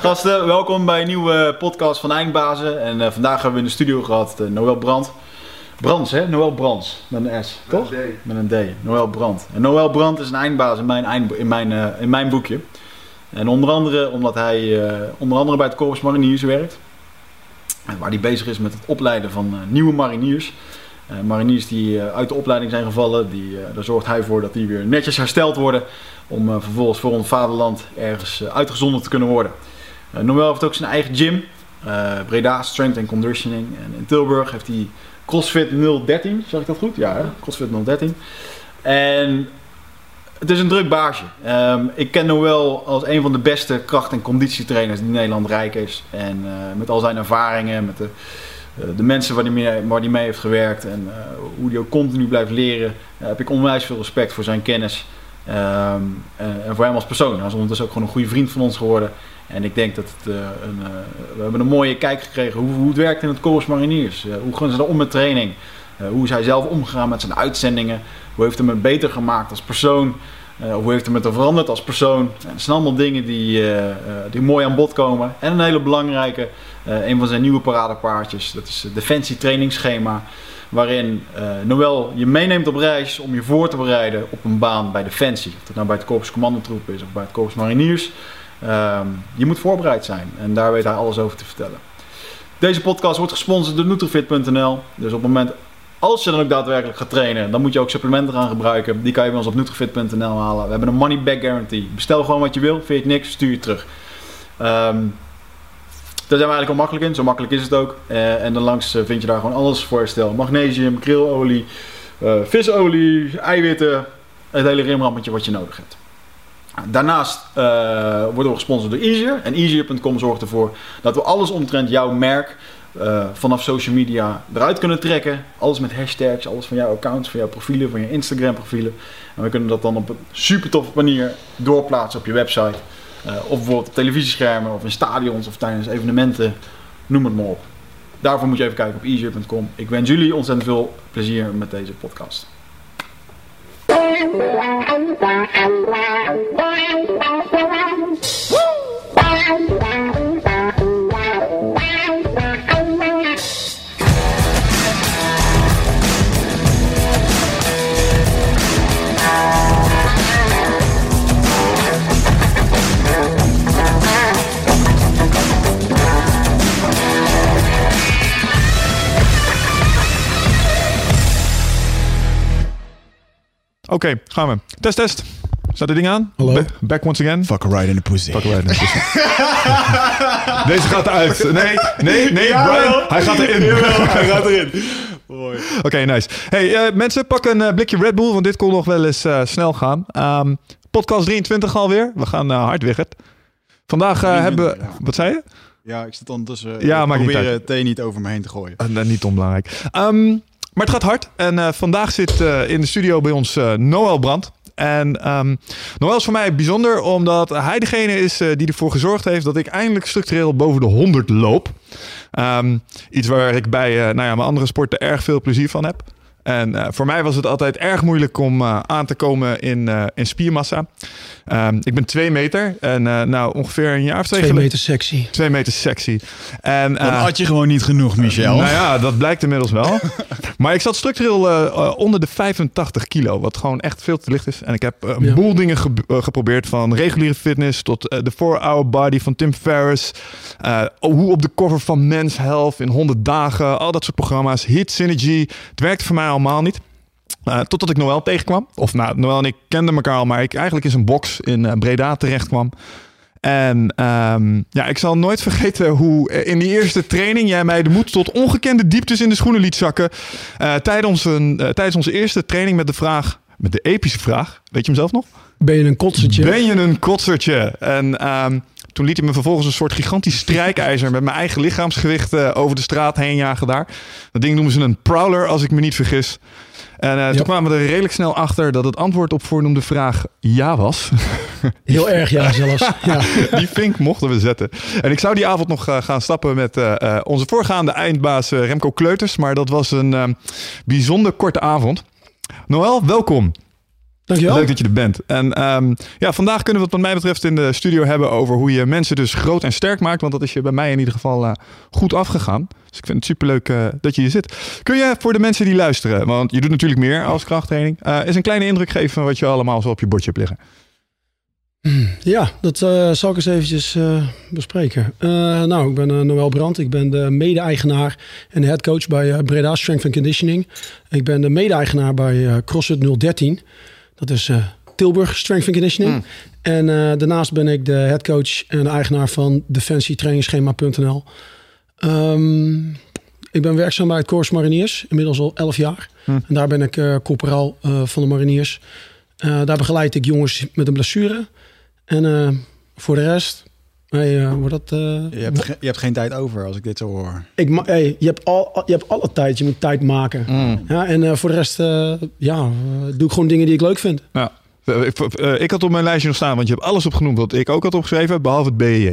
Gasten, welkom bij een nieuwe podcast van Eindbazen. En eh, vandaag hebben we in de studio gehad uh, Noël Brandt. Brands, hè? Noël Brands. Met een S, toch? Met een D. Noël Brandt. En Noël Brandt is een eindbaas in mijn, eind, in mijn, uh, in mijn boekje. En onder andere omdat hij onder andere bij het Corps Mariniers werkt. Waar hij bezig is met het opleiden van nieuwe mariniers. Mariniers die uit de opleiding zijn gevallen, die, daar zorgt hij voor dat die weer netjes hersteld worden om vervolgens voor ons vaderland ergens uitgezonden te kunnen worden. Noël heeft ook zijn eigen gym, Breda Strength and Conditioning. En in Tilburg heeft hij CrossFit 013, zeg ik dat goed? Ja? CrossFit 013. En het is een druk baasje. Um, ik ken Noël als een van de beste kracht- en conditietrainers die Nederland rijk is. En met al zijn ervaringen, met de, de mensen waar hij mee, waar die mee heeft gewerkt en hoe hij ook continu blijft leren, heb ik onwijs veel respect voor zijn kennis. Um, en voor hem als persoon. Hij is ondertussen ook gewoon een goede vriend van ons geworden. En ik denk dat het, een, we hebben een mooie kijk gekregen hoe, hoe het werkt in het Corps Mariniers. Hoe gaan ze er om met training? hoe is hij zelf omgegaan met zijn uitzendingen? Hoe heeft hem beter gemaakt als persoon? hoe heeft hij het veranderd als persoon? En dat zijn allemaal dingen die, die mooi aan bod komen. En een hele belangrijke, een van zijn nieuwe paradepaardjes, dat is het Defensie trainingsschema waarin uh, Noël je meeneemt op reis om je voor te bereiden op een baan bij Defensie. Of dat nou bij het Korps Commandotroep is of bij het Korps Mariniers. Um, je moet voorbereid zijn en daar weet hij alles over te vertellen. Deze podcast wordt gesponsord door Nutrifit.nl. Dus op het moment als je dan ook daadwerkelijk gaat trainen, dan moet je ook supplementen gaan gebruiken. Die kan je bij ons op Nutrifit.nl halen. We hebben een money back guarantee. Bestel gewoon wat je wil, vind je niks, stuur je terug. Um, daar zijn we eigenlijk al makkelijk in, zo makkelijk is het ook. Uh, en dan langs uh, vind je daar gewoon alles voor herstel. Magnesium, krilolie, uh, visolie, eiwitten, het hele rimrammetje wat je nodig hebt. Daarnaast worden we gesponsord door Easier. En Easier.com zorgt ervoor dat we alles omtrent jouw merk vanaf social media eruit kunnen trekken. Alles met hashtags, alles van jouw accounts, van jouw profielen, van je Instagram profielen. En we kunnen dat dan op een super toffe manier doorplaatsen op je website. Uh, of bijvoorbeeld op televisieschermen of in stadions of tijdens evenementen. Noem het maar op. Daarvoor moet je even kijken op easier.com. Ik wens jullie ontzettend veel plezier met deze podcast. Oké, okay, gaan we. Test, test. Staat dit ding aan? Hallo. Ba back once again. Fuck a ride in the pussy. Fuck a ride in the pussy. Deze gaat eruit. Nee, nee, nee, ja, Brian. Hij gaat erin. Jawel, hij gaat erin. Oké, okay, nice. Hey, uh, mensen, pak een uh, blikje Red Bull, want dit kon nog wel eens uh, snel gaan. Um, podcast 23 alweer. We gaan hard weg. Vandaag hebben we... Wat zei je? Ja, ik zit ondertussen... Ja, maar proberen thee niet over me heen te gooien. niet onbelangrijk. Um, maar het gaat hard. En uh, vandaag zit uh, in de studio bij ons uh, Noël Brandt. En um, Noël is voor mij bijzonder omdat hij degene is die ervoor gezorgd heeft dat ik eindelijk structureel boven de 100 loop. Um, iets waar ik bij nou ja, mijn andere sporten erg veel plezier van heb. En uh, voor mij was het altijd erg moeilijk om uh, aan te komen in, uh, in spiermassa. Um, ik ben twee meter en nou ongeveer een jaar of twee Twee meter sexy. Twee meter sexy. En, Dan had je gewoon niet genoeg, Michel. Nou ja, dat blijkt inmiddels wel. maar ik zat structureel onder de 85 kilo, wat gewoon echt veel te licht is. En ik heb een ja. boel dingen ge geprobeerd, van reguliere fitness tot de 4-hour body van Tim Ferriss. hoe op de cover van Men's Health in 100 dagen, al dat soort programma's. Hit Synergy. Het werkte voor mij allemaal niet. Uh, totdat ik Noël tegenkwam. Of nou, Noël en ik kenden elkaar al, maar ik eigenlijk in zijn box in uh, Breda terecht kwam. En um, ja, ik zal nooit vergeten hoe in die eerste training jij mij de moed tot ongekende dieptes in de schoenen liet zakken. Uh, tijdens, een, tijdens onze eerste training met de vraag, met de epische vraag, weet je hem zelf nog? Ben je een kotsertje? Ben je een kotsertje? En um, toen liet hij me vervolgens een soort gigantisch strijkijzer met mijn eigen lichaamsgewicht uh, over de straat heen jagen daar. Dat ding noemen ze een prowler, als ik me niet vergis. En uh, yep. toen kwamen we er redelijk snel achter dat het antwoord op voornoemde vraag ja was. Heel erg ja zelfs. Ja. Die vink mochten we zetten. En ik zou die avond nog uh, gaan stappen met uh, onze voorgaande eindbaas Remco Kleuters. Maar dat was een bijzonder korte avond. Noël, welkom. Dankjewel. Leuk dat je er bent. En ehm, ja, vandaag kunnen we het wat mij betreft in de studio hebben over hoe je mensen dus groot en sterk maakt. Want dat is je bij mij in ieder geval eh, goed afgegaan. Dus ik vind het superleuk uh, dat je hier zit. Kun je voor de mensen die luisteren, want je doet natuurlijk meer als krachttraining, uh, eens een kleine indruk geven van wat je allemaal zo op je bordje hebt liggen? Ja, dat zal ik eens eventjes bespreken. Nou, ik ben Noël Brandt. Ik ben de mede-eigenaar en headcoach bij Breda Strength and Conditioning. Ik ben de mede-eigenaar bij CrossFit 013. Dat is Tilburg Strength and Conditioning. Mm. En daarnaast ben ik de headcoach en de eigenaar van defensietrainingsschema.nl. Um, ik ben werkzaam bij het Corps Mariniers, inmiddels al 11 jaar. Mm. En daar ben ik corporaal van de Mariniers. daar begeleid ik jongens met een blessure... En voor de rest, hey, uh, wordt dat... Uh, je, hebt je hebt geen tijd over als ik dit zo hoor. Ik, hey, je, hebt al, je hebt alle tijd, je moet tijd maken. Mm. Ja, en voor de rest ja, doe ik gewoon dingen die ik leuk vind. Ja. Ik had op mijn lijstje nog staan, want je hebt alles opgenoemd wat ik ook had opgeschreven, behalve het BEJ.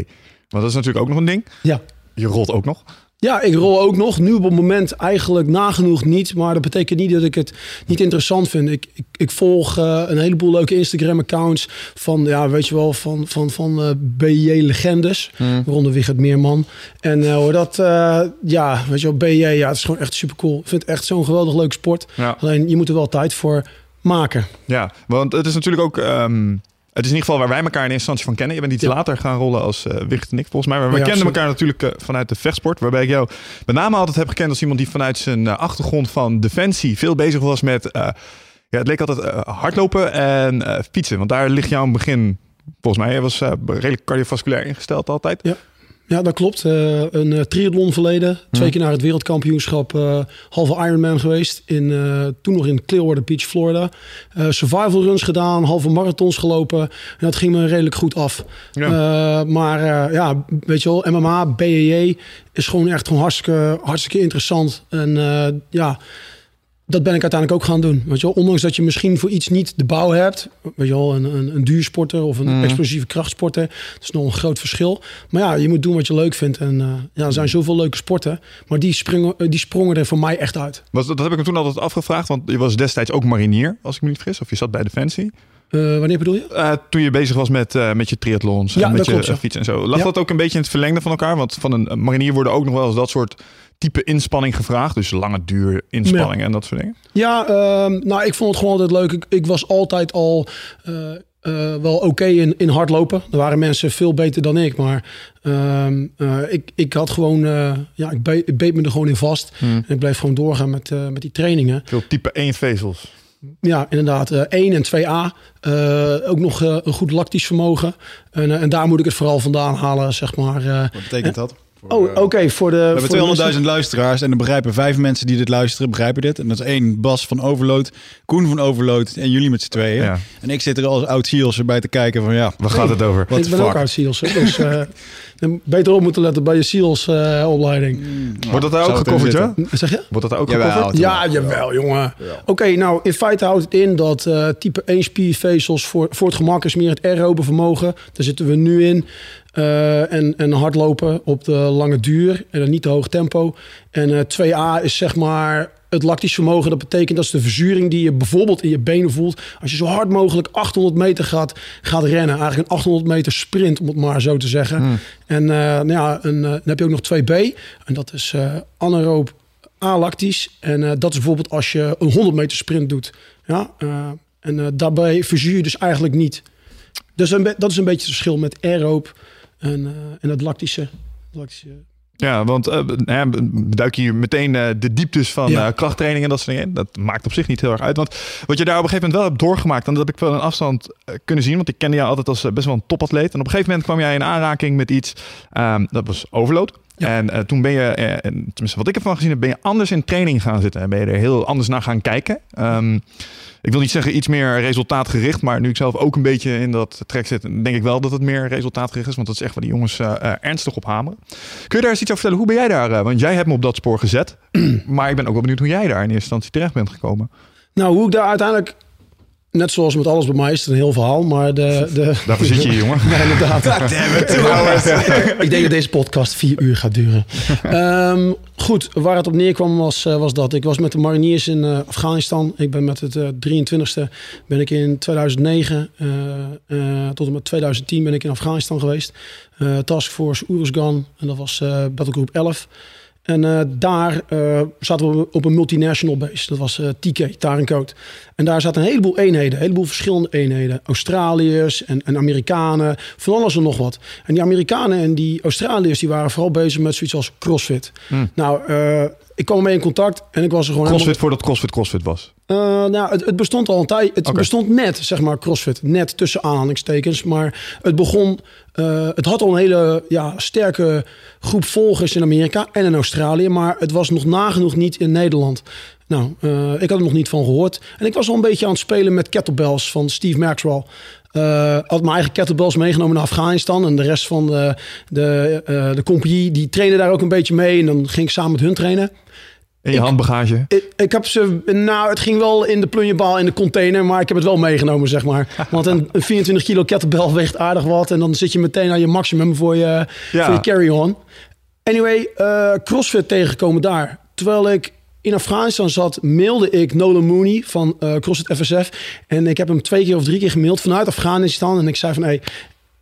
Want dat is natuurlijk ook nog een ding. Ja. Je rolt ook nog. Ja, ik rol ook nog. Nu op het moment eigenlijk nagenoeg niet. Maar dat betekent niet dat ik het niet interessant vind. Ik, ik, ik volg uh, een heleboel leuke Instagram-accounts van, ja, weet je wel, van, van, van uh, BJ-legendes. Hmm. Waaronder Wigert Meerman. En uh, hoor dat, ja, weet je wel, BJ, ja, het is gewoon echt super cool. Ik vind het echt zo'n geweldig leuke sport. Ja. Alleen, je moet er wel tijd voor maken. Ja, want het is natuurlijk ook... Um... Het is in ieder geval waar wij elkaar in eerste instantie van kennen. Je bent iets ja. later gaan rollen als uh, Wicht en ik, volgens mij. Maar we ja, kenden elkaar natuurlijk uh, vanuit de vechtsport. Waarbij ik jou met name altijd heb gekend als iemand die vanuit zijn uh, achtergrond van defensie veel bezig was met... ja, het leek altijd hardlopen en fietsen. Want daar ligt jou een begin... Volgens mij, hij was redelijk cardiovasculair ingesteld altijd. Ja. Ja, dat klopt. Uh, een uh, triathlon verleden. Twee keer naar het wereldkampioenschap. Uh, halve Ironman geweest. In, toen nog in Clearwater Beach, Florida. survival runs gedaan. Halve marathons gelopen. En dat ging me redelijk goed af. Ja. maar ja, weet je wel, MMA, BEJ is gewoon echt gewoon hartstikke, hartstikke interessant. En ja dat ben ik uiteindelijk ook gaan doen. Weet je wel? Ondanks dat je misschien voor iets niet de bouw hebt. Weet je wel, een, een, een duursporter of een Mhm. explosieve krachtsporter. Dat is nog een groot verschil. Maar ja, je moet doen wat je leuk vindt. En uh, ja, er zijn zoveel leuke sporten. Maar die, springen, die sprongen er voor mij echt uit. Was, dat heb ik me toen altijd afgevraagd. Want je was destijds ook marinier, als ik me niet vergis. Of je zat bij Defensie. Uh, wanneer bedoel je? Uh, toen je bezig was met, uh, met je triathlons ja, en met je klopt, ja. fiets en zo. Lag Ja. dat ook een beetje in het verlengde van elkaar? Want van een marinier worden ook nog wel eens dat soort type inspanning gevraagd. Dus lange duur inspanning en dat soort dingen. Ja, ehm, nou, ik vond het gewoon altijd leuk. Ik, ik was altijd al eh, eh, wel oké in, in hardlopen. Er waren mensen veel beter dan ik. Maar ehm, eh, ik, ik had gewoon... eh, ja, ik, be- ik beet me er gewoon in vast. En ik bleef gewoon doorgaan met, eh, met die trainingen. Veel type 1 vezels. Ja, inderdaad. eh 1 en 2A. Eh, ook nog eh, een goed lactisch vermogen. En, eh, en daar moet ik het vooral vandaan halen, zeg maar. eh. Wat betekent dat? Voor, oh, eh, oké. voor de... We hebben 200.000 mensen- luisteraars en er begrijpen vijf mensen die dit luisteren, begrijpen dit. En dat is één, Bas van Overload, Koen van Overload en jullie met z'n tweeën. Ja. En ik zit er als oud Seals bij te kijken van ja, Waar gaat het over? Ik the ben fuck? ook SEALS. hè, Dus eh, dan beter op moeten letten bij je SEALS-opleiding. Wordt dat daar ook gecoverd, ja? zeg je? Wordt dat daar ook Jawel. gecoverd? Ja, jawel, jongen. Oké, nou, in feite houdt het in dat eh, type 1 spiervezels voor, voor het gemak is meer het aerobe vermogen. Daar zitten we nu in. Eh, en, en hardlopen op de lange duur en dan niet te hoog tempo. En eh 2A is zeg maar het lactisch vermogen. Dat betekent dat is de verzuring die je bijvoorbeeld in je benen voelt. Als je zo hard mogelijk 800 meter gaat, gaat rennen. Eigenlijk een 800 meter sprint, om het maar zo te zeggen. En eh, nou ja, een, eh, dan heb je ook nog 2B. En dat is eh anaeroop alactisch. En dat is bijvoorbeeld als je een 100 meter sprint doet. Ja, en daarbij verzuur je dus eigenlijk niet. Dus dat is een beetje het verschil met aeroop en, en het lactische. lactische. Ja, want ja, we duiken hier meteen eh, de dieptes van Ja. eh, krachttraining en dat soort dingen. in. Dat maakt op zich niet heel erg uit. Want wat je daar op een gegeven moment wel hebt doorgemaakt, en dat heb ik wel een afstand kunnen zien, want ik kende jou altijd als best wel een topatleet. En op een gegeven moment kwam jij in aanraking met iets, ehm, dat was overload. Ja. En eh, toen ben je, eh, en tenminste wat ik ervan gezien heb, ben je anders in training gaan zitten. En ben je er heel anders naar gaan kijken. Ehm, ik wil niet zeggen iets meer resultaatgericht, maar nu ik zelf ook een beetje in dat trek zit, denk ik wel dat het meer resultaatgericht is. Want dat is echt waar die jongens eh, ernstig op hameren. Kun je daar eens iets over vertellen? Hoe ben jij daar? want jij hebt me op dat spoor gezet. maar ik ben ook wel benieuwd hoe jij daar in eerste instantie terecht bent gekomen. Nou, hoe ik daar uiteindelijk net zoals met alles bij mij is het een heel verhaal, maar de... de Daarvoor zit je hier, jongen. Ja, inderdaad. ik denk dat deze podcast vier uur gaat duren. Ehm, goed, waar het op neerkwam was, eh, was dat. Ik was met de mariniers in uh, Afghanistan. Ik ben met het uh, 23e ben ik in 2009 uh, tot en met 2010 ben ik in Afghanistan geweest. Task Force Uruzgan en dat was Battlegroup 11. En uh, daar uh, zaten we op een multinational base. Dat was uh, TK, Tarencoat. En daar zaten een heleboel eenheden, een heleboel verschillende eenheden. Australiërs en, en, Amerikanen, van alles en nog wat. En die Amerikanen en die Australiërs die waren vooral bezig met zoiets als CrossFit. Hmm. Nou, ik kwam mee in contact en ik was er gewoon CrossFit voordat CrossFit CrossFit was? nou, het, het, bestond al een tijd. Het bestond net, zeg maar, CrossFit. Net tussen aanhalingstekens. Maar het begon... het had al een hele ja, sterke groep volgers in Amerika en in Australië. Maar het was nog nagenoeg niet in Nederland. Nou, uh, ik had er nog niet van gehoord. En ik was al een beetje aan het spelen met kettlebells van Steve Maxwell. Uh, had mijn eigen kettlebells meegenomen naar Afghanistan. En de rest van de, de, de compagnie, die trainde daar ook een beetje mee. En dan ging ik samen met hun trainen. In je handbagage? Ik, ik, heb ze, nou, het ging wel in de plunjebal in de container, maar ik heb het wel meegenomen, zeg maar. Want een, een 24 kilo kettlebell weegt aardig wat. En dan zit je meteen aan je maximum voor je, ja. voor je carry-on. Anyway, uh, CrossFit tegengekomen daar. Terwijl ik in Afghanistan zat, mailde ik Nolan Mooney van uh, CrossFit FSF. En ik heb hem twee keer of drie keer gemaild vanuit Afghanistan. En ik zei van, hey,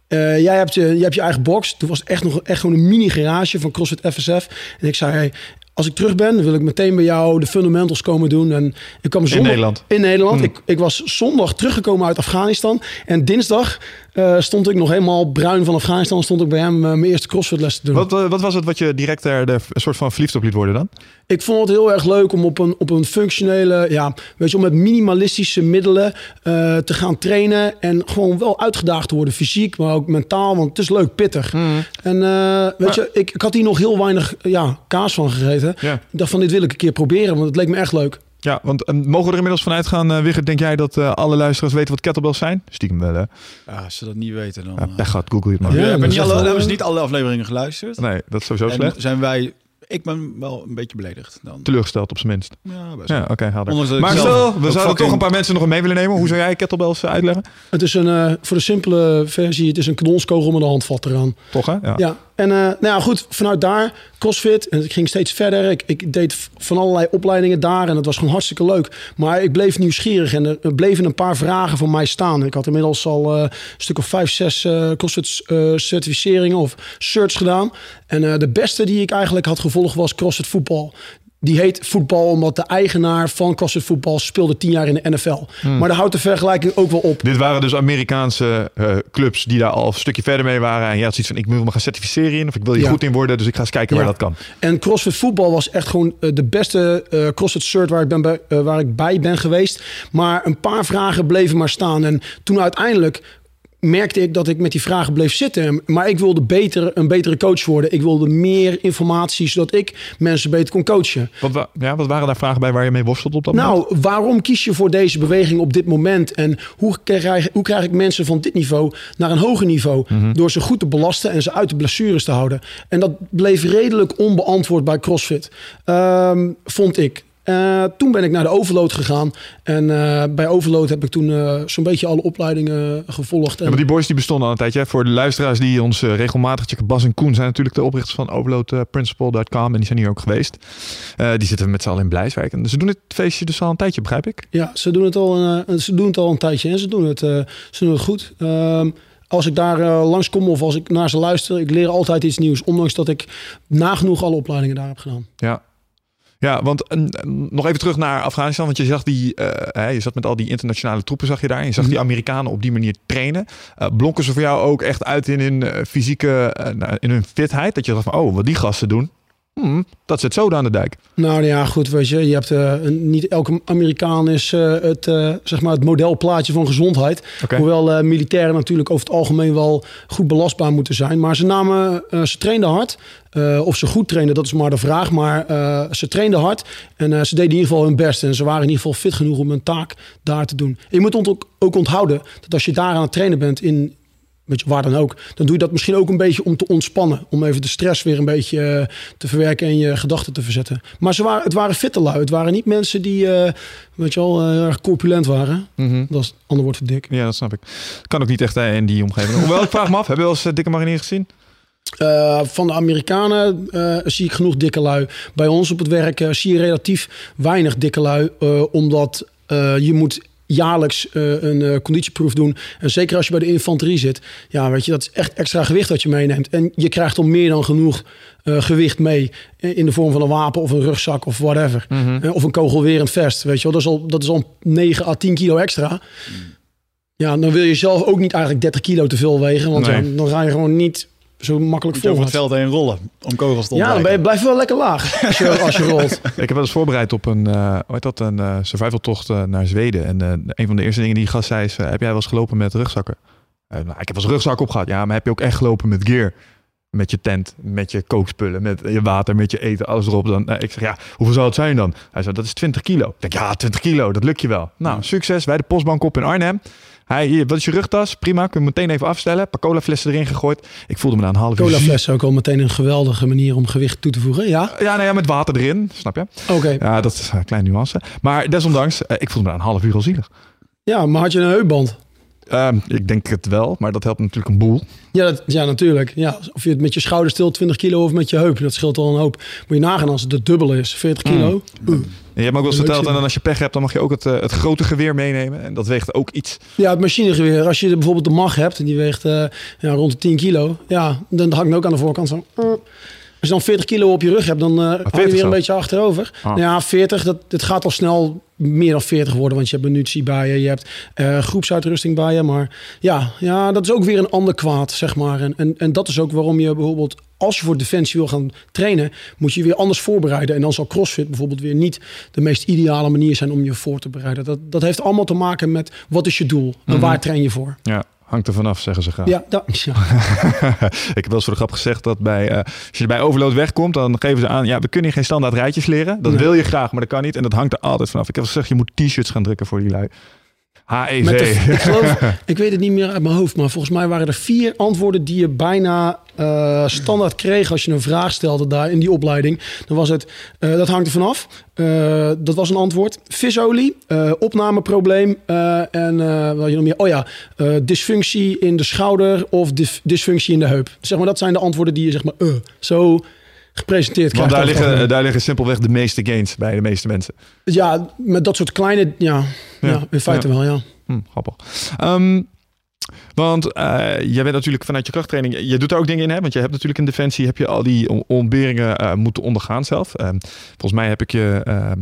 uh, jij, hebt je, jij hebt je eigen box. Toen was echt nog echt gewoon een mini garage van CrossFit FSF. En ik zei, hey, als ik terug ben, wil ik meteen bij jou de fundamentals komen doen. En ik kwam zondag, in Nederland. In Nederland. Hmm. Ik, ik was zondag teruggekomen uit Afghanistan. En dinsdag uh, stond ik nog helemaal bruin van Afghanistan. Stond ik bij hem uh, mijn eerste crossfit les te doen. Wat, uh, wat was het wat je direct er de, een soort van verliefd op liet worden dan? Ik vond het heel erg leuk om op een, op een functionele, ja, weet je, om met minimalistische middelen te gaan trainen. En gewoon wel uitgedaagd te worden, fysiek, maar ook mentaal. Want het is leuk, pittig. Mm. En weet maar, je, ik, ik had hier nog heel weinig ja, kaas van gegeten. Ik dacht van, dit wil ik een keer proberen, want het leek me echt leuk. Ja, want uh, mogen we er inmiddels vanuit gaan, uh, Wigert, denk jij dat uh, alle luisteraars weten wat kettlebells zijn? Stiekem wel, hè? Ja, als ze dat niet weten, dan... Ja, pech gaat, google het maar. Ja, ja, hebben, niet alle, hebben ze niet alle afleveringen geluisterd. Nee, dat is sowieso en slecht. zijn wij... Ik ben wel een beetje beledigd dan. Teleurgesteld op zijn minst. Ja, best Ja, oké, okay, helder. Maar stel, we zouden fucking... toch een paar mensen nog mee willen nemen. Hoe zou jij kettlebells uitleggen? Het is een, voor de simpele versie, het is een knolskogel met een handvat eraan. Toch, hè? Ja. ja. En uh, nou goed, vanuit daar CrossFit. En ik ging steeds verder. Ik, ik deed van allerlei opleidingen daar. En het was gewoon hartstikke leuk. Maar ik bleef nieuwsgierig. En er bleven een paar vragen voor mij staan. Ik had inmiddels al uh, een stuk of vijf, zes uh, CrossFit certificeringen of certs gedaan. En de beste die ik eigenlijk had gevolgd was CrossFit voetbal. Die heet voetbal omdat de eigenaar van CrossFit voetbal speelde tien jaar in de NFL. Hmm. Maar daar houdt de vergelijking ook wel op. Dit waren dus Amerikaanse uh, clubs die daar al een stukje verder mee waren. En je had zoiets van, ik wil me gaan certificeren in of ik wil hier ja. goed in worden. Dus ik ga eens kijken ja. waar dat kan. En CrossFit voetbal was echt gewoon uh, de beste uh, CrossFit cert waar ik, ben bij, waar ik bij ben geweest. Maar een paar vragen bleven maar staan. En toen uiteindelijk merkte ik dat ik met die vragen bleef zitten. Maar ik wilde beter, een betere coach worden. Ik wilde meer informatie, zodat ik mensen beter kon coachen. Wat, ja, wat waren daar vragen bij waar je mee worstelt op dat nou, moment? Nou, waarom kies je voor deze beweging op dit moment? En hoe krijg, hoe krijg ik mensen van dit niveau naar een hoger niveau? Mm -hmm. Door ze goed te belasten en ze uit de blessures te houden. En dat bleef redelijk onbeantwoord bij CrossFit, um, vond ik. Uh, toen ben ik naar de Overload gegaan. En uh, bij Overload heb ik toen uh, zo'n beetje alle opleidingen gevolgd. En... Ja, maar die boys die bestonden al een tijdje. Voor de luisteraars die ons regelmatig checken. Bas en Koen zijn natuurlijk de oprichters van overloadprinciple.com. En die zijn hier ook geweest. die zitten met z'n allen in Blijswijk. En ze doen het feestje dus al een tijdje, begrijp ik? Ja, ze doen het al een, ze doen het al een tijdje. En ze doen het, ze doen het goed. Um, als ik daar uh, langskom of als ik naar ze luister, ik leer altijd iets nieuws. Ondanks dat ik nagenoeg alle opleidingen daar heb gedaan. Ja, ja, want nog even terug naar Afghanistan. Want je zag die, uh, hè, je zat met al die internationale troepen, zag je daar. En je zag die Amerikanen op die manier trainen. Uh, blonken ze voor jou ook echt uit in hun fysieke, in hun fitheid? Dat je dacht van, oh, wat die gasten doen. Hmm, dat zit zo aan de dijk. Nou ja, goed, weet je, je hebt uh, niet elke Amerikaan is uh, het, uh, zeg maar het modelplaatje van gezondheid. Okay. Hoewel militairen natuurlijk over het algemeen wel goed belastbaar moeten zijn. Maar ze namen, ze trainden hard. of ze goed trainden, dat is maar de vraag. Maar ze trainden hard en ze deden in ieder geval hun best. En ze waren in ieder geval fit genoeg om hun taak daar te doen. En je moet ook, ook onthouden dat als je daar aan het trainen bent in weet je, waar dan ook. Dan doe je dat misschien ook een beetje om te ontspannen. Om even de stress weer een beetje eh, te verwerken en je gedachten te verzetten. Maar ze waren, het waren fitte lui. Het waren niet mensen die, eh, weet je wel, eh, erg corpulent waren. Mhm. Dat is het andere woord voor dik. Ja, dat snap ik. Kan ook niet echt in die omgeving. Hoewel, ik vraag me af, heb je wel eens dikke marinier gezien? Van de Amerikanen zie ik genoeg dikke lui. Bij ons op het werk zie je relatief weinig dikke lui. omdat je moet jaarlijks eh, een eh, conditieproef doen. En zeker als je bij de infanterie zit. Ja, weet je, dat is echt extra gewicht dat je meeneemt. En je krijgt al meer dan genoeg eh, gewicht mee. In de vorm van een wapen of een rugzak of whatever. Eh, of een kogelwerend vest. Weet je wel, dat is al, dat is al 9 à 10 kilo extra. Ja, dan wil je zelf ook niet eigenlijk 30 kilo te veel wegen. Want Nee. ja, dan ga je gewoon niet zo makkelijk over het veld heen rollen om kogels te Ja, dan ontwijken. blijf je wel lekker laag als je, als je rolt. Ik heb wel eens voorbereid op een, eh hoe heet dat, een eh survival tocht eh, naar Zweden. En eh, een van de eerste dingen die die gast zei is, heb jij wel eens gelopen met rugzakken? Eh, nou, ik heb wel eens rugzak opgehad. Ja, maar heb je ook echt gelopen met gear? Met je tent, met je kookspullen, met je water, met je eten, alles erop. Dan, ik zeg, ja, hoeveel zou het zijn dan? Hij zei, dat is 20 kilo. Ik denk, ja, 20 kilo, dat lukt je wel. Nou, succes. Wij de postbank op in Arnhem. Hij, hier, wat is je rugtas? Prima, kun je meteen even afstellen. Een paar colaflessen erin gegooid. Ik voelde me na een half uur... Cola ziek. fles ook al meteen een geweldige manier om gewicht toe te voegen. Ja, Ja, nou ja, met water erin, snap je? oké. Ja, dat is een kleine nuance. Maar desondanks, eh, ik voelde me na een half uur al zielig. Ja, maar had je een heupband? Ehm, ik denk het wel, maar dat helpt natuurlijk een boel. Ja, dat, ja, natuurlijk. Ja, of je het met je schouder stil 20 kilo of met je heup, dat scheelt al een hoop. Moet je nagaan als het de dubbele is, 40 kilo. Oeh. En je hebt me ook wel eens verteld, en dan als je pech hebt, dan mag je ook het, eh, het grote geweer meenemen. En dat weegt ook iets. Ja, het machinegeweer. Als je bijvoorbeeld de mag hebt en die weegt eh, ja, rond de 10 kilo. Ja, dan hangt het ook aan de voorkant zo. Als je dan 40 kilo op je rug hebt, dan hou je 40 weer een beetje achterover. Ah. Nou ja, 40, dat, het gaat al snel meer dan 40 worden. Want je hebt munitie bij je, je hebt eh, groepsuitrusting bij je. Maar ja, ja, dat is ook weer een ander kwaad, zeg maar. En, en, en dat is ook waarom je bijvoorbeeld, als je voor Defensie wil gaan trainen, moet je je weer anders voorbereiden. En dan zal CrossFit bijvoorbeeld weer niet de meest ideale manier zijn om je voor te bereiden. Dat, dat heeft allemaal te maken met wat is je doel en waar train je voor. Ja, hangt er vanaf, zeggen ze graag. Ja, dat, ja. ik heb wel eens voor de grap gezegd dat bij, eh, als je bij overload wegkomt, dan geven ze aan, ja, we kunnen je geen standaard rijtjes leren. Dat Nee. wil je graag, maar dat kan niet. En dat hangt er altijd vanaf. Ik heb gezegd, je moet t-shirts gaan drukken voor die lui. Met de, ik, geloof, ik weet het niet meer uit mijn hoofd, maar volgens mij waren er vier antwoorden die je bijna eh, standaard kreeg als je een vraag stelde daar in die opleiding. Dan was het, eh, dat hangt er vanaf. Eh, dat was een antwoord. Visolie, opnameprobleem en wat had je nog meer? Oh ja, dysfunctie in de schouder of dys- dysfunctie in de heup. Zeg maar, dat zijn de antwoorden die je zeg maar zo gepresenteerd Want krijgt. daar over het liggen, daar liggen simpelweg de meeste gains bij de meeste mensen. Ja, met dat soort kleine, ja, ja, Ja, in feite ja. wel, ja. Hm, grappig. Ehm, want eh, jij bent natuurlijk vanuit je krachttraining, je doet er ook dingen in, hè? Want je hebt natuurlijk in Defensie heb je al die on- ontberingen eh, moeten ondergaan zelf. Ehm, volgens mij heb ik je. ehm,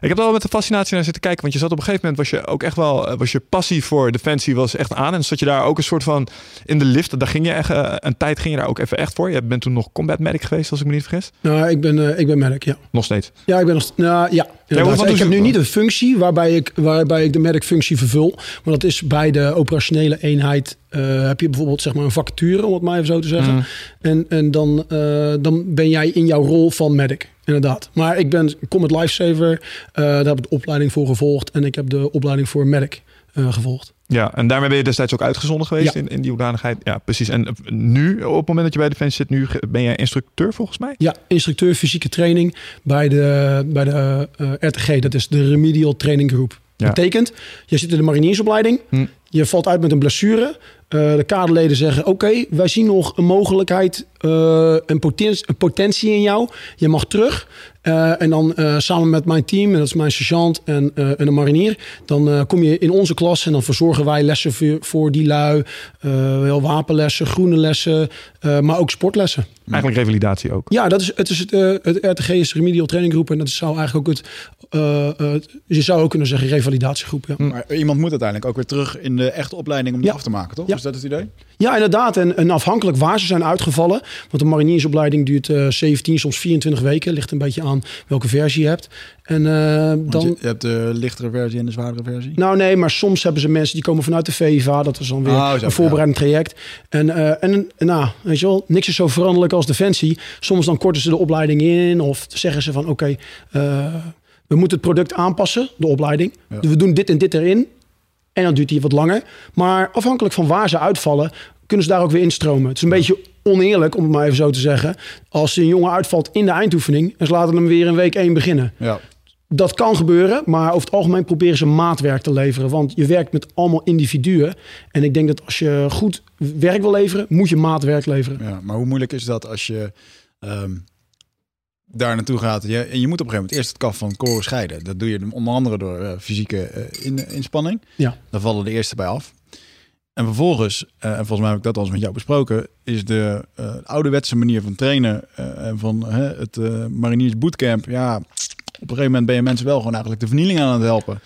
ik heb er wel met de fascinatie naar zitten kijken, want je zat op een gegeven moment was je ook echt wel, eh, was je passie voor Defensie was echt aan en zat je daar ook een soort van in de lift. Daar ging je echt eh, een tijd ging je daar ook even echt voor. Je bent toen nog combat medic geweest, als ik me niet vergis. Nou, ik ben, eh, ik ben medic, ja. Nog steeds. Ja, ik ben nog. Nou, ja, wat doe ik heb nu niet een functie waarbij ik, waarbij ik de medic-functie vervul. Maar dat is bij de operationele eenheid. eh, heb je bijvoorbeeld zeg maar een vacature, om het maar even zo te zeggen. Mm. En, en dan, eh, dan ben jij in jouw rol van medic. Inderdaad. Maar ik ben Combat Lifesaver. eh daar heb ik de opleiding voor gevolgd. En ik heb de opleiding voor medic eh, gevolgd. Ja, en daarmee ben je destijds ook uitgezonden geweest Ja. in, in die hoedanigheid. Ja, precies. En eh, nu, op het moment dat je bij Defensie zit, nu ben jij instructeur volgens mij? Ja, instructeur fysieke training bij de, bij de eh, RTG. Dat is de Remedial Training Group. Ja. Betekent, je zit in de mariniersopleiding. Hm. Je valt uit met een blessure. Eh, de kaderleden zeggen: Oké, wij zien nog een mogelijkheid, eh, een, potentie, een potentie in jou. Je mag terug. Eh, en dan eh, samen met mijn team, en dat is mijn sergeant en, eh, en een marinier, dan eh, kom je in onze klas en dan verzorgen wij lessen voor, voor die lui. Eh, wel wapenlessen, groene lessen, eh, maar ook sportlessen. Eigenlijk revalidatie ook. Ja, dat is, het, is het, eh, het RTG is Remedial Training Groep en dat zou eigenlijk ook het, eh, eh, je zou ook kunnen zeggen revalidatiegroep. Ja. Maar iemand moet uiteindelijk ook weer terug in de echte opleiding om die Ja. af te maken, toch? Ja. Is dat het idee? Ja, inderdaad. En, en afhankelijk waar ze zijn uitgevallen. Want de mariniersopleiding duurt eh 17, soms 24 weken. Ligt een beetje aan welke versie je hebt. En eh, Want dan... je, hebt de lichtere versie en de zwaardere versie. Nou nee, maar soms hebben ze mensen die komen vanuit de VEVA. Dat is dan weer Oh, zo, een voorbereidend traject. En, eh, en nou, weet je wel, niks is zo veranderlijk als Defensie. Soms dan korten ze de opleiding in. Of zeggen ze van oké, eh, we moeten het product aanpassen, de opleiding. Ja. We doen dit en dit erin. En dan duurt die wat langer. Maar afhankelijk van waar ze uitvallen, kunnen ze daar ook weer instromen. Het is een beetje oneerlijk, om het maar even zo te zeggen. Als een jongen uitvalt in de eindoefening en ze laten hem weer in week 1 beginnen. Ja. Dat kan gebeuren, maar over het algemeen proberen ze maatwerk te leveren. Want je werkt met allemaal individuen. En ik denk dat als je goed werk wil leveren, moet je maatwerk leveren. Ja, maar hoe moeilijk is dat als je ehm, daar naartoe gaat? Je, en je moet op een gegeven moment eerst het kaf van het koren scheiden. Dat doe je onder andere door eh, fysieke eh, in, inspanning. Ja. Daar vallen de eerste bij af. En vervolgens, eh, en volgens mij heb ik dat al eens met jou besproken, is de ouderwetse manier van trainen en van het mariniers bootcamp. Ja, op een gegeven moment ben je mensen wel gewoon eigenlijk de vernieling aan het helpen.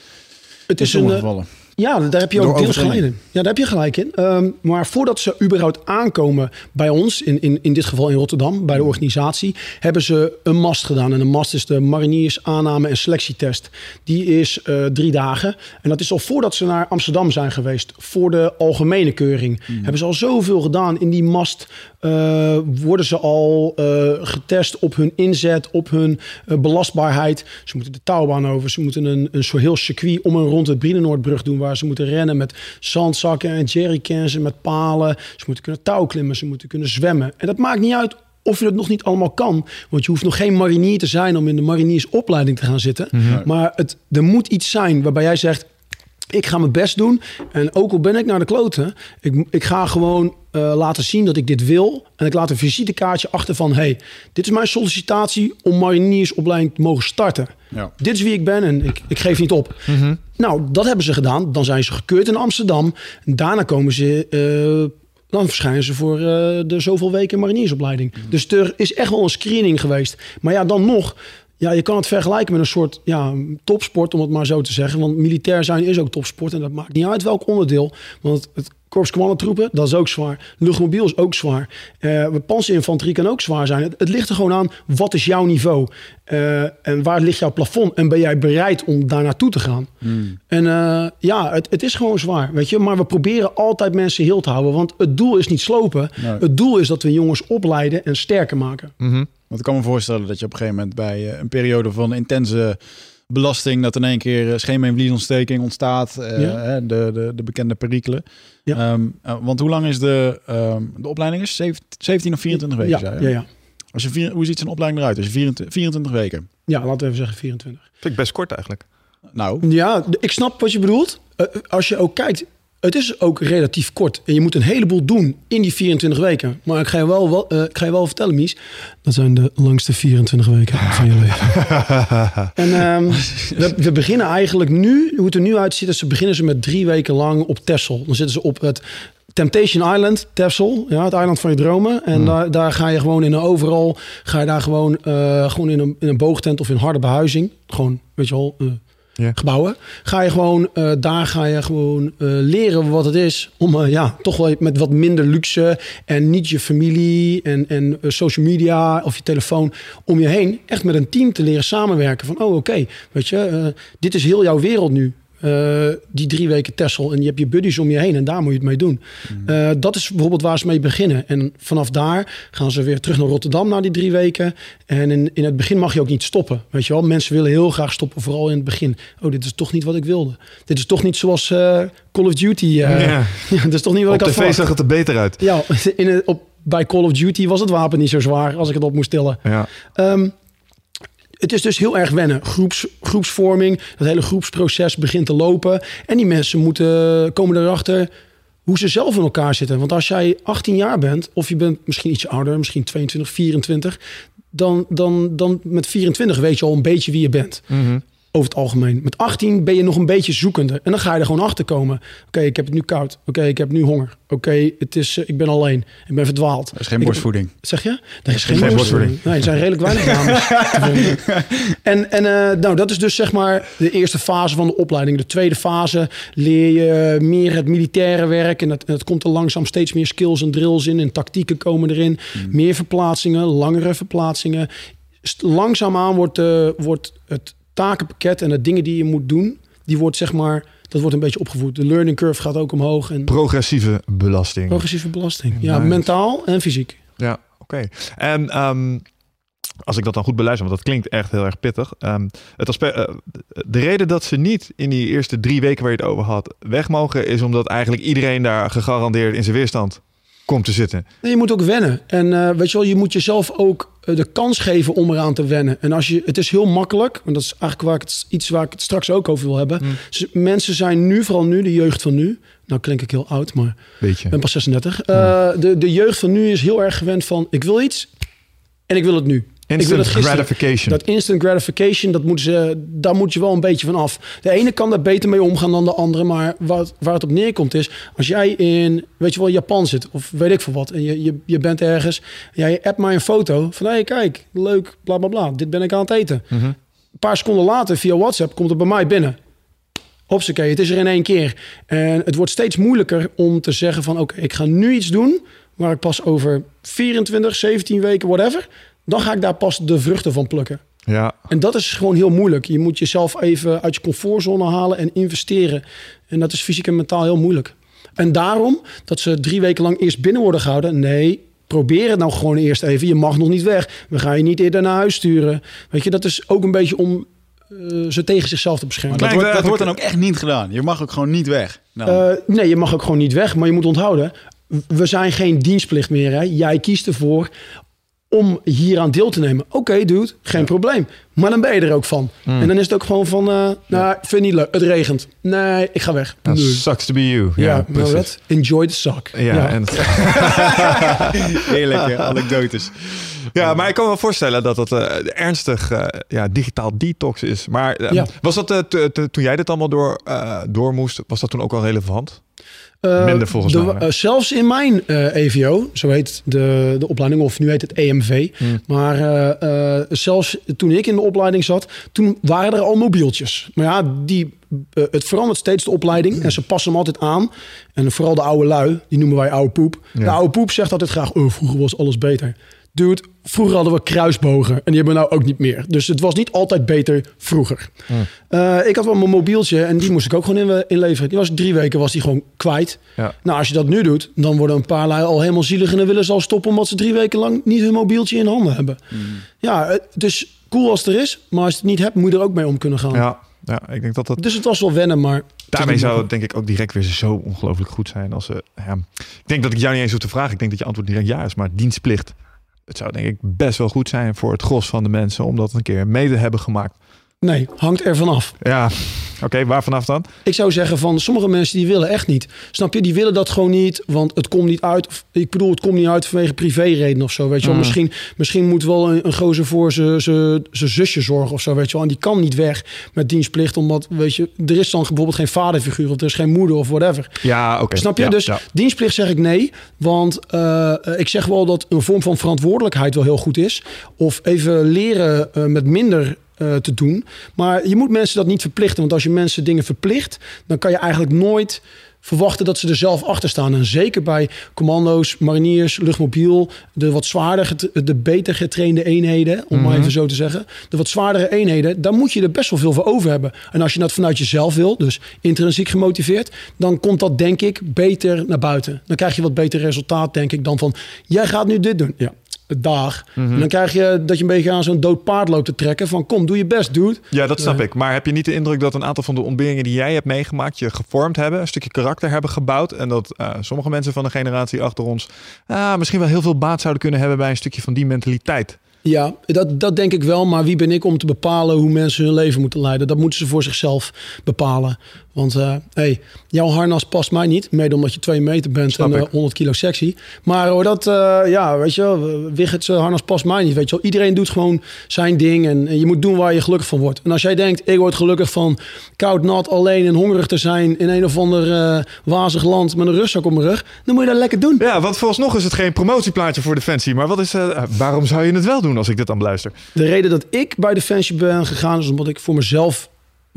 Het is een, sommige gevallen. Ja, daar heb je ook deels gelijk in. Ja, daar heb je gelijk in. Ehm, maar voordat ze überhaupt aankomen bij ons, in, in, in dit geval in Rotterdam, bij de organisatie, hebben ze een mast gedaan. En een mast is de mariniers aanname- en selectietest. Die is eh, drie dagen. En dat is al voordat ze naar Amsterdam zijn geweest, voor de algemene keuring. Hebben ze al zoveel gedaan. In die mast eh, worden ze al eh, getest op hun inzet, op hun eh, belastbaarheid. Ze moeten de touwbaan over. Ze moeten een, een soort heel circuit om en rond de Brienenoordbrug doen... waar ze moeten rennen met zandzakken en jerrycans en met palen. Ze moeten kunnen touwklimmen, ze moeten kunnen zwemmen. En dat maakt niet uit of je het nog niet allemaal kan. Want je hoeft nog geen marinier te zijn om in de mariniersopleiding te gaan zitten. Maar het, er moet iets zijn waarbij jij zegt... Ik ga mijn best doen. En ook al ben ik naar de kloten, ik, ik ga gewoon eh, laten zien dat ik dit wil. En ik laat een visitekaartje achter van... hey, dit is mijn sollicitatie om mariniersopleiding te mogen starten. Ja. Dit is wie ik ben en ik, ik geef niet op. Nou, dat hebben ze gedaan. Dan zijn ze gekeurd in Amsterdam. En daarna komen ze... eh, dan verschijnen ze voor eh, de zoveel weken mariniersopleiding. Dus er is echt wel een screening geweest. Maar ja, dan nog... Ja, je kan het vergelijken met een soort ja, topsport, om het maar zo te zeggen. Want militair zijn is ook topsport. En dat maakt niet uit welk onderdeel. Want het korps commandotroepen, dat is ook zwaar. Luchtmobiel is ook zwaar. Eh panzerinfanterie kan ook zwaar zijn. Het, het ligt er gewoon aan, wat is jouw niveau? Eh, en waar ligt jouw plafond? En ben jij bereid om daar naartoe te gaan? En eh, ja, het, het is gewoon zwaar, weet je. Maar we proberen altijd mensen heel te houden. Want het doel is niet slopen. Nee. Het doel is dat we jongens opleiden en sterker maken. Want ik kan me voorstellen dat je op een gegeven moment bij eh, een periode van intense belasting, dat in één keer uh, scheenbeenvliesontsteking ontstaat, eh, Ja. hè, de, de, de bekende perikelen. Ja. Ehm, eh, want hoe lang is de, ehm, de opleiding? Is 17 of 24 weken? Ja, ja, ja. Als je vier, hoe ziet zo'n opleiding eruit? Als je 24, 24 weken. ja, laten we even zeggen 24. Vind ik best kort eigenlijk. Nou, Ja, ik snap wat je bedoelt. Eh, als je ook kijkt, het is ook relatief kort. En je moet een heleboel doen in die 24 weken. Maar ik ga je wel, wel, eh, ik ga je wel vertellen, Mies. Dat zijn de langste 24 weken van je leven. en ehm, we, we beginnen eigenlijk nu, hoe het er nu uitziet... is ze beginnen ze met drie weken lang op Texel. Dan zitten ze op het Temptation Island, Texel. Ja, het eiland van je dromen. En daar, daar ga je gewoon in een overal... ga je daar gewoon, eh, gewoon in, een, in een boogtent of in harde behuizing. Gewoon, weet je wel... eh, Gebouwen. Ga je gewoon, eh, daar ga je gewoon eh, leren wat het is om eh, ja, toch wel met wat minder luxe en niet je familie en, en social media of je telefoon om je heen echt met een team te leren samenwerken. Van oh oké, weet je, dit is heel jouw wereld nu. Eh, die drie weken Tessel en je hebt je buddies om je heen en daar moet je het mee doen. Eh, dat is bijvoorbeeld waar ze mee beginnen. En vanaf daar gaan ze weer terug naar Rotterdam na die drie weken. En in, in het begin mag je ook niet stoppen. Weet je wel, mensen willen heel graag stoppen, vooral in het begin. Oh, dit is toch niet wat ik wilde. Dit is toch niet zoals eh, Call of Duty. Ja. ja, dit is toch niet wat Op ik had tv verwacht. zag het er beter uit. Ja, in op, bij Call of Duty was het wapen niet zo zwaar als ik het op moest tillen. Ja. Ehm, het is dus heel erg wennen. Groeps, groepsvorming, het hele groepsproces begint te lopen. En die mensen moeten komen erachter hoe ze zelf in elkaar zitten. Want als jij 18 jaar bent, of je bent misschien iets ouder, misschien 22, 24... dan, dan, dan met 24 weet je al een beetje wie je bent. Over het algemeen. Met 18 ben je nog een beetje zoekende. En dan ga je er gewoon achter komen. Oké, ik heb het nu koud. Oké, ik heb nu honger. Oké, het is, eh, ik ben alleen. Ik ben verdwaald. er is geen borstvoeding. Zeg je? Er is geen, geen borstvoeding. Nee, er zijn redelijk weinig dames. vinden. en en eh, nou, dat is dus zeg maar de eerste fase van de opleiding. De tweede fase leer je meer het militaire werk. En het komt er langzaam steeds meer skills en drills in. En tactieken komen erin. Meer verplaatsingen, langere verplaatsingen. Langzaamaan wordt, eh, wordt het takenpakket en de dingen die je moet doen... die wordt zeg maar... Dat wordt een beetje opgevoed. De learning curve gaat ook omhoog. En Progressieve belasting. progressieve belasting. Ja, Nice. mentaal en fysiek. Ja, oké. En ehm, als ik dat dan goed beluister, want dat klinkt echt heel erg pittig. ehm, het aspect, eh, de reden dat ze niet in die eerste drie weken waar je het over had weg mogen, is omdat eigenlijk iedereen daar gegarandeerd in zijn weerstand komt te zitten. Nee, je moet ook wennen. En uh, weet je wel, je moet jezelf ook uh, de kans geven om eraan te wennen. En als je, het is heel makkelijk, en dat is eigenlijk waar ik het, iets waar ik het straks ook over wil hebben. Mm. Dus mensen zijn nu, vooral nu, de jeugd van nu. Nou klink ik heel oud, maar Weet je. ik ben pas 36. Uh, de, de jeugd van nu is heel erg gewend van, ik wil iets en ik wil het nu. Instant gratification. Dat instant gratification, dat moet ze, daar moet je wel een beetje van af. De ene kan daar beter mee omgaan dan de andere. Maar wat, waar het op neerkomt is... als jij in, weet je wel, Japan zit... of weet ik veel wat... en je, je, je bent ergens... jij appt maar een foto van... hé, hey, kijk, leuk, bla, bla, bla. Dit ben ik aan het eten. Mhm. Een paar seconden later, via WhatsApp... komt het bij mij binnen. Hopsakee, het is er in één keer. En het wordt steeds moeilijker om te zeggen van... oké, ik ga nu iets doen... waar ik pas over 24, 17 weken, whatever dan ga ik daar pas de vruchten van plukken. Ja. En dat is gewoon heel moeilijk. Je moet jezelf even uit je comfortzone halen en investeren. En dat is fysiek en mentaal heel moeilijk. En daarom dat ze drie weken lang eerst binnen worden gehouden. Nee, probeer het nou gewoon eerst even. Je mag nog niet weg. We gaan je niet eerder naar huis sturen. Weet je, dat is ook een beetje om uh, ze tegen zichzelf te beschermen. Maar dat, wordt, dat wordt dan ook echt niet gedaan. Je mag ook gewoon niet weg. Nou. Uh, nee, je mag ook gewoon niet weg. Maar je moet onthouden, we zijn geen dienstplicht meer. Hè? Jij kiest ervoor om hier aan deel te nemen. Oké, okay, dude, geen ja. probleem. Maar dan ben je er ook van. Mm. En dan is het ook gewoon van, uh, nou, vind niet leuk. Het regent. Nee, ik ga weg. Nee. sucks to be you. Ja, ja nou dat. Enjoy the suck. Ja, ja. En Heerlijke anekdotes. Ja, maar ik kan me wel voorstellen dat dat uh, ernstig uh, ja, digitaal detox is. Maar uh, ja. was dat toen jij dit allemaal door, door moest, was dat toen ook al relevant? Uh, Minder volgens de, mij. Uh, zelfs in mijn uh, EVO, zo heet de, de opleiding, of nu heet het EMV. Hmm. Maar zelfs toen ik in de opleiding zat, toen waren er al mobieltjes. Maar ja, die, het verandert steeds de opleiding en ze passen hem altijd aan. En vooral de oude lui, die noemen wij oude poep. Ja. De oude poep zegt altijd graag, oh, vroeger was alles beter. Dude, vroeger hadden we kruisbogen en die hebben we nou ook niet meer. Dus het was niet altijd beter vroeger. Hmm. Uh, ik had wel mijn mobieltje en die moest ik ook gewoon in, inleveren. Die was drie weken was die gewoon kwijt. Ja. Nou, als je dat nu doet, dan worden een paar lui al helemaal zielig en dan willen ze al stoppen omdat ze drie weken lang niet hun mobieltje in handen hebben. Hmm. Ja, het is cool als het er is, maar als je het niet hebt, moet je er ook mee om kunnen gaan. Ja, ja ik denk dat dat... Dus het was wel wennen, maar... Daarmee zou het denk ik ook direct weer zo ongelooflijk goed zijn als ze... Ja, ik denk dat ik jou niet eens hoef te vragen. Ik denk dat je antwoord direct ja is, maar dienstplicht het zou denk ik best wel goed zijn voor het gros van de mensen om dat een keer mee te hebben gemaakt. Nee, hangt er vanaf. Ja, oké, okay, waar vanaf dan? Ik zou zeggen van sommige mensen die willen echt niet. Snap je? Die willen dat gewoon niet, want het komt niet uit. Of, ik bedoel, het komt niet uit vanwege privéreden of zo, weet je wel. Mm. Misschien, misschien moet wel een, een gozer voor zijn zusje zorgen of zo, weet je wel. En die kan niet weg met dienstplicht, omdat, weet je, er is dan bijvoorbeeld geen vaderfiguur of er is geen moeder of whatever. Ja, oké. Okay. Snap je? Ja, dus ja. dienstplicht zeg ik nee, want uh, ik zeg wel dat een vorm van verantwoordelijkheid wel heel goed is. Of even leren uh, met minder uh, te doen. Maar je moet mensen dat niet verplichten. Want als je mensen dingen verplicht, dan kan je eigenlijk nooit verwachten dat ze er zelf achter staan. En zeker bij commando's, mariniers, luchtmobiel, de wat zwaarder, de beter getrainde eenheden, om Mhm. maar even zo te zeggen. De wat zwaardere eenheden, daar moet je er best wel veel voor over hebben. En als je dat vanuit jezelf wil, dus intrinsiek gemotiveerd, dan komt dat denk ik beter naar buiten. Dan krijg je wat beter resultaat, denk ik, dan van jij gaat nu dit doen. Ja. Dag. Mhm. En dan krijg je dat je een beetje aan zo'n dood paard loopt te trekken. Van kom, doe je best, dude. Ja, dat snap Ja. ik. Maar heb je niet de indruk dat een aantal van de ontberingen die jij hebt meegemaakt, je gevormd hebben, een stukje karakter hebben gebouwd? En dat eh, sommige mensen van de generatie achter ons ah, misschien wel heel veel baat zouden kunnen hebben bij een stukje van die mentaliteit? Ja, dat, dat denk ik wel. Maar wie ben ik om te bepalen hoe mensen hun leven moeten leiden? Dat moeten ze voor zichzelf bepalen. Want eh hey, jouw harnas past mij niet. Mede omdat je twee meter bent Snap en eh, ik. 100 kilo sexy. Maar hoor, dat, eh, ja, weet je eh, harnas past mij niet. Weet je wel. Iedereen doet gewoon zijn ding. En, en je moet doen waar je gelukkig van wordt. En als jij denkt, ik word gelukkig van koud, nat, alleen en hongerig te zijn... in een of ander eh, wazig land met een rugzak op mijn rug... dan moet je dat lekker doen. Ja, want vooralsnog is het geen promotieplaatje voor Defensie. Maar wat is, eh, waarom zou je het wel doen als ik dit dan beluister? De reden dat ik bij Defensie ben gegaan is omdat ik voor mezelf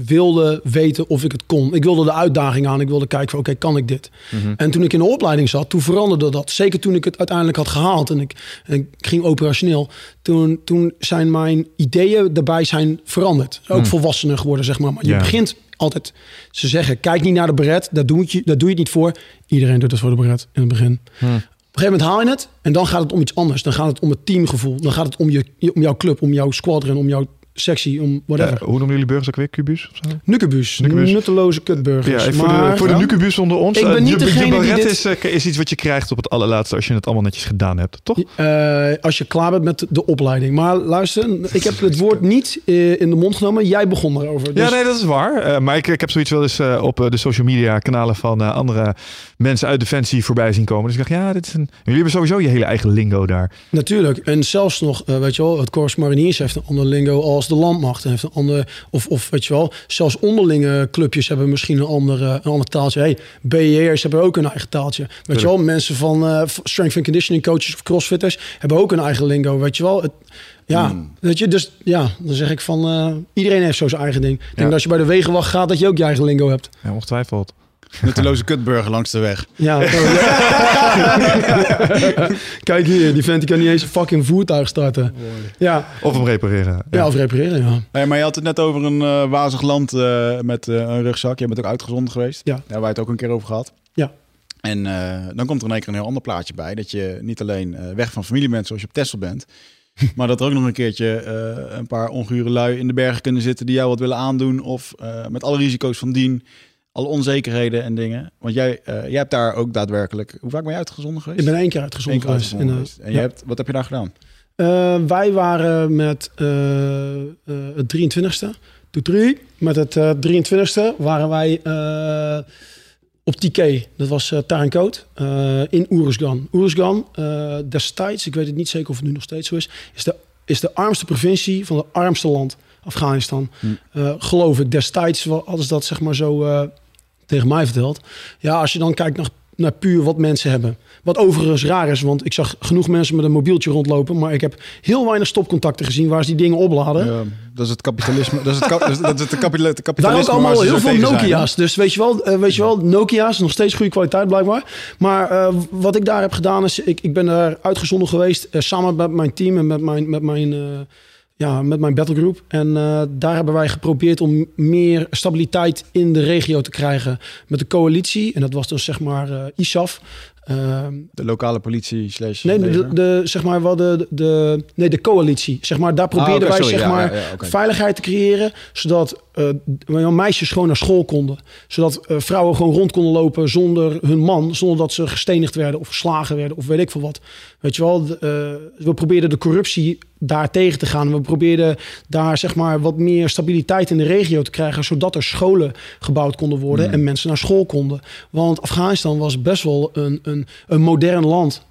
wilde weten of ik het kon. Ik wilde de uitdaging aan. Ik wilde kijken van oké, kan ik dit? En toen ik in de opleiding zat, toen veranderde dat. Zeker toen ik het uiteindelijk had gehaald en ik, en ik ging operationeel. Toen, toen zijn mijn ideeën daarbij zijn veranderd. Ook volwassener geworden, zeg maar. Maar je begint altijd, ze zeggen, kijk niet naar de beret. Daar doe, je, daar doe je het niet voor. Iedereen doet het voor de beret in het begin. Op een gegeven moment haal je het en dan gaat het om iets anders. Dan gaat het om het teamgevoel. Dan gaat het om, je, om jouw club, om jouw squadron, om jouw sexy om whatever. Hoe noemen jullie burgers ook weer? Kubus? Nukkebus. nutteloze kutburgers. Ja, voor de, voor de Nukkebus onder ons. Ik ben eh, niet je, degene je die dit- is, eh, is iets wat je krijgt op het allerlaatste als je het allemaal netjes gedaan hebt, toch? Eh, als je klaar bent met de opleiding. Maar luister, ik heb het woord niet in de mond genomen. Jij begon erover. Dus Ja, nee, dat is waar. Maar ik, ik heb zoiets wel eens op de social media kanalen van andere mensen uit Defensie voorbij zien komen. Dus ik dacht, ja, dit is een... Jullie hebben sowieso je hele eigen lingo daar. Natuurlijk. En zelfs nog, weet je wel, het Corps Mariniers heeft een ander lingo als de landmacht. Heeft een ander, of, of weet je wel, zelfs onderlinge clubjes hebben misschien een ander, eh, een ander taaltje. Hey, BE'ers hebben ook een eigen taaltje. Weet je wel, mensen van eh, strength and conditioning coaches of crossfitters hebben ook een eigen lingo. Weet je wel, het, ja, weet je, dus ja, dan zeg ik van eh, iedereen heeft zo zijn eigen ding. Ik denk Ja. dat als je bij de wegenwacht gaat, dat je ook je eigen lingo hebt. Ja, ongetwijfeld. Nutteloze kutburger langs de weg. Ja. Kijk hier, die vent die kan niet eens een fucking voertuig starten. Ja, Of hem repareren. ja. of repareren, ja. Hey, maar je had het net over een eh, wazig land eh, met eh, een rugzak. Je bent ook uitgezonden geweest. Ja. Daar hebben wij het ook een keer over gehad. Ja. En eh, dan komt er in één keer een heel ander plaatje bij. Dat je niet alleen eh, weg van familie bent zoals je op Texel bent. maar dat er ook nog een keerje eh, een paar ongure lui in de bergen kunnen zitten die jou wat willen aandoen. Of eh, met alle risico's van dien. Alle onzekerheden en dingen. Want jij, eh, jij hebt daar ook daadwerkelijk... Hoe vaak ben je uitgezonden geweest? Ik ben één keer uitgezonden keer geweest. uitgezonden En, geweest. En ja. je hebt, wat heb je daar gedaan? Eh, wij waren met eh, het 23ste. Doe drie. Met het eh 23ste waren wij op TK. Dat was uh, in Oeruzgan. Oeruzgan, destijds, ik weet het niet zeker of het nu nog steeds zo is, is de, is de armste provincie van het armste land, Afghanistan. Eh, geloof ik. Destijds wa- hadden ze dat zeg maar zo tegen mij verteld. Ja, als je dan kijkt naar, naar puur wat mensen hebben. Wat overigens raar is, want ik zag genoeg mensen met een mobieltje rondlopen. Maar ik heb heel weinig stopcontacten gezien waar ze die dingen opladen. Ja, dat is het kapitalisme. dat is het, kap, dat is- het kapitalisme. Daar ook allemaal heel veel zijn? Nokia's. Dus weet je wel, eh, weet je wel Nokia's, nog steeds goede kwaliteit blijkbaar. Maar eh, wat ik daar heb gedaan is, ik, ik ben daar uitgezonden geweest eh, samen met mijn team en met mijn, met mijn, ja, met mijn battlegroup. En eh, daar hebben wij geprobeerd om meer stabiliteit in de regio te krijgen met de coalitie. En dat was dus zeg maar eh, ISAF. Ehm, De lokale politie slash Nee, de, zeg maar wel de, de, nee, de coalitie. Zeg maar, daar probeerden Ah, oké, wij sorry, zeg ja, maar ja, ja, oké. veiligheid te creëren, zodat wel meisjes gewoon naar school konden, zodat eh, vrouwen gewoon rond konden lopen zonder hun man, zonder dat ze gestenigd werden of geslagen werden of weet ik veel wat. Weet je wel, eh, we probeerden de corruptie daar tegen te gaan. We probeerden daar zeg maar wat meer stabiliteit in de regio te krijgen, zodat er scholen gebouwd konden worden Hmm. en mensen naar school konden. Want Afghanistan was best wel een, een, een modern land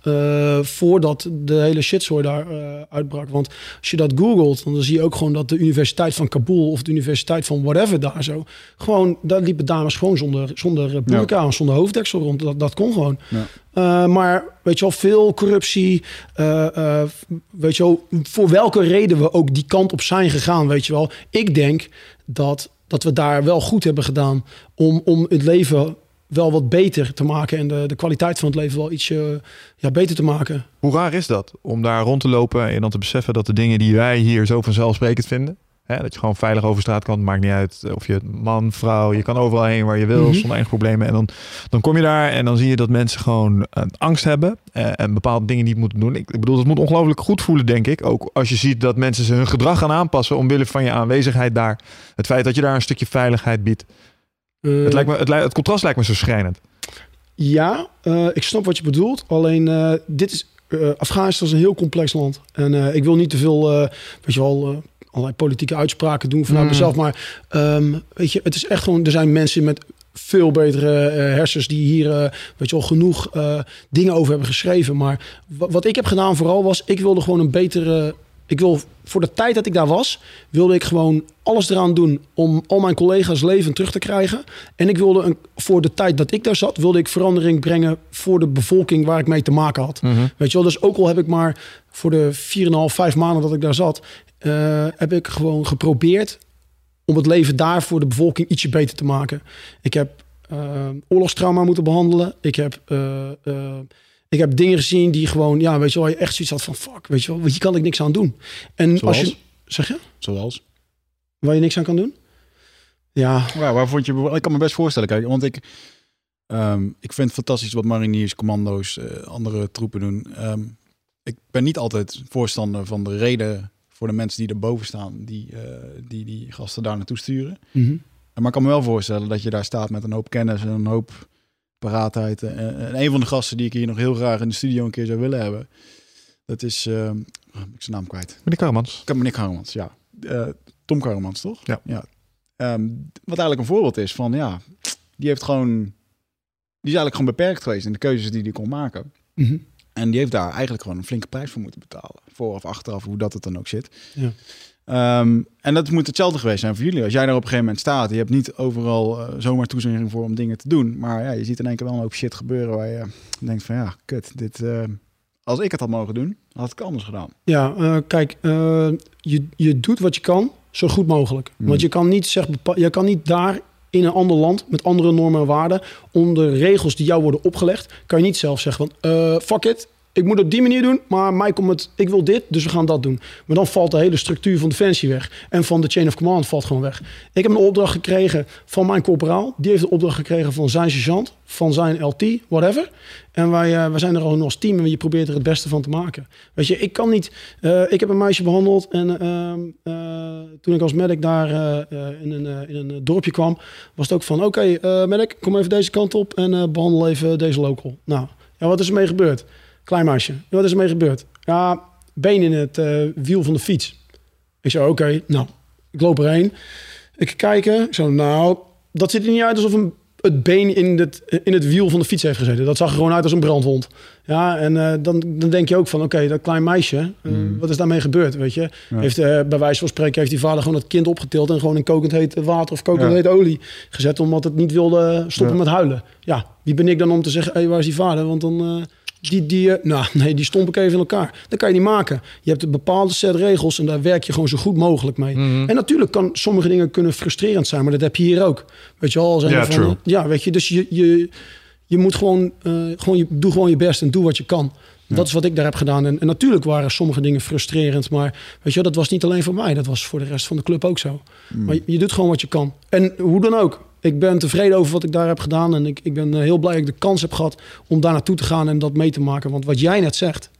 voordat de hele shitzooi daar uitbrak. Want als je dat googelt, dan zie je ook gewoon dat de Universiteit van Kabul of de Universiteit van whatever daar zo, gewoon, daar liepen dames gewoon zonder, zonder eh, burka, zonder hoofddeksel rond. Dat, dat kon gewoon. Ja. Uh, maar weet je wel, veel corruptie. Uh, uh, weet je wel, voor welke reden we ook die kant op zijn gegaan, weet je wel. Ik denk dat, dat we daar wel goed hebben gedaan om, om het leven wel wat beter te maken en de, de kwaliteit van het leven wel ietsje ja, beter te maken. Hoe raar is dat om daar rond te lopen en dan te beseffen dat de dingen die wij hier zo vanzelfsprekend vinden, hè, dat je gewoon veilig over straat kan, maakt niet uit of je man, vrouw, je kan overal heen waar je wil, mm -hmm. zonder enige problemen. En dan, dan kom je daar en dan zie je dat mensen gewoon een angst hebben eh, en bepaalde dingen niet moeten doen. Ik, ik bedoel, het moet ongelooflijk goed voelen, denk ik. Ook als je ziet dat mensen hun gedrag gaan aanpassen omwille van je aanwezigheid daar. Het feit dat je daar een stukje veiligheid biedt. Uh, het, lijkt me, het, het, contrast lijkt me zo schrijnend. Ja, ik snap wat je bedoelt. Alleen dit is. Afghanistan is een heel complex land. En ik wil niet te veel, weet je wel, allerlei politieke uitspraken doen vanuit mm. mezelf. Maar um, weet je, het is echt gewoon. Er zijn mensen met veel betere hersens die hier, weet je wel, genoeg dingen over hebben geschreven. Maar wat ik heb gedaan vooral was, ik wilde gewoon een betere. Ik wil voor de tijd dat ik daar was, wilde ik gewoon alles eraan doen om al mijn collega's leven terug te krijgen. En ik wilde een, voor de tijd dat ik daar zat, wilde ik verandering brengen voor de bevolking waar ik mee te maken had. Mhm. Mm -hmm. Weet je wel, dus ook al heb ik maar voor de 4,5, 5 maanden dat ik daar zat, uh, heb ik gewoon geprobeerd om het leven daar voor de bevolking ietsje beter te maken. Ik heb uh, oorlogstrauma moeten behandelen. Ik heb uh, ik heb dingen gezien die gewoon, ja, weet je wel, je echt zoiets had van fuck, weet je wel, hier kan ik niks aan doen. En Zoals? als je, zeg je, Zoals? waar je niks aan kan doen? Ja. ja waar vond je, ik kan me best voorstellen, kijk, want ik, um, ik vind het fantastisch wat mariniers, commando's, uh, andere troepen doen. Um, ik ben niet altijd voorstander van de reden voor de mensen die erboven staan, die, eh, die die gasten daar naartoe sturen. Mhm. Maar ik kan me wel voorstellen dat je daar staat met een hoop kennis en een hoop paraatheid. En, en een van de gasten die ik hier nog heel graag in de studio een keer zou willen hebben, dat is, uh, ik ben zijn naam kwijt. Meneer Karmans. Meneer Karmans, ja. Uh, Tom Karmans, toch? Ja. ja. Um, wat eigenlijk een voorbeeld is van, ja, die heeft gewoon, die is eigenlijk gewoon beperkt geweest in de keuzes die hij kon maken. Mhm. En die heeft daar eigenlijk gewoon een flinke prijs voor moeten betalen. Voor of achteraf, hoe dat het dan ook zit. Ja. Um, en dat moet hetzelfde geweest zijn voor jullie. Als jij daar op een gegeven moment staat, je hebt niet overal uh, zomaar toezegging voor om dingen te doen. Maar ja, je ziet in één keer wel een hoop shit gebeuren waar je denkt van ja, kut, dit, uh, als ik het had mogen doen, had ik anders gedaan. Ja, uh, kijk, je, je doet wat je kan, zo goed mogelijk. Hmm. Want je kan niet zeggen, je kan niet daar in een ander land met andere normen en waarden, onder regels die jou worden opgelegd, kan je niet zelf zeggen van uh, fuck it, ik moet het op die manier doen, maar mij komt het, ik wil dit, dus we gaan dat doen. Maar dan valt de hele structuur van Defensie weg. En van de chain of command valt gewoon weg. Ik heb een opdracht gekregen van mijn corporaal. Die heeft de opdracht gekregen van zijn sergeant, van zijn LT, whatever. En wij, uh, zijn er al als team en je probeert er het beste van te maken. Weet je, ik kan niet... Uh, ik heb een meisje behandeld en uh, toen ik als medic daar in, een, in een dorpje kwam... was het ook van, oké okay, medic, kom even deze kant op en behandel even deze local. Nou, ja, wat is er mee gebeurd? Klein meisje. Wat is er mee gebeurd? Ja, been in het uh, wiel van de fiets. Ik zei, oké, okay, nou, ik loop erheen. Ik kijk, ik zo, nou, dat ziet er niet uit alsof een, het been in het, in het wiel van de fiets heeft gezeten. Dat zag er gewoon uit als een brandwond. Ja, en uh, dan, dan denk je ook van, oké, okay, dat klein meisje, uh, mm. wat is daarmee gebeurd, weet je? Ja. Heeft, uh, bij wijze van spreken heeft die vader gewoon het kind opgetild en gewoon in kokend heet water of kokend ja. heet olie gezet, omdat het niet wilde stoppen ja. met huilen. Ja, wie ben ik dan om te zeggen, hé, hey, waar is die vader? Want dan... Die, die, nou, nee, die stomp ik even in elkaar. Dat kan je niet maken. Je hebt een bepaalde set regels en daar werk je gewoon zo goed mogelijk mee. Mhm. En natuurlijk kan sommige dingen kunnen frustrerend zijn, maar dat heb je hier ook. Weet je wel? Ja, van, ja, weet je, dus je, je, je moet gewoon, uh, gewoon je, doe gewoon je best en doe wat je kan. Ja. Dat is wat ik daar heb gedaan. En, en, natuurlijk waren sommige dingen frustrerend. Maar weet je, dat was niet alleen voor mij. Dat was voor de rest van de club ook zo. Mm. Maar je, je, doet gewoon wat je kan. En hoe dan ook. Ik ben tevreden over wat ik daar heb gedaan. En ik, ik ben uh, heel blij dat ik de kans heb gehad om daar naartoe te gaan en dat mee te maken. Want wat jij net zegt,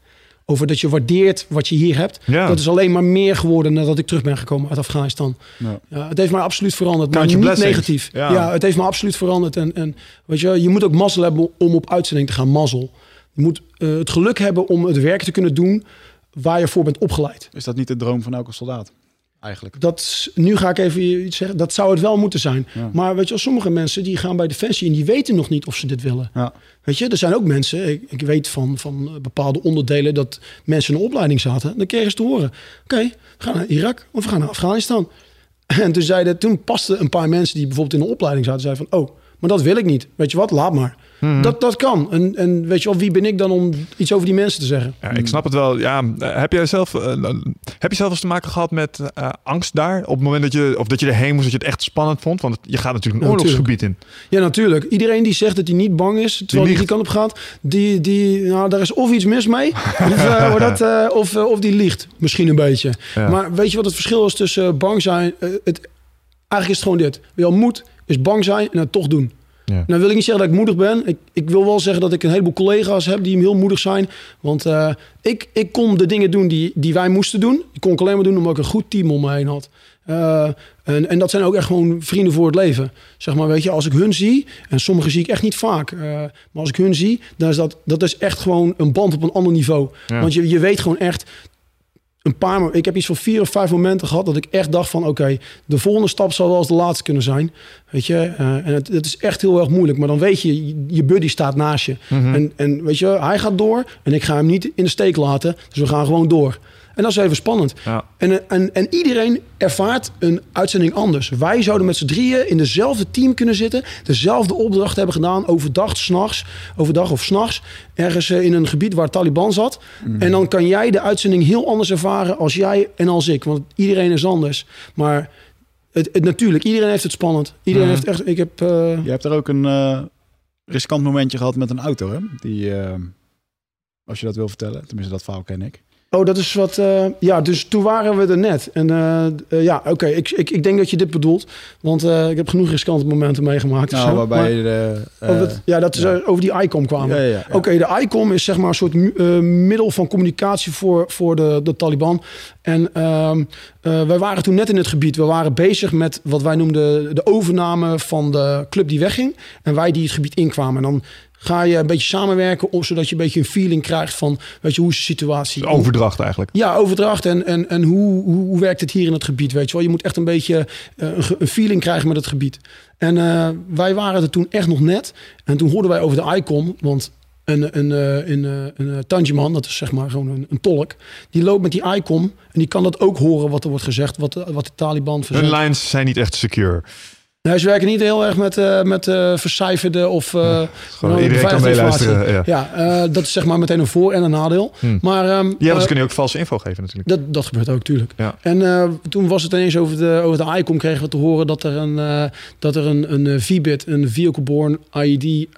over dat je waardeert wat je hier hebt. Ja. Dat is alleen maar meer geworden nadat ik terug ben gekomen uit Afghanistan. Ja. Ja, het heeft mij absoluut veranderd, maar niet blessings. negatief. Ja. Ja. het heeft me absoluut veranderd. En, en weet je, je moet ook mazzel hebben om op uitzending te gaan, mazzel. Je moet uh, het geluk hebben om het werk te kunnen doen waar je voor bent opgeleid. Is dat niet de droom van elke soldaat? Eigenlijk. Dat, nu ga ik even iets zeggen. Dat zou het wel moeten zijn. Ja. Maar weet je, wel, sommige mensen die gaan bij Defensie en die weten nog niet of ze dit willen. Ja. Weet je, er zijn ook mensen, ik, ik weet van, van bepaalde onderdelen dat mensen in de opleiding zaten. Dan kregen ze te horen, oké, we gaan naar Irak of we gaan naar Afghanistan. En toen, zeiden, toen pasten een paar mensen die bijvoorbeeld in de opleiding zaten, zeiden van, oh, maar dat wil ik niet. Weet je wat, laat maar. Dat, dat kan. En, en weet je wel, wie ben ik dan om iets over die mensen te zeggen? Ja, ik snap het wel. Ja, eh, heb jij zelf, eh, heb je zelf eens te maken gehad met eh, angst daar? Op het moment dat je, of dat je erheen moest, dat je het echt spannend vond? Want je gaat natuurlijk een Ja, oorlogsgebied in. Ja, natuurlijk. Iedereen die zegt dat hij niet bang is, terwijl hij liegt. die kant op gaat, die, die, nou, daar is of iets mis mee, of, dat, of, of die liegt. Misschien een beetje. Ja. Maar weet je wat het verschil is tussen bang zijn? Het, eigenlijk is het gewoon dit. Wel moed is bang zijn en het toch doen. Ja. Nou wil ik niet zeggen dat ik moedig ben. Ik, ik wil wel zeggen dat ik een heleboel collega's heb die heel moedig zijn. Want eh, ik, ik kon de dingen doen die, die wij moesten doen. Die kon ik alleen maar doen omdat ik een goed team om me heen had. Eh, en, en dat zijn ook echt gewoon vrienden voor het leven. Zeg maar, weet je, als ik hun zie, en sommige zie ik echt niet vaak. eh, maar als ik hun zie, dan is dat, dat is echt gewoon een band op een ander niveau. Ja. Want je, je weet gewoon echt, een paar, ik heb iets van vier of vijf momenten gehad dat ik echt dacht van oké, de volgende stap zal wel eens de laatste kunnen zijn. Weet je, eh, en het, het is echt heel erg moeilijk. Maar dan weet je, je- je buddy staat naast je. Mhm. En, en weet je, hij gaat door en ik ga hem niet in de steek laten. Dus we gaan gewoon door. En dat is even spannend. Ja. En, en, en iedereen ervaart een uitzending anders. Wij zouden met z'n drieën in dezelfde team kunnen zitten. Dezelfde opdracht hebben gedaan. Overdag, s'nachts. Overdag of s'nachts. Ergens eh, in een gebied waar Taliban zat. En dan kan jij de uitzending heel anders ervaren als jij en als ik. Want iedereen is anders. Maar het, het, natuurlijk, iedereen heeft het spannend. Iedereen Mhm. heeft echt... Ik heb... eh, Je hebt er ook een eh, riskant momentje gehad met een auto, hè? Die, eh, als je dat wil vertellen, tenminste dat verhaal ken ik. Oh, dat is wat. eh, ja, dus toen waren we er net. En eh, eh, ja, oké, ik, ik, ik denk dat je dit bedoelt. Want ik heb genoeg riskante momenten meegemaakt. Nou, zo. waarbij Maar- de... oh, dat- ja, dat is ja. eh, over die ICOM kwamen. Ja, ja, ja. Oké, de ICOM is zeg maar een soort middel van communicatie voor, voor de, de Taliban. En ehm eh, wij waren toen net in het gebied. We waren bezig met wat wij noemden de overname van de club die wegging. En wij die het gebied inkwamen. En dan ga je een beetje samenwerken, om, zodat je een beetje een feeling krijgt van, weet je, hoe is de situatie? Overdracht eigenlijk. Ja, overdracht en, en, en hoe, hoe, hoe werkt het hier in het gebied, weet je wel. Je moet echt een beetje eh, een, een feeling krijgen met het gebied. En eh, wij waren er toen echt nog net. En toen hoorden wij over de ICOM, want een, een, eh, een, een, eh, Tanjiman, dat is zeg maar gewoon een, een tolk, die loopt met die ICOM en die kan dat ook horen wat er wordt gezegd, wat, de- wat de Taliban Hun verzet. lines zijn niet echt secure. Nee, ze werken niet heel erg met, eh, met eh, vercijferde of... eh, Gewoon iedereen kan meeluisteren. Ja. Ja, dat is zeg maar meteen een voor- en een nadeel. Hm. Maar ehm, Ja, ze kunnen je ook valse info geven natuurlijk. dat, dat gebeurt ook, tuurlijk. Ja. En toen was het ineens over de, over de ICOM kregen we te horen dat er een, dat er een, een VBIT, een Vehicle-Borne IED,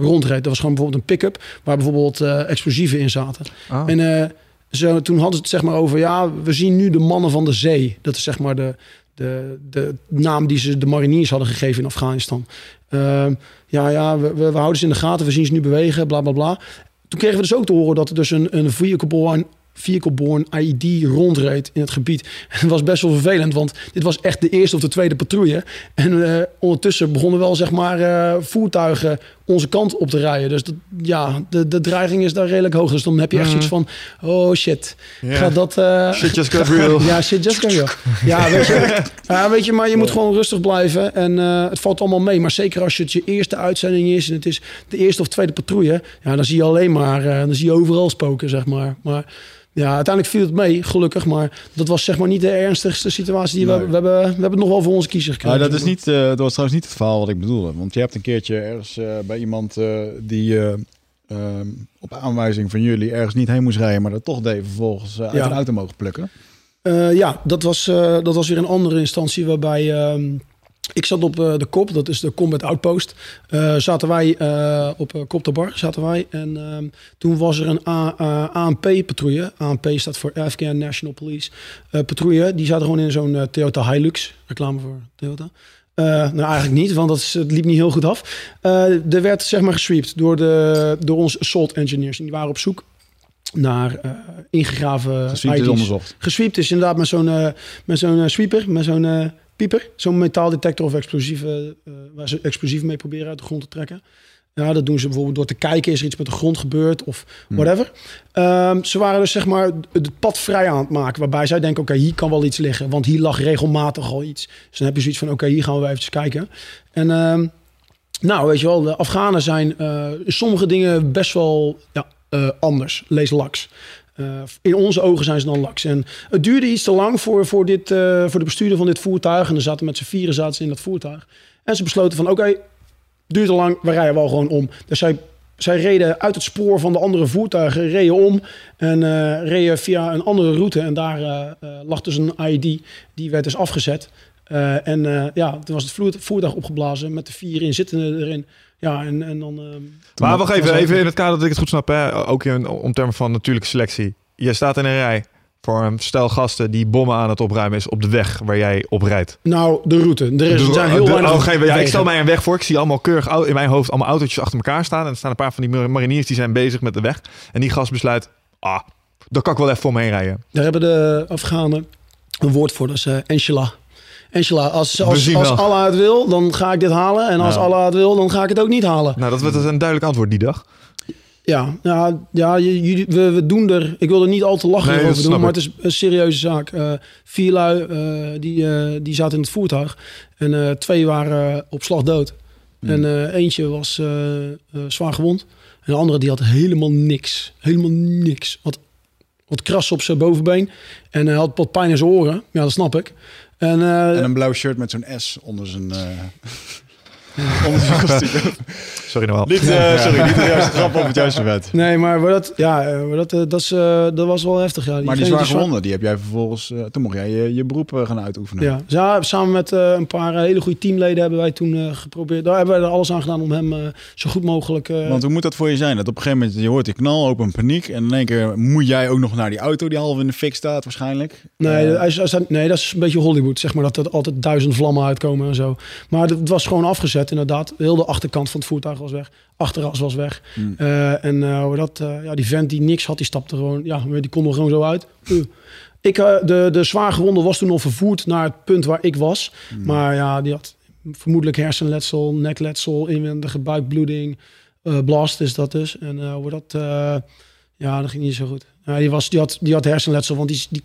rondreed. Dat was gewoon bijvoorbeeld een pick-up waar bijvoorbeeld explosieven in zaten. Ah. En zo, toen hadden ze het zeg maar over, ja, we zien nu de mannen van de zee. Dat is zeg maar de, de, de naam die ze de mariniers hadden gegeven in Afghanistan. Ehm, ja, ja, we, we, houden ze in de gaten, we zien ze nu bewegen, bla bla bla. Toen kregen we dus ook te horen dat er dus een, een vehicle-borne vehicle-borne IED rondreed in het gebied. En het was best wel vervelend, want dit was echt de eerste of de tweede patrouille. En eh, ondertussen begonnen wel zeg maar eh, voertuigen onze kant op te rijden. Dus dat, ja, de, de dreiging is daar redelijk hoog. Dus dan heb je echt zoiets van, oh shit, Ja. gaat dat... eh, Shit just got real. ja, shit just got real. Ja, weet je, ja, weet je maar je moet gewoon rustig blijven. En het valt allemaal mee. Maar zeker als het je eerste uitzending is... en het is de eerste of tweede patrouille... ja, dan zie je alleen maar... dan zie je overal spoken, zeg maar. Maar ja, uiteindelijk viel het mee, gelukkig. Maar dat was zeg maar niet de ernstigste situatie die we, Nee. we hebben. We hebben het nog wel voor onze kiezer gekregen. Nou, dat, is niet, eh, dat was trouwens niet het verhaal wat ik bedoelde. Want je hebt een keertje ergens eh, bij iemand eh, die eh, ehm, op aanwijzing van jullie ergens niet heen moest rijden, maar dat toch deed vervolgens uit Ja. een auto mogen plukken. Ja, dat was, dat was weer een andere instantie waarbij ehm, ik zat op eh, de kop, dat is de Combat Outpost. Eh, zaten wij eh, op uh, Kop de Bar, zaten wij. En ehm, toen was er een ANP-patrouille. ANP staat voor Afghan National Police eh, patrouille. Die zaten gewoon in zo'n Toyota Hilux. Reclame voor Toyota. Nou, eigenlijk niet, want dat is, het liep niet heel goed af. Er werd zeg maar gesweept door, de, door onze assault engineers. En die waren op zoek naar ingegraven Dus is onderzocht. Gesweept is inderdaad met zo'n met zo'n sweeper, met zo'n pieper. Zo'n metaaldetector of explosieven, eh, waar ze explosieven mee proberen uit de grond te trekken. Ja, dat doen ze bijvoorbeeld door te kijken, is er iets met de grond gebeurd of whatever. Ehm, ze waren dus zeg maar het pad vrij aan het maken, waarbij zij denken, oké, hier kan wel iets liggen, want hier lag regelmatig al iets. Dus dan heb je zoiets van, oké, hier gaan we even kijken. En ehm, nou, weet je wel, de Afghanen zijn uh, sommige dingen best wel ja, uh, anders. Lees laks. Uh, in onze ogen zijn ze dan laks. En het duurde iets te lang voor, voor, dit, uh, voor de bestuurder van dit voertuig. En er zaten met z'n vieren zaten ze in dat voertuig. En ze besloten van, oké, okay, duurt te lang, we rijden wel gewoon om. Dus zij, zij reden uit het spoor van de andere voertuigen, reden om. En uh, reden via een andere route. En daar lag dus een ID, die werd dus afgezet. En ja, toen was het voertuig opgeblazen met de vier inzittenden erin. Ja, en, en dan... Uh, maar wacht even, even in het kader dat ik het goed snap, hè? ook in, om termen van natuurlijke selectie. Je staat in een rij voor een stel gasten die bommen aan het opruimen is op de weg waar jij op rijdt. Nou, de route. Er is, de, zijn heel de, weinig... Oh, ja, ik stel mij een weg voor. Ik zie allemaal keurig in mijn hoofd allemaal autootjes achter elkaar staan. En er staan een paar van die mariniers die zijn bezig met de weg. En die gast besluit, ah, daar kan ik wel even voor me heen rijden. Daar hebben de Afghanen een woord voor, dat is uh, Inshallah. Angela, als, als, als Allah het wil, dan ga ik dit halen. En als nou. Allah het wil, dan ga ik het ook niet halen. Nou, dat was een duidelijk antwoord die dag. Ja, ja, ja jullie, we, we doen er... Ik wil er niet al te lachen nee, over doen, maar het is een serieuze zaak. Uh, vier lui, uh, die, uh, die zaten in het voertuig. En twee waren op slag dood. Mm. En eentje was zwaar gewond. En de andere die had helemaal niks. Helemaal niks. Wat, wat kras op zijn bovenbeen. En hij had wat pijn in zijn oren. Ja, dat snap ik. En, uh, en een blauw shirt met zo'n S onder zijn. Uh... Om het kostuum. Sorry Noël. Niet, eh, sorry, niet de juiste grap op het juiste vet. Nee, maar, maar dat, ja, eh, maar dat, eh, dat, is, eh, dat was wel heftig. Ja. Maar die Diegene zwaar zwa- gewonnen, die heb jij vervolgens... eh, toen mocht jij je, je beroep gaan uitoefenen. Ja, ja, samen met eh, een paar hele goede teamleden hebben wij toen eh, geprobeerd. Daar hebben wij er alles aan gedaan om hem eh, zo goed mogelijk. eh, Want hoe moet dat voor je zijn? Dat op een gegeven moment, je hoort die knal, open paniek. En in één keer moet jij ook nog naar die auto die half in de fik staat waarschijnlijk. nee, nee, dat is een beetje Hollywood, zeg maar. Dat er altijd duizend vlammen uitkomen en zo. Maar het was gewoon afgezet, inderdaad. Heel de achterkant van het voertuig was weg. Achteras was weg. Hmm. Eh, en hoe dat, eh, ja, die vent die niks had, die stapte gewoon. Ja, die kon er gewoon zo uit. Uh. Ik, de, de zwaar gewonde was toen al vervoerd naar het punt waar ik was. Maar ja, die had vermoedelijk hersenletsel, nekletsel, inwendige buikbloeding. blast is dat dus. En hoe dat... ja, dat ging niet zo goed. Die, was, die, had, die had hersenletsel, want die, die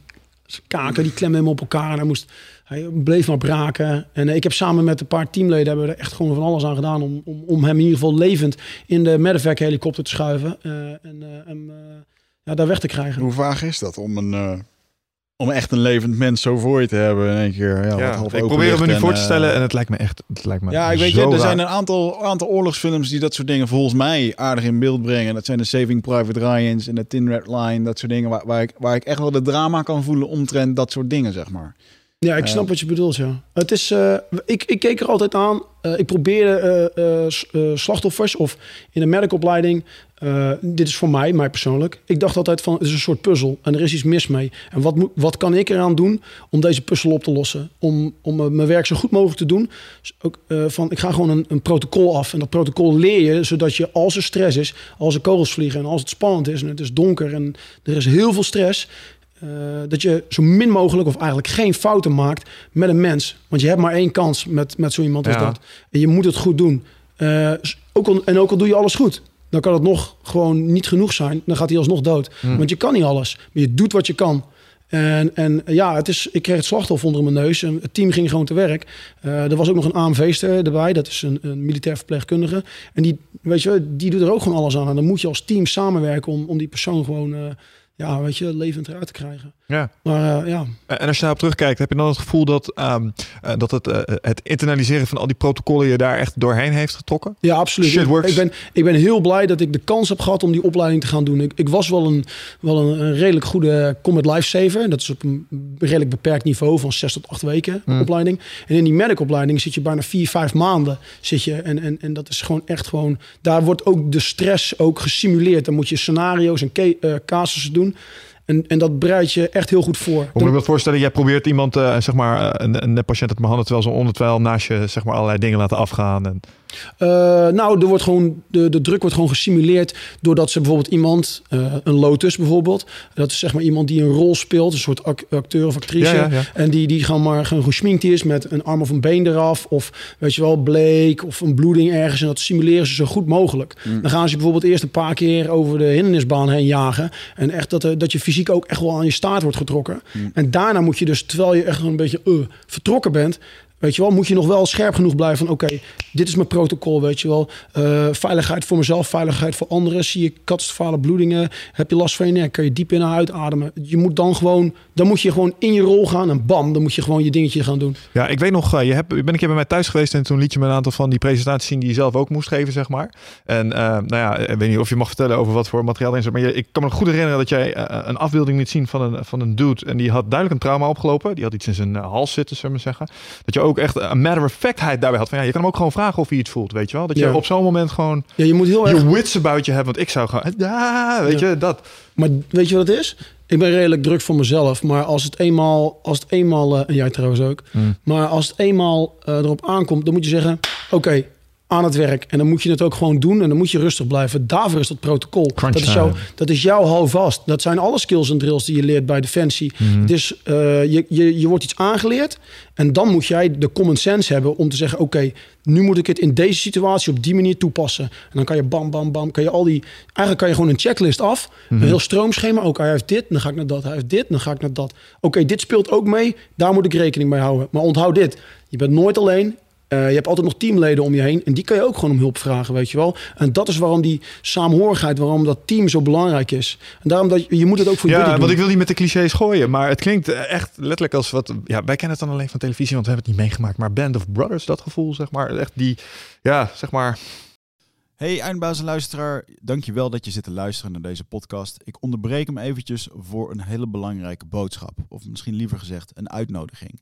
kaken die klemden hem op elkaar. En hij, moest, hij bleef maar braken. En ik heb samen met een paar teamleden hebben we er echt gewoon van alles aan gedaan... om, om, om hem in ieder geval levend in de medevac helikopter te schuiven. eh, en eh, hem eh, ja, daar weg te krijgen. Hoe vaag is dat om een... eh, om echt een levend mens zo voor je te hebben in één keer. Ja, wat Ja, half ik probeer het me nu voor te stellen en het lijkt me echt... Het lijkt me Ja, ik weet je, er raar. zijn een aantal, aantal oorlogsfilms die dat soort dingen volgens mij aardig in beeld brengen. Dat zijn de Saving Private Ryan's en de Tin Red Line, dat soort dingen waar, waar, ik, waar ik echt wel de drama kan voelen omtrent dat soort dingen, zeg maar. Ja, ik snap Eh. wat je bedoelt, ja. Het is, eh, ik, ik keek er altijd aan. Eh, ik probeerde eh, slachtoffers of in een merkopleiding. dit is voor mij, mij persoonlijk. Ik dacht altijd van, het is een soort puzzel en er is iets mis mee. En wat, moet, wat kan ik eraan doen om deze puzzel op te lossen? Om, om mijn werk zo goed mogelijk te doen. Dus ook, van, ik ga gewoon een, een protocol af. En dat protocol leer je, zodat je als er stress is, als er kogels vliegen en als het spannend is en het is donker en er is heel veel stress, eh, dat je zo min mogelijk of eigenlijk geen fouten maakt met een mens. Want je hebt maar één kans met, met zo iemand als dat. En je moet het goed doen. Eh, ook al, en ook al doe je alles goed, dan kan het nog gewoon niet genoeg zijn. Dan gaat hij alsnog dood. Want je kan niet alles, maar je doet wat je kan. En, en ja, het is, ik kreeg het slachtoffer onder mijn neus. En het team ging gewoon te werk. Eh, er was ook nog een AMV-ster erbij. Dat is een, een militair verpleegkundige. En die, weet je, die doet er ook gewoon alles aan. En dan moet je als team samenwerken om, om die persoon gewoon... ja, weet je, levend eruit te krijgen. Ja. Maar eh, ja, En als je daarop terugkijkt, heb je dan het gevoel dat, ehm, eh, dat het, eh, het internaliseren van al die protocollen je daar echt doorheen heeft getrokken? Ja, absoluut. Shit Ik, works. ik, ben, ik ben heel blij dat ik de kans heb gehad om die opleiding te gaan doen. Ik, ik was wel een, wel een, een redelijk goede Combat Lifesaver. Dat is op een redelijk beperkt niveau van zes tot acht weken Hmm. opleiding. En in die medic-opleiding zit je bijna vier, vijf maanden. Zit je, en, en, en dat is gewoon echt gewoon... Daar wordt ook de stress ook gesimuleerd. Dan moet je scenario's en ca- eh, casussen doen. En, en dat bereid je echt heel goed voor. Hoe moet ik dat voorstellen? Jij probeert iemand, eh, zeg maar, eh, een, een patiënt het behandelen terwijl ze onderwijl naast je, zeg maar, allerlei dingen laten afgaan. En... Eh, nou, er wordt gewoon, de, de druk wordt gewoon gesimuleerd doordat ze bijvoorbeeld iemand, eh, een Lotus bijvoorbeeld, dat is zeg maar iemand die een rol speelt, een soort ac- acteur of actrice, Ja, ja, ja. en die, die gewoon maar gewoon gesminkt is met een arm of een been eraf, of weet je wel, bleek of een bloeding ergens, en dat simuleren ze zo goed mogelijk. Dan gaan ze bijvoorbeeld eerst een paar keer over de hindernisbaan heen jagen, en echt dat, er- dat je fysiek ook echt wel aan je staart wordt getrokken. En daarna moet je dus, terwijl je echt een beetje eh, vertrokken bent, Weet je wel, moet je nog wel scherp genoeg blijven van... oké, dit is mijn protocol, weet je wel. Eh, veiligheid voor mezelf, veiligheid voor anderen. Zie je katastrofale bloedingen, heb je last van je nek... kan je diep in en uitademen. Je moet dan gewoon... dan moet je gewoon in je rol gaan en bam... dan moet je gewoon je dingetje gaan doen. Ja, ik weet nog, eh, je hebt, ben een keer bij mij thuis geweest en toen liet je me een aantal van die presentaties zien die je zelf ook moest geven, zeg maar. En eh, nou ja, ik weet niet of je mag vertellen over wat voor materiaal erin zit, maar ik kan me goed herinneren dat jij een afbeelding liet zien van een, van een dude en die had duidelijk een trauma opgelopen. Die had iets in zijn hals zitten, zullen we zeggen. Dat je ook echt een matter of factheid daarbij had van ja, je kan hem ook gewoon vragen of hij iets voelt, weet je wel. Dat je Ja. op zo'n moment gewoon Ja, je moet heel erg... je wits about je hebt, want ik zou gewoon, ja, weet Ja. je, dat. Maar weet je wat het is? Ik ben redelijk druk voor mezelf. Maar als het eenmaal... Als het eenmaal en jij trouwens ook. Maar als het eenmaal eh, erop aankomt... dan moet je zeggen... Oké, aan het werk. En dan moet je het ook gewoon doen. En dan moet je rustig blijven. Daarvoor is dat protocol. Crunch Dat is, jouw, dat is jouw houvast. Dat zijn alle skills en drills die je leert bij Defensie. Dus eh, je, je, je wordt iets aangeleerd. En dan moet jij de common sense hebben om te zeggen... oké, nu moet ik het in deze situatie op die manier toepassen. En dan kan je bam, bam, bam. Kan je al die, eigenlijk kan je gewoon een checklist af. Een heel stroomschema. Ook hij heeft dit, dan ga ik naar dat. Hij heeft dit, dan ga ik naar dat. Oké, dit speelt ook mee. Daar moet ik rekening mee houden. Maar onthoud dit. Je bent nooit alleen. Uh, je hebt altijd nog teamleden om je heen. En die kan je ook gewoon om hulp vragen, weet je wel. En dat is waarom die saamhorigheid, waarom dat team zo belangrijk is. En daarom dat je, je moet het ook voor ja, want ik wil niet met de clichés gooien. Maar het klinkt echt letterlijk als wat... Ja, wij kennen het dan alleen van televisie, want we hebben het niet meegemaakt. Maar Band of Brothers, dat gevoel, zeg maar. Echt die, ja, zeg maar... Hey eindbazen luisteraar, dankjewel dat je zit te luisteren naar deze podcast. Ik onderbreek hem eventjes voor een hele belangrijke boodschap. Of misschien liever gezegd een uitnodiging.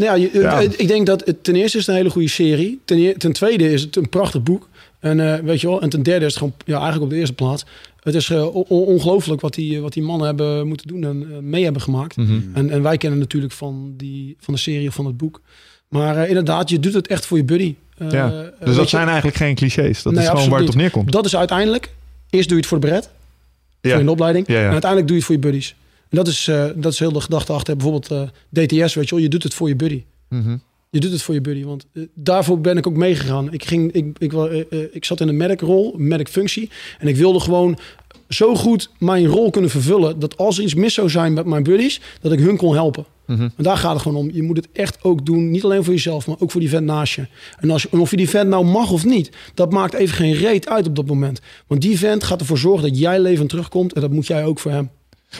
Nou ja, je, ik denk dat het ten eerste is een hele goede serie. Ten, ten tweede is het een prachtig boek. En uh, weet je wel, en ten derde is het gewoon ja, eigenlijk op de eerste plaats. Het is uh, ongelooflijk wat die, wat die mannen hebben moeten doen en uh, mee hebben gemaakt. Mhm. en, en wij kennen natuurlijk van, die, van de serie of van het boek. Maar inderdaad, je doet het echt voor je buddy. ja. Dus dat zijn eigenlijk geen clichés. Dat is gewoon waar het op neerkomt. Dat is uiteindelijk. Eerst doe je het voor de bret. Ja. Voor je opleiding. Ja. En uiteindelijk doe je het voor je buddies. En dat is, uh, dat is heel de gedachte achter bijvoorbeeld uh, DTS, weet je wel. Je doet het voor je buddy. Mm -hmm. Je doet het voor je buddy, want uh, daarvoor ben ik ook meegegaan. Ik, ging, ik, ik, ik zat in een medic-rol, medic-functie. En ik wilde gewoon zo goed mijn rol kunnen vervullen... dat als er iets mis zou zijn met mijn buddies... dat ik hun kon helpen. Mm -hmm. En daar gaat het gewoon om. Je moet het echt ook doen. Niet alleen voor jezelf, maar ook voor die vent naast je. En, als, en of je die vent nou mag of niet... dat maakt even geen reet uit op dat moment. Want die vent gaat ervoor zorgen dat jij leven terugkomt... en dat moet jij ook voor hem.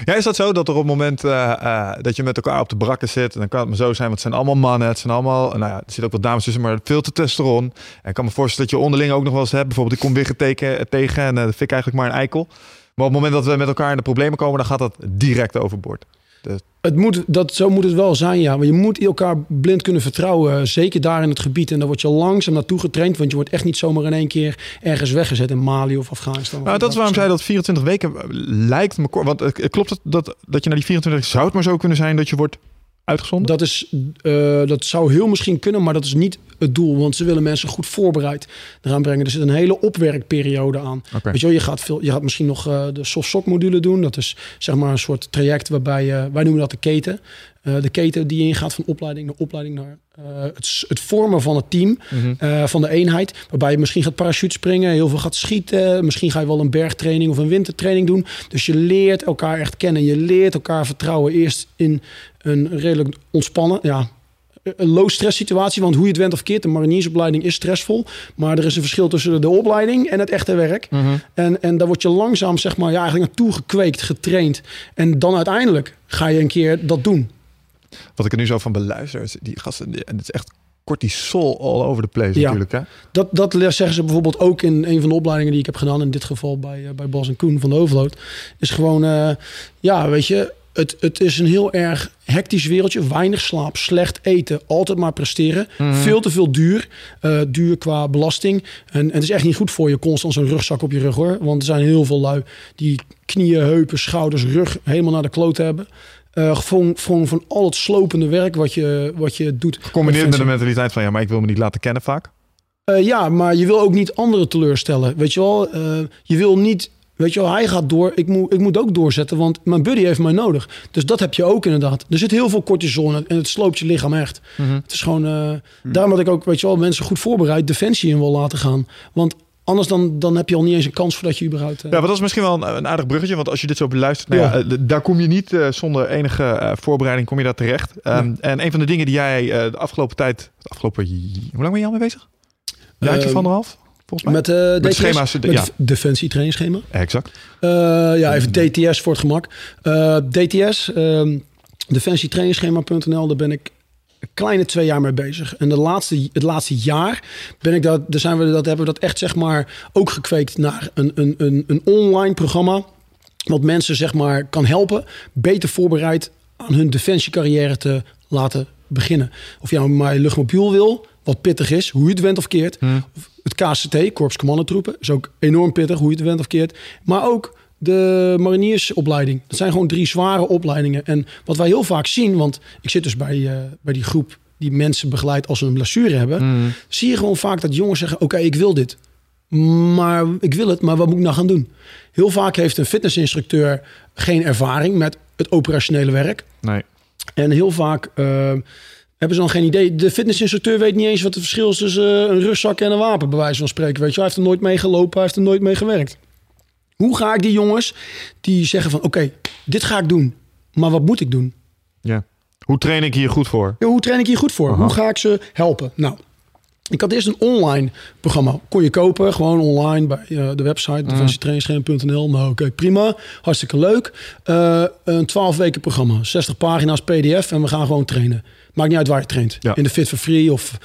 Ja, is dat zo dat er op het moment uh, uh, dat je met elkaar op de brakken zit, en dan kan het maar zo zijn, want het zijn allemaal mannen, het zijn allemaal, nou ja, er zitten ook wat dames tussen, maar veel te testosteron. En ik kan me voorstellen dat je onderling ook nog wel eens hebt, bijvoorbeeld ik kom weer tegen, tegen en uh, dat vind ik eigenlijk maar een eikel. Maar op het moment dat we met elkaar in de problemen komen, dan gaat dat direct overboord. Dus... Het moet, dat, zo moet het wel zijn, ja. Maar je moet elkaar blind kunnen vertrouwen. Zeker daar in het gebied. En daar word je langzaam naartoe getraind. Want je wordt echt niet zomaar in één keer ergens weggezet in Mali of Afghanistan. Nou, dat is waarom zij dat 24 weken lijkt me kort. Want uh, klopt het dat, dat je na die 24 zou het maar zo kunnen zijn dat je wordt uitgezonden? Dat, is, uh, dat zou heel misschien kunnen, maar dat is niet het doel. Want ze willen mensen goed voorbereid eraan brengen. Er zit een hele opwerkperiode aan. Okay. Weet je, wel, je, gaat veel, je gaat misschien nog uh, de soft sock module doen. Dat is zeg maar een soort traject waarbij je, wij noemen dat de keten. Uh, de keten die ingaat van opleiding naar opleiding naar uh, het, het, vormen van het team, mm -hmm. uh, van de eenheid. Waarbij je misschien gaat parachute springen, heel veel gaat schieten. Misschien ga je wel een bergtraining of een wintertraining doen. Dus je leert elkaar echt kennen. Je leert elkaar vertrouwen. Eerst in een redelijk ontspannen, ja, een low stress situatie. Want hoe je het went of keert, de mariniersopleiding is stressvol. Maar er is een verschil tussen de opleiding en het echte werk. Mm -hmm. En, en daar word je langzaam zeg maar, ja, eigenlijk naartoe gekweekt, getraind. En dan uiteindelijk ga je een keer dat doen. Wat ik er nu zo van beluister, is die gasten, en het is echt cortisol all over the place Ja. natuurlijk. Hè? Dat, dat zeggen ze bijvoorbeeld ook in een van de opleidingen die ik heb gedaan. In dit geval bij, uh, bij Bas en Koen van de Overload. Is gewoon, uh, ja, weet je, het, het is een heel erg hectisch wereldje. Weinig slaap, slecht eten, altijd maar presteren. Mhm. Veel te veel duur. Uh, duur qua belasting. En, en het is echt niet goed voor je constant zo'n rugzak op je rug hoor. Want er zijn heel veel lui die knieën, heupen, schouders, rug helemaal naar de kloot hebben. Uh, gewoon van al het slopende werk wat je, wat je doet. Gecombineerd met de mentaliteit van ja, maar ik wil me niet laten kennen vaak. Uh, ja, maar je wil ook niet anderen teleurstellen. Weet je wel, uh, je wil niet. Weet je wel, hij gaat door. Ik moet, ik moet ook doorzetten, want mijn buddy heeft mij nodig. Dus dat heb je ook inderdaad. Er zit heel veel cortisol en het sloopt je lichaam echt. Mm -hmm. Het is gewoon. Uh, mm. Daarom dat ik ook, weet je wel, mensen goed voorbereid defensie in wil laten gaan. Want Anders dan, dan heb je al niet eens een kans voordat je überhaupt... Ja, maar dat is misschien wel een, een aardig bruggetje. Want als je dit zo beluistert, nou ja. Ja. eh, daar kom je niet eh, zonder enige eh, voorbereiding kom je daar terecht. Um, En een van de dingen die jij eh, de afgelopen tijd, de afgelopen, hoe lang ben je al mee bezig? Jaartje Ehm, van anderhalf, volgens mij. Met, eh DTS, schema's, met ja. de Defensie trainingsschema. Exact. Eh, ja, even DTS voor het gemak. Eh, DTS, ehm defensietrainingsschema.nl, daar ben ik een kleine twee jaar mee bezig. En de laatste, het laatste jaar ben ik dat, daar zijn we, dat hebben we dat echt zeg maar ook gekweekt naar een, een, een, een online programma. Wat mensen zeg maar kan helpen, beter voorbereid aan hun defensiecarrière te laten beginnen. Of je nou maar luchtmobiel wil, wat pittig is, hoe je het went of keert. Of Het KCT, Korps Commandotroepen, is ook enorm pittig, hoe je het went of keert. Maar ook de mariniersopleiding. Dat zijn gewoon drie zware opleidingen. En wat wij heel vaak zien, want ik zit dus bij, eh, bij die groep die mensen begeleidt als ze een blessure hebben, zie je gewoon vaak dat jongens zeggen: Oké, ik wil dit. Maar ik wil het, maar wat moet ik nou gaan doen? Heel vaak heeft een fitnessinstructeur geen ervaring met het operationele werk. Nee. En heel vaak eh, hebben ze dan geen idee. De fitnessinstructeur weet niet eens wat het verschil is tussen eh, een rugzak en een wapen, bij wijze van spreken. Weet je, hij heeft er nooit mee gelopen, hij heeft er nooit mee gewerkt. Hoe ga ik die jongens die zeggen van oké, dit ga ik doen, maar wat moet ik doen? Ja. Hoe train ik hier goed voor? Ja, hoe train ik hier goed voor? Hoe ga ik ze helpen? Nou, ik had eerst een online programma. Kon je kopen, gewoon online bij eh, de website defensietrainingsschema.nl. Nou, oké, prima. Hartstikke leuk. Eh, een 12 weken programma. 60 pagina's pdf en we gaan gewoon trainen. Maakt niet uit waar je traint. Ja. In de Fit for Free of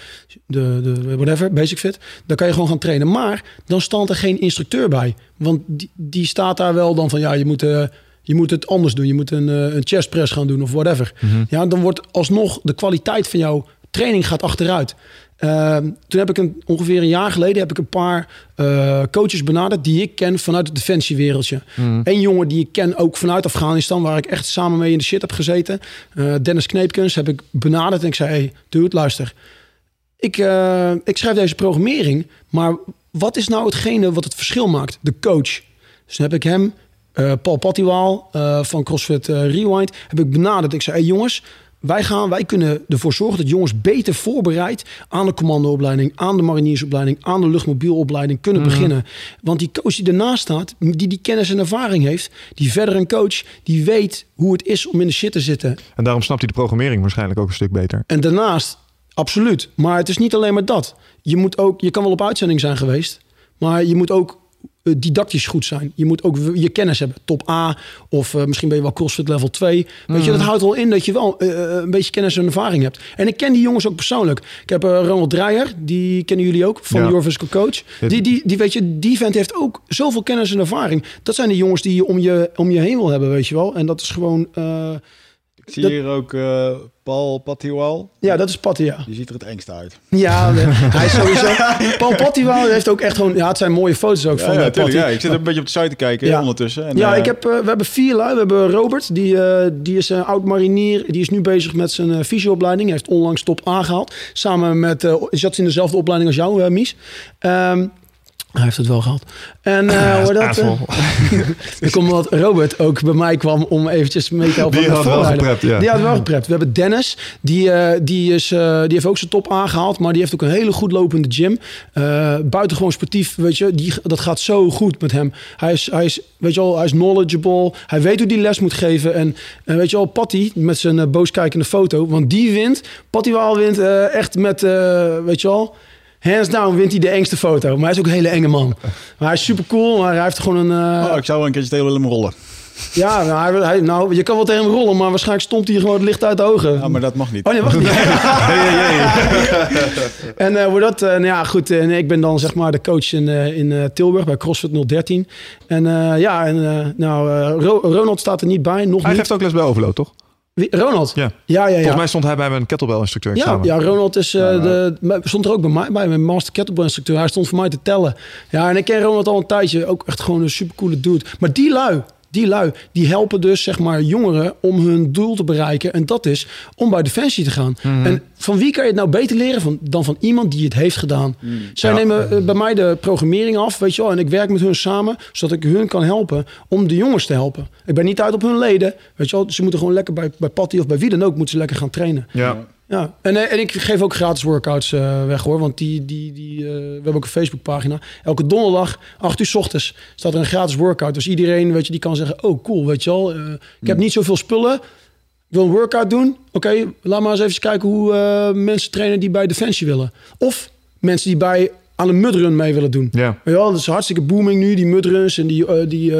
de, de whatever, Basic Fit. Dan kan je gewoon gaan trainen. Maar dan staat er geen instructeur bij. Want die, die staat daar wel dan van, ja, je moet... eh, je moet het anders doen. Je moet een, eh, een chest press gaan doen of whatever. Ja, dan wordt alsnog de kwaliteit van jouw training gaat achteruit. Ehm, toen heb ik een, ongeveer een jaar geleden heb ik een paar eh, coaches benaderd die ik ken vanuit het defensiewereldje. Eén jongen die ik ken ook vanuit Afghanistan, waar ik echt samen mee in de shit heb gezeten. Eh, Dennis Kneepkens heb ik benaderd en ik zei: Hey, dude, luister. Ik, eh, ik schrijf deze programmering, maar wat is nou hetgene wat het verschil maakt? De coach. Dus toen heb ik hem, Paul Pattiwaal van CrossFit Rewind, heb ik benaderd. Ik zei, hey jongens, wij, gaan, wij kunnen ervoor zorgen dat jongens beter voorbereid aan de commandoopleiding, aan de mariniersopleiding, aan de luchtmobielopleiding kunnen beginnen. Want die coach die ernaast staat, die die kennis en ervaring heeft, die verder een coach, die weet hoe het is om in de shit te zitten. En daarom snapt hij de programmering waarschijnlijk ook een stuk beter. En daarnaast, absoluut. Maar het is niet alleen maar dat. Je, moet ook, je kan wel op uitzending zijn geweest, maar je moet ook didactisch goed zijn. Je moet ook je kennis hebben. Top A of eh, misschien ben je wel CrossFit level 2. Weet je, dat houdt wel in dat je wel eh, een beetje kennis en ervaring hebt. En ik ken die jongens ook persoonlijk. Ik heb eh, Ronald Dreyer, die kennen jullie ook, van Ja. Your Physical Coach. Die, die, die, weet je, die vent heeft ook zoveel kennis en ervaring. Dat zijn de jongens die je om je, om je heen wil hebben, weet je wel. En dat is gewoon... zie Dat- hier ook eh, Paul Patiwal. ja, dat is Patty, ja. Die ziet er het engste uit. Ja, nee, hij is sowieso. Paul Pottiwaal heeft ook echt gewoon. Ja, het zijn mooie foto's ook van ja, eh, ja, tuurlijk, ja, ik zit een beetje op de site te kijken Ja. ondertussen. En, Ja, eh, ik heb, we hebben vier lui. We hebben Robert, die, die is een oud marinier. Die is nu bezig met zijn eh fysioopleiding. Hij heeft onlangs top aangehaald. Samen met, zat in dezelfde opleiding als jou, Mies. Ehm, hij heeft het wel gehad. En eh hoe dat, Asshole. ik kom omdat Robert ook bij mij kwam om eventjes mee te helpen. Die had wel geprept, ja. Die had wel geprept. We hebben Dennis, die, eh, die, is, eh, die heeft ook zijn top aangehaald. Maar die heeft ook een hele goed lopende gym. Buitengewoon sportief, weet je. Die, dat gaat zo goed met hem. Hij is, hij is, weet je wel, hij is knowledgeable. Hij weet hoe die les moet geven. En, en weet je wel, Patty met zijn booskijkende foto. Want die wint. Patty Waal wint echt met, weet je wel... Hands down wint hij de engste foto. Maar hij is ook een hele enge man. Maar hij is super cool. Maar hij heeft gewoon een... eh, oh, ik zou wel een keertje tegen willen rollen. ja, nou, hij, nou, je kan wel tegen hem rollen, maar waarschijnlijk stompt hij gewoon het licht uit de ogen. Ja, maar dat mag niet. Oh nee, wacht niet. en eh hoe dat, eh, nou ja, goed. nee, ik ben dan zeg maar de coach in, in Tilburg bij CrossFit 013. En ja, en nou, Ro- Ronald staat er niet bij, nog Hij niet. geeft ook les bij Overload, toch? Wie- Ronald? Ja. Ja, ja, ja. Volgens mij stond hij bij mijn kettlebell instructeur Ja, ja, Ronald is, eh, de, stond er ook bij mij, bij mijn master kettlebell instructeur. Hij stond voor mij te tellen. Ja, en ik ken Ronald al een tijdje. Ook echt gewoon een supercoole dude. Maar die lui, die lui, die helpen dus zeg maar jongeren om hun doel te bereiken. En dat is om bij Defensie te gaan. En van wie kan je het nou beter leren van, dan van iemand die het heeft gedaan? Zij Ja. nemen eh, bij mij de programmering af, weet je wel. En ik werk met hun samen, zodat ik hun kan helpen om de jongens te helpen. Ik ben niet uit op hun leden, weet je wel. Ze moeten gewoon lekker bij, bij Patty of bij wie dan ook, moeten ze lekker gaan trainen. Ja. Ja, en, eh, en ik geef ook gratis workouts eh, weg hoor. Want die, die, die, eh, we hebben ook een Facebookpagina. Elke donderdag, 8 uur s ochtends, staat er een gratis workout. Dus iedereen, weet je, die kan zeggen: Oh, cool, weet je wel. eh, ik heb niet zoveel spullen. Ik wil een workout doen. Oké, laat maar eens even kijken hoe mensen trainen die bij Defensie willen. Of mensen die bij aan een mudrun mee willen doen. Ja. Wel, dat is hartstikke booming nu, die mudruns en die, die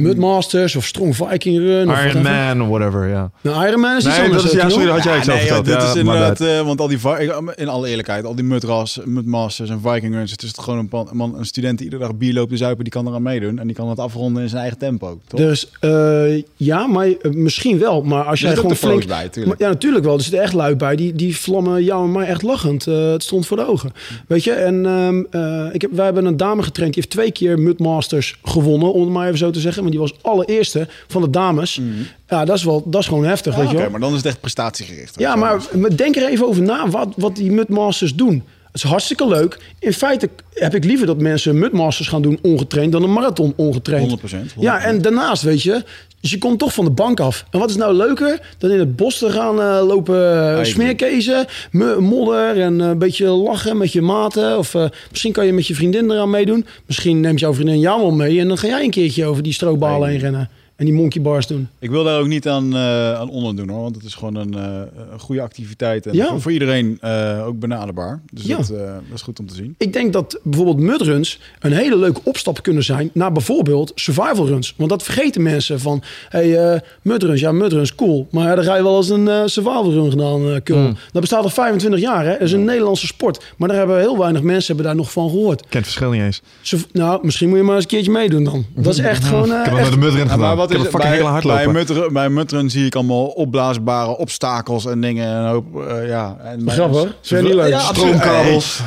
Mudmasters of Strong Viking Run. of Iron whatever. Man, whatever, ja. Nou, Iron Man is iets Nee, anders. dat is, ja, sorry, dat had jij Ja, over nee, verteld. dit Ja, is inderdaad, eh, want al die, ik- in alle eerlijkheid, al die mudras, mudmasters en Viking runs, het is toch gewoon een, pan- man, een student die iedere dag bier loopt te zuipen, die kan eraan meedoen en die kan het afronden in zijn eigen tempo, toch? Dus eh, ja, maar eh, misschien wel. Maar als Er jij gewoon de flink... bij. Maar- Ja, natuurlijk wel. Er zitten echt lui bij. Die, die vlammen jou en mij echt lachend. Eh, het stond voor de ogen. Weet je, en ehm, eh, ik heb, wij hebben een dame getraind. Die heeft twee keer Mudmasters gewonnen, om het maar even zo te zeggen. Maar die was allereerste van de dames. Ja, dat is, wel, dat is gewoon heftig, Ja, weet je Oké, maar dan is het echt prestatiegericht. Ja, maar denk er even over na wat, wat die Mudmasters doen. Het is hartstikke leuk. In feite heb ik liever dat mensen Mudmasters gaan doen ongetraind dan een marathon ongetraind. 100%, 100%. Ja, en daarnaast weet je, dus je komt toch van de bank af. En wat is nou leuker dan in het bos te gaan eh, lopen agree. smeerkezen, me- modder en eh, een beetje lachen met je maten. Of misschien kan je met je vriendin eraan meedoen. Misschien neemt jouw vriendin jou wel mee en dan ga jij een keertje over die strookbalen heen rennen. En die monkey bars doen. Ik wil daar ook niet aan, eh aan onderdoen hoor, want het is gewoon een, eh, een goede activiteit en Ja. voor, voor iedereen eh, ook benaderbaar. Dus Ja. dat, eh, dat is goed om te zien. Ik denk dat bijvoorbeeld mudruns een hele leuke opstap kunnen zijn naar bijvoorbeeld survival runs. Want dat vergeten mensen van, hey, eh mudruns, ja mudruns, cool. Maar ja, dan ga je wel eens een eh, survival run gedaan, eh kul. Dat bestaat al 25 jaar, hè. Dat is een Nederlandse sport. Maar daar hebben heel weinig mensen hebben daar nog van gehoord. Ik ken het verschil niet eens. Nou, misschien moet je maar eens een keertje meedoen dan. Dat is echt gewoon... eh, Ik heb wel echt- met de mudrun Ja, gedaan. Is een fucking bij, hele hardlopen. bij, Mutteren, bij Mutteren zie ik allemaal opblaasbare obstakels en dingen. En een hoop, eh, ja. En Grappig. Vind je niet leuk? Ja, absoluut. Stroomkabels.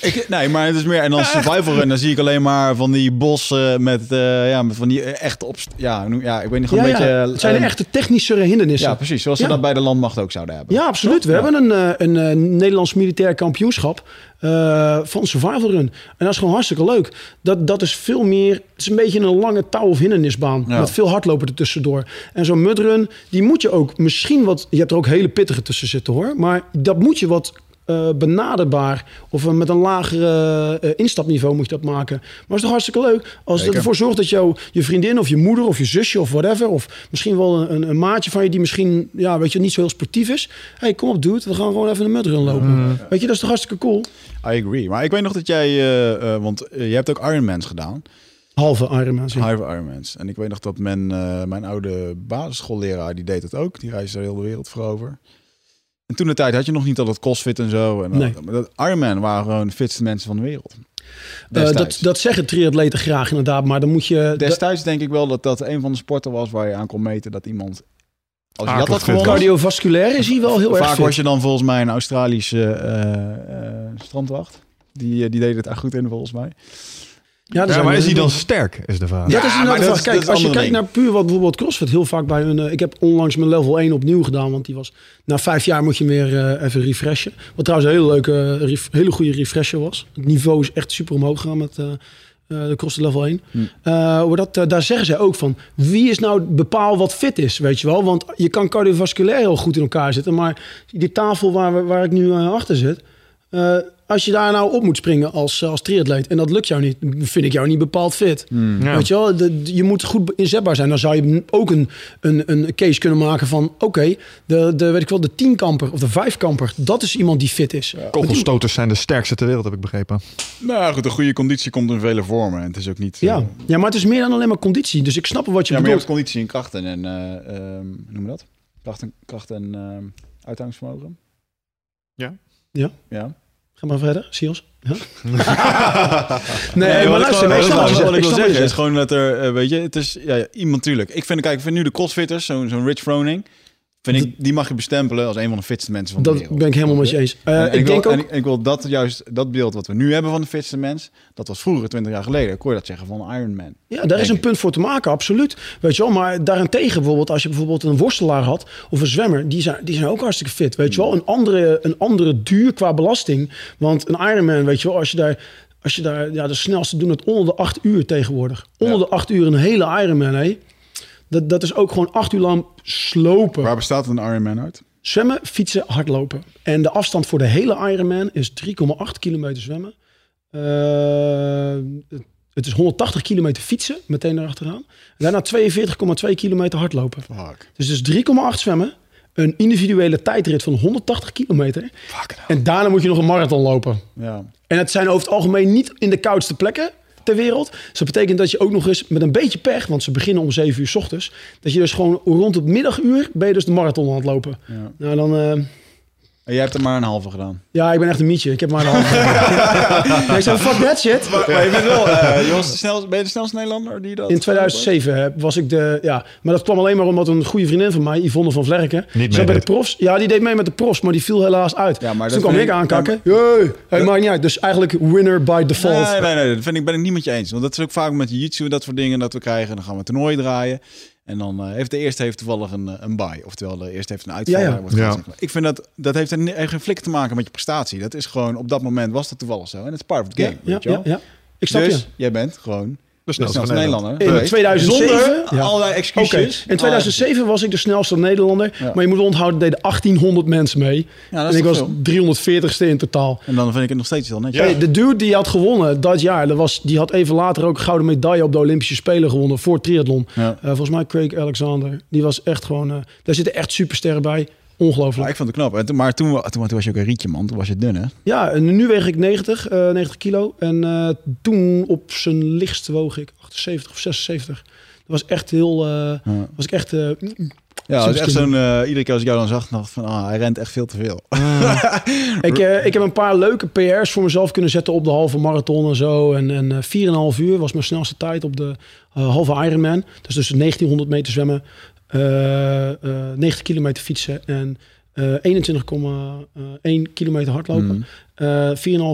Ik, nee, maar het is meer. En dan survival run, dan zie ik alleen maar van die bossen met, eh, ja, met van die echt op. Ja, ja, ik weet niet, gewoon ja, een beetje. ja. Het zijn eh, echte technische hindernissen. Ja, precies. Zoals ze dat bij de landmacht ook zouden hebben. Ja, absoluut. We Ja. hebben een, eh, een, eh, Nederlands militair kampioenschap eh, van survival run. En dat is gewoon hartstikke leuk. Dat, dat is veel meer... Het is een beetje een lange touw- of hindernisbaan. Ja. Met veel hardlopen ertussendoor. En zo'n mudrun, die moet je ook misschien wat... Je hebt er ook hele pittige tussen zitten hoor. Maar dat moet je wat eh, benaderbaar of eh, met een lagere eh, instapniveau moet je dat maken. Maar het is toch hartstikke leuk als het ervoor zorgt dat jouw je vriendin of je moeder of je zusje of whatever of misschien wel een, een maatje van je die misschien ja weet je niet zo heel sportief is. Hey, kom op, dude, we gaan gewoon even een mudrun lopen. Weet je, dat is toch hartstikke cool. I agree. Maar ik weet nog dat jij, want je hebt ook Ironmans gedaan. Halve Ironman. zie. Hive Ironmans. En ik weet nog dat men, mijn oude basisschoolleraar, die deed het ook. Die reisde de hele wereld voor over. En toen de tijd had je nog niet al dat CrossFit en zo. En Nee. maar dat Ironman waren gewoon de fitste mensen van de wereld. Eh, Destijds. dat, dat zeggen triatleten graag inderdaad, maar dan moet je... Destijds denk ik wel dat dat een van de sporten was waar je aan kon meten dat iemand... Als je dat had fit gewonnen, cardiovasculair is hij wel heel erg vaak was je dan volgens mij een Australische eh, eh, strandwacht. Die, eh, die deed het echt goed in volgens mij. Ja, Ja, maar is hij dan sterk, is de vraag. Dat Ja, is inderdaad dat vraag. is- Kijk, dat is als je een kijkt naar puur wat bijvoorbeeld CrossFit heel vaak bij hun... eh, ik heb onlangs mijn level 1 opnieuw gedaan, want die was... Na vijf jaar moet je hem weer eh, even refreshen. Wat trouwens een hele leuke, eh, ref- hele goede refresher was. Het niveau is echt super omhoog gegaan met... eh, eh, de CrossFit level 1. Hm. Eh, hoe dat, daar zeggen ze ook van... wie is nou bepaal wat fit is, weet je wel? Want je kan cardiovasculair heel goed in elkaar zitten... maar die tafel waar, we- waar ik nu achter zit... eh, als je daar nou op moet springen als, als triatleet... en dat lukt jou niet, vind ik jou niet bepaald fit. Ja. Weet je wel, de, je moet goed inzetbaar zijn. Dan zou je ook een, een, een case kunnen maken van... oké, de, de, weet ik wel, de tienkamper of de vijfkamper... dat is iemand die fit is. Kogelstoters zijn de sterkste ter wereld, heb ik begrepen. Nou goed, een goede conditie komt in vele vormen. En het is ook niet... Ja. eh, ja, maar het is meer dan alleen maar conditie. Dus ik snap wel wat je ja, maar je bedoelt. hebt conditie en krachten en... eh ehm, hoe noem je dat? Kracht en, kracht en ehm, uithoudingsvermogen. Ja. Ja. Ja. Ga maar verder, Siels. Ja? Nee, nee, maar wat ik luister, gewoon- ik snap wat ik- zegt. wat ik wil zeggen is gewoon dat er, eh, weet je, het is ja, iemand natuurlijk. Ik vind, kijk, ik vind nu de crossfitters, zo'n zo'n Rich Froning, vind ik, die mag je bestempelen als een van de fitste mensen van de Dat wereld. ben ik helemaal met je eens. Eh, En ik denk wil, ook... en ik, ik wil dat juist, dat beeld wat we nu hebben van de fitste mens, dat was vroeger, 20 jaar geleden, kon je dat zeggen van Iron Man. Ja, daar is een punt voor te maken, absoluut. Weet je wel, maar daarentegen bijvoorbeeld, als je bijvoorbeeld een worstelaar had of een zwemmer, die zijn, die zijn ook hartstikke fit. Weet je wel, een andere, een andere duur qua belasting. Want een Ironman, weet je wel, als je daar, als je daar, ja, de snelste doen het onder de acht uur tegenwoordig. Onder Ja. de acht uur een hele Ironman, hé. Dat, dat is ook gewoon acht uur lang slopen. Waar bestaat een Iron Man uit? Zwemmen, fietsen, hardlopen. En de afstand voor de hele Ironman is 3,8 kilometer zwemmen. Uh, het is 180 kilometer fietsen, meteen erachteraan. Daarna 42,2 kilometer hardlopen. Fuck. Dus dus 3,8 zwemmen. Een individuele tijdrit van 180 kilometer. Fuck En daarna moet je nog een marathon lopen. Ja. En het zijn over het algemeen niet in de koudste plekken ter wereld. Dus dat betekent dat je ook nog eens met een beetje pech, want ze beginnen om 7 uur s ochtends, dat je dus gewoon rond het middaguur ben je dus de marathon aan het lopen. Ja. Nou dan, uh, en jij hebt er maar een halve gedaan. Ja, ik ben echt een mietje. Ik heb maar een halve. nee, zo fuck that shit. Maar, maar je bent wel, uh, je was de snel, ben je de snelste Nederlander die dat... In 2007 was ik de, ja, maar dat kwam alleen maar omdat een goede vriendin van mij, Yvonne van Vlerken, Niet bij de profs. Ja, die deed mee met de profs, maar die viel helaas uit. Ja, maar dus toen kwam ik aankakken. Ja, hey, hey, maakt niet uit. Dus eigenlijk winner by default. Nee, nee, nee, dat vind ik, ben ik niet met je eens. Want dat is ook vaak met en dat soort dingen dat we krijgen. Dan gaan we een toernooi draaien. En dan uh, heeft de eerste heeft toevallig een, een buy. Oftewel, de eerste heeft een uitval. Ja, ja. ja. Ik vind dat, dat heeft een, geen flik te maken met je prestatie. Dat is gewoon, op dat moment was dat toevallig zo. En het is part of the game, ja, weet je ja, wel? ja, Ik snap dus je. jij bent gewoon de snelste, snelste Nederlander. In 2007. Zonder ja. allerlei excuses. Okay. In 2007 was ik de snelste Nederlander. Ja. Maar je moet onthouden, deden 1800 mensen mee. Ja, en ik was 340ste in totaal. En dan vind ik het nog steeds wel netjes. Hey, de dude die had gewonnen dat jaar, dat was, die had even later ook een gouden medaille op de Olympische Spelen gewonnen voor triathlon. Uh, volgens mij Craig Alexander. Die was echt gewoon, uh, daar zitten echt supersterren bij. Ongelooflijk. Ja, ik vond het knap. En toen, maar toen, toen, toen, was je ook een rietje, man. Toen was je dun, hè? Ja, en nu weeg ik 90, uh, 90 kilo. En uh, toen op zijn lichtst woog ik 78 of 76. Dat was echt heel... Uh, ja. was ik echt... ja, dat is echt zo'n... iedere keer als ik jou dan zag, dacht van... Ah, hij rent echt veel te veel. ik, ik heb een paar leuke PR's voor mezelf kunnen zetten op de halve marathon en zo. En, en 4,5 uur was mijn snelste tijd op de halve Ironman. Dus dus 1900 meter zwemmen. Uh, uh, 90 kilometer fietsen en uh, 21,1 kilometer hardlopen. Mm.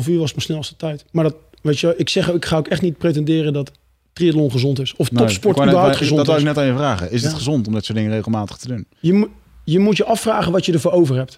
4,5 uur was mijn snelste tijd. Maar dat, weet je, ik zeg, ik ga ook echt niet pretenderen dat triathlon gezond is. Of topsport nee, überhaupt gezond dat is. Dat ik net aan je vragen. Is ja. het gezond om dat soort dingen regelmatig te doen? Je, mo je moet je afvragen wat je ervoor over hebt.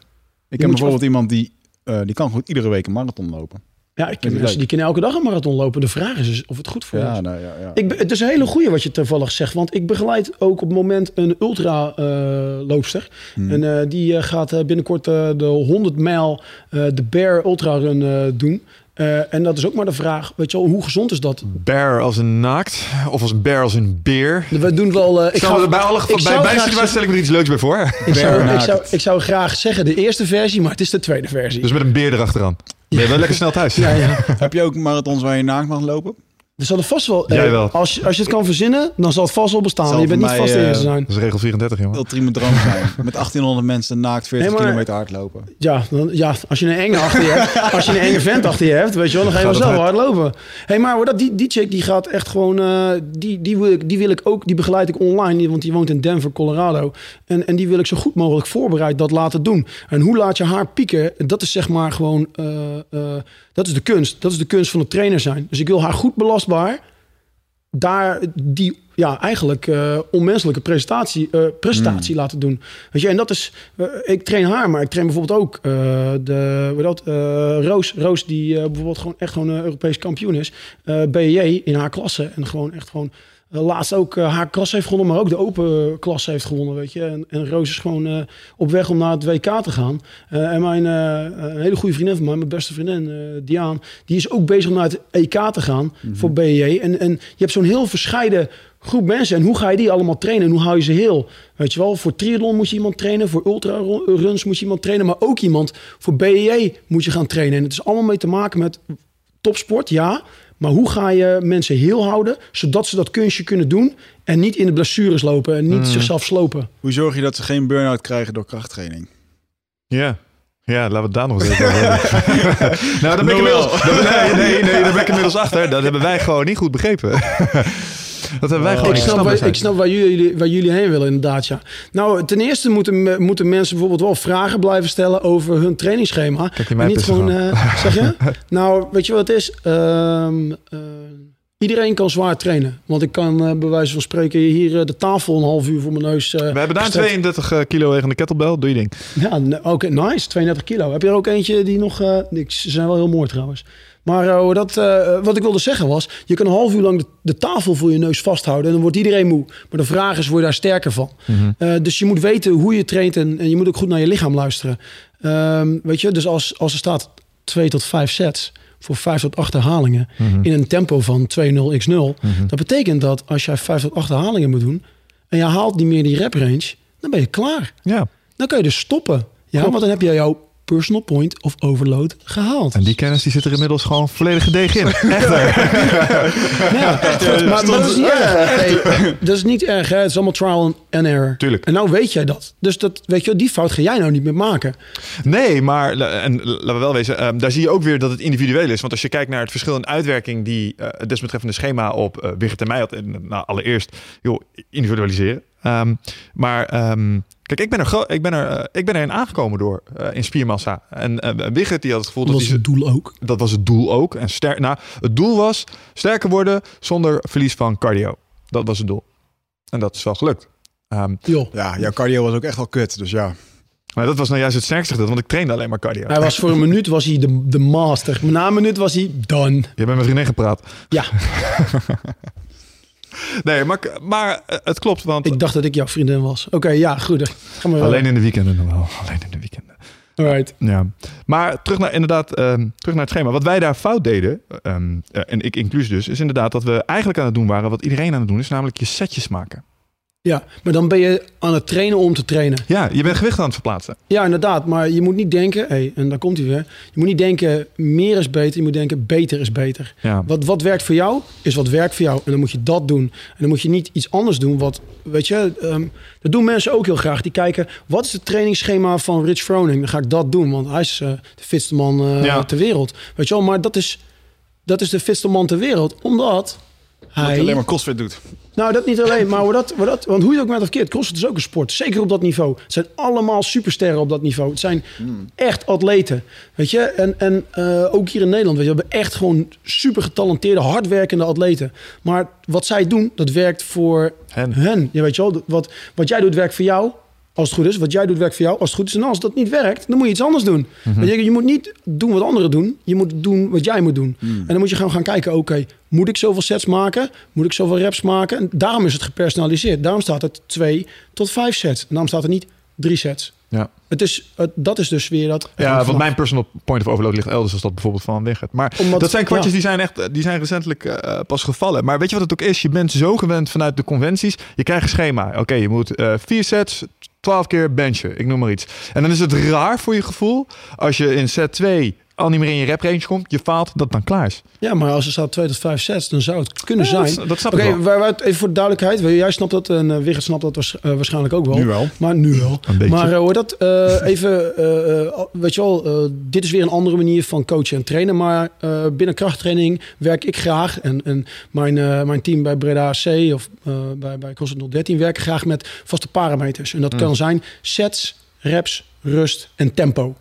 Ik heb bijvoorbeeld iemand die, uh, die kan goed iedere week een marathon lopen. Ja, ik ken mensen die kunnen elke dag een marathon lopen. De vraag is dus of het goed voor ja, is. Nou, ja, ja. Ik, het is een hele goeie wat je toevallig zegt. Want ik begeleid ook op het moment een ultra-loopster. Hmm. En uh, die uh, gaat binnenkort uh, de 100 mijl de Bear Ultra Run doen. Uh, en dat is ook maar de vraag, weet je wel, hoe gezond is dat? Bear als een naakt of als bear als een beer? We doen wel. Uh, ik zou, bij alle gevallen, bij stel ik me er iets leuks bij voor. Ik zou, ik, zou, ik zou graag zeggen de eerste versie, maar het is de tweede versie. Dus met een beer erachteraan. Ben je wel lekker snel thuis? Ja, ja. Heb je ook marathons waar je naakt mag lopen? Er zal er vast wel. Jij wel. Als, je, als je het kan verzinnen, dan zal het vast wel bestaan. Zal je bent niet mij, vast de uh, eerste zijn. Dat is regel 34, jongen. Ultieme droom zijn. Met 1800 mensen naakt 40 Nee, maar- kilometer hardlopen. Ja, dan, ja, als je een enge achter je hebt, als je een enge vent achter je hebt, weet je wel, dan ga je wel Gaat zelf het hard lopen. Hé, hey, maar hoor, dat, die, die chick die gaat echt gewoon, eh, die, die, wil ik, die wil ik ook, die begeleid ik online, die- want die woont in Denver, Colorado. En, en die wil ik zo goed mogelijk voorbereid dat laten doen. En hoe laat je haar pieken, dat is zeg maar gewoon, eh, eh, dat is de kunst. Dat is de kunst van het trainer zijn. Dus ik wil haar goed daar die ja, eigenlijk eh, onmenselijke prestatie, eh, prestatie laten doen. Weet je, en dat is, eh, ik train haar, maar ik train bijvoorbeeld ook de, hoe dat, Roos, Roos die bijvoorbeeld gewoon echt gewoon een Europees kampioen is, BJ in haar klasse. En gewoon echt gewoon laatst ook eh, haar klasse heeft gewonnen, maar ook de open klasse heeft gewonnen, weet je. En, en Roos is gewoon eh, op weg om naar het WK te gaan. Eh, en mijn eh, een hele goede vriendin van mij, mijn beste vriendin, eh Diaan, die is ook bezig om naar het EK te gaan voor BJ. En, en je hebt zo'n heel verscheiden groep mensen. En hoe ga je die allemaal trainen? En hoe hou je ze heel? Weet je wel, voor triathlon moet je iemand trainen. Voor ultraruns moet je iemand trainen. Maar ook iemand voor BEJ moet je gaan trainen. En het is allemaal mee te maken met topsport, ja. Maar hoe ga je mensen heel houden, zodat ze dat kunstje kunnen doen en niet in de blessures lopen en niet zichzelf slopen? Hoe zorg je dat ze geen burn-out krijgen door krachttraining? Ja. Ja, laten we het daar nog eens even over nou, daar ben ik inmiddels... Nee, nee, nee, daar ben ik inmiddels achter. Dat hebben wij gewoon niet goed begrepen. Dat hebben wij gewoon Ik snap, waar, ik snap waar, jullie, waar jullie heen willen, inderdaad. Ja. Nou, ten eerste moeten, moeten mensen bijvoorbeeld wel vragen blijven stellen over hun trainingsschema. Kijk, mij niet gewoon, eh, zeg je? nou, weet je wat het is? Ehm, eh, Iedereen kan zwaar trainen. Want ik kan uh, bij wijze van spreken hier uh, de tafel een half uur voor mijn neus. Uh, We hebben daar een 32 kilo wegende kettlebell. Doe je ding. Ja, oké, okay, nice. 32 kilo. Heb je er ook eentje die nog... ze zijn wel heel mooi trouwens. Maar dat, wat ik wilde zeggen was... Je kan een half uur lang de, de, tafel voor je neus vasthouden. En dan wordt iedereen moe. Maar de vraag is, word je daar sterker van? Mm -hmm. dus je moet weten hoe je traint. En, en, je moet ook goed naar je lichaam luisteren. Um, weet je, dus als, als er staat 2 tot 5 sets voor 5 tot 8 herhalingen mm-hmm. in een tempo van 2-0 x 0. Mm-hmm. Dat betekent dat als jij 5 tot 8 herhalingen moet doen en je haalt niet meer die rep range, dan ben je klaar. Ja. Dan kun je dus stoppen. Ja, want dan heb je jouw personal point of overload gehaald. En die kennis die zit er inmiddels gewoon volledig gedegen in. Echt ja, maar, dat is niet erg. dat is niet erg. Hè? Het is allemaal trial and error. Tuurlijk. En nou weet jij dat. Dus dat, weet je, die fout ga jij nou niet meer maken. Nee, maar en laten we wel wezen, um, daar zie je ook weer dat het individueel is. Want als je kijkt naar het verschil in uitwerking die het desbetreffende schema op uh, en mij had. En, nou, allereerst, joh, individualiseren. Um, maar um, Kijk, ik ben er, ik ben er, uh, ik ben erin aangekomen door uh, in spiermassa. En uh, Wigert die had het gevoel dat... Dat was het doel ook? Dat was het doel ook. En ster, nou, het doel was sterker worden zonder verlies van cardio. Dat was het doel. En dat is wel gelukt. Um, ja, jouw cardio was ook echt wel kut, dus ja. Maar dat was nou juist het sterkste gedeelte, want ik trainde alleen maar cardio. Hij was voor een minuut was hij de, de master. Na een minuut was hij done. Je hebt met mijn vriendin gepraat. Ja. Nee, maar, maar eh, het klopt. Want... Ik dacht dat ik jouw vriendin was. Oké, okay, ja, goed. Ga maar Alleen in de weekenden wel. Alleen in de weekenden. Right. Ja, maar terug naar inderdaad, um, terug naar het schema. Wat wij daar fout deden, um, en ik inclusief dus, is inderdaad dat we eigenlijk aan het doen waren wat iedereen aan het doen is, namelijk je setjes maken. Ja, maar dan ben je aan het trainen om te trainen. Ja, je bent gewicht aan het verplaatsen. Ja, inderdaad. Maar je moet niet denken, hey, en daar komt hij weer. Je moet niet denken, meer is beter. Je moet denken, beter is beter. Ja. Wat, wat werkt voor jou, is wat werkt voor jou. En dan moet je dat doen. En dan moet je niet iets anders doen. Wat, weet je, um, dat doen mensen ook heel graag. Die kijken, wat is het trainingsschema van Rich Froning? Dan ga ik dat doen, want hij is uh, de fitste man uh, ja. ter wereld. Weet je wel, maar dat is, dat is de fitste man ter wereld. Omdat hij... alleen maar crossfit doet. Nou, dat niet alleen, maar dat, dat, want hoe je ook met of verkeerd, crossfit is ook een sport. Zeker op dat niveau. Het zijn allemaal supersterren op dat niveau. Het zijn hmm. echt atleten, weet je. En, en uh, ook hier in Nederland, weet je, we hebben echt gewoon super getalenteerde, hardwerkende atleten. Maar wat zij doen, dat werkt voor hen. hen. Ja, weet je wel, wat, wat jij doet, werkt voor jou. Als het goed is, wat jij doet, werkt voor jou. Als het goed is. En als dat niet werkt, dan moet je iets anders doen. Mm je, je, moet niet doen wat anderen doen. Je moet doen wat jij moet doen. Hmm. En dan moet je gewoon gaan kijken, oké, moet ik zoveel sets maken? Moet ik zoveel reps maken? En daarom is het gepersonaliseerd. Daarom staat het twee tot vijf sets. En daarom staat er niet drie sets. Ja. Het is, het, dat is dus weer dat. Ja, want mijn personal point of overload ligt elders als dat bijvoorbeeld van Wigert. Maar Omdat, dat zijn kwartjes die zijn echt, die zijn recentelijk uh, pas gevallen. Maar weet je wat het ook is? Je bent zo gewend vanuit de conventies. Je krijgt een schema. Oké, je moet uh, vier sets, 12 keer benchen, ik noem maar iets. En dan is het raar voor je gevoel als je in set 2 al niet meer in je rep range komt, je faalt, dat dan klaar is. Ja, maar als er staat 2 tot 5 sets, dan zou het kunnen ja, zijn. Dat, dat snap Oké, okay, even voor de duidelijkheid. Jij snapt dat en uh, Wigert snapt dat was, uh, waarschijnlijk ook wel. Nu wel. Maar nu wel. Een beetje. Maar uh, hoor dat even, weet je wel, dit is weer een andere manier van coachen en trainen. Maar binnen krachttraining werk ik graag en, en mijn, mijn team bij Breda AC of bij, bij CrossFit 013 werken graag met vaste parameters. En dat mm. kan zijn sets, reps, rust en tempo.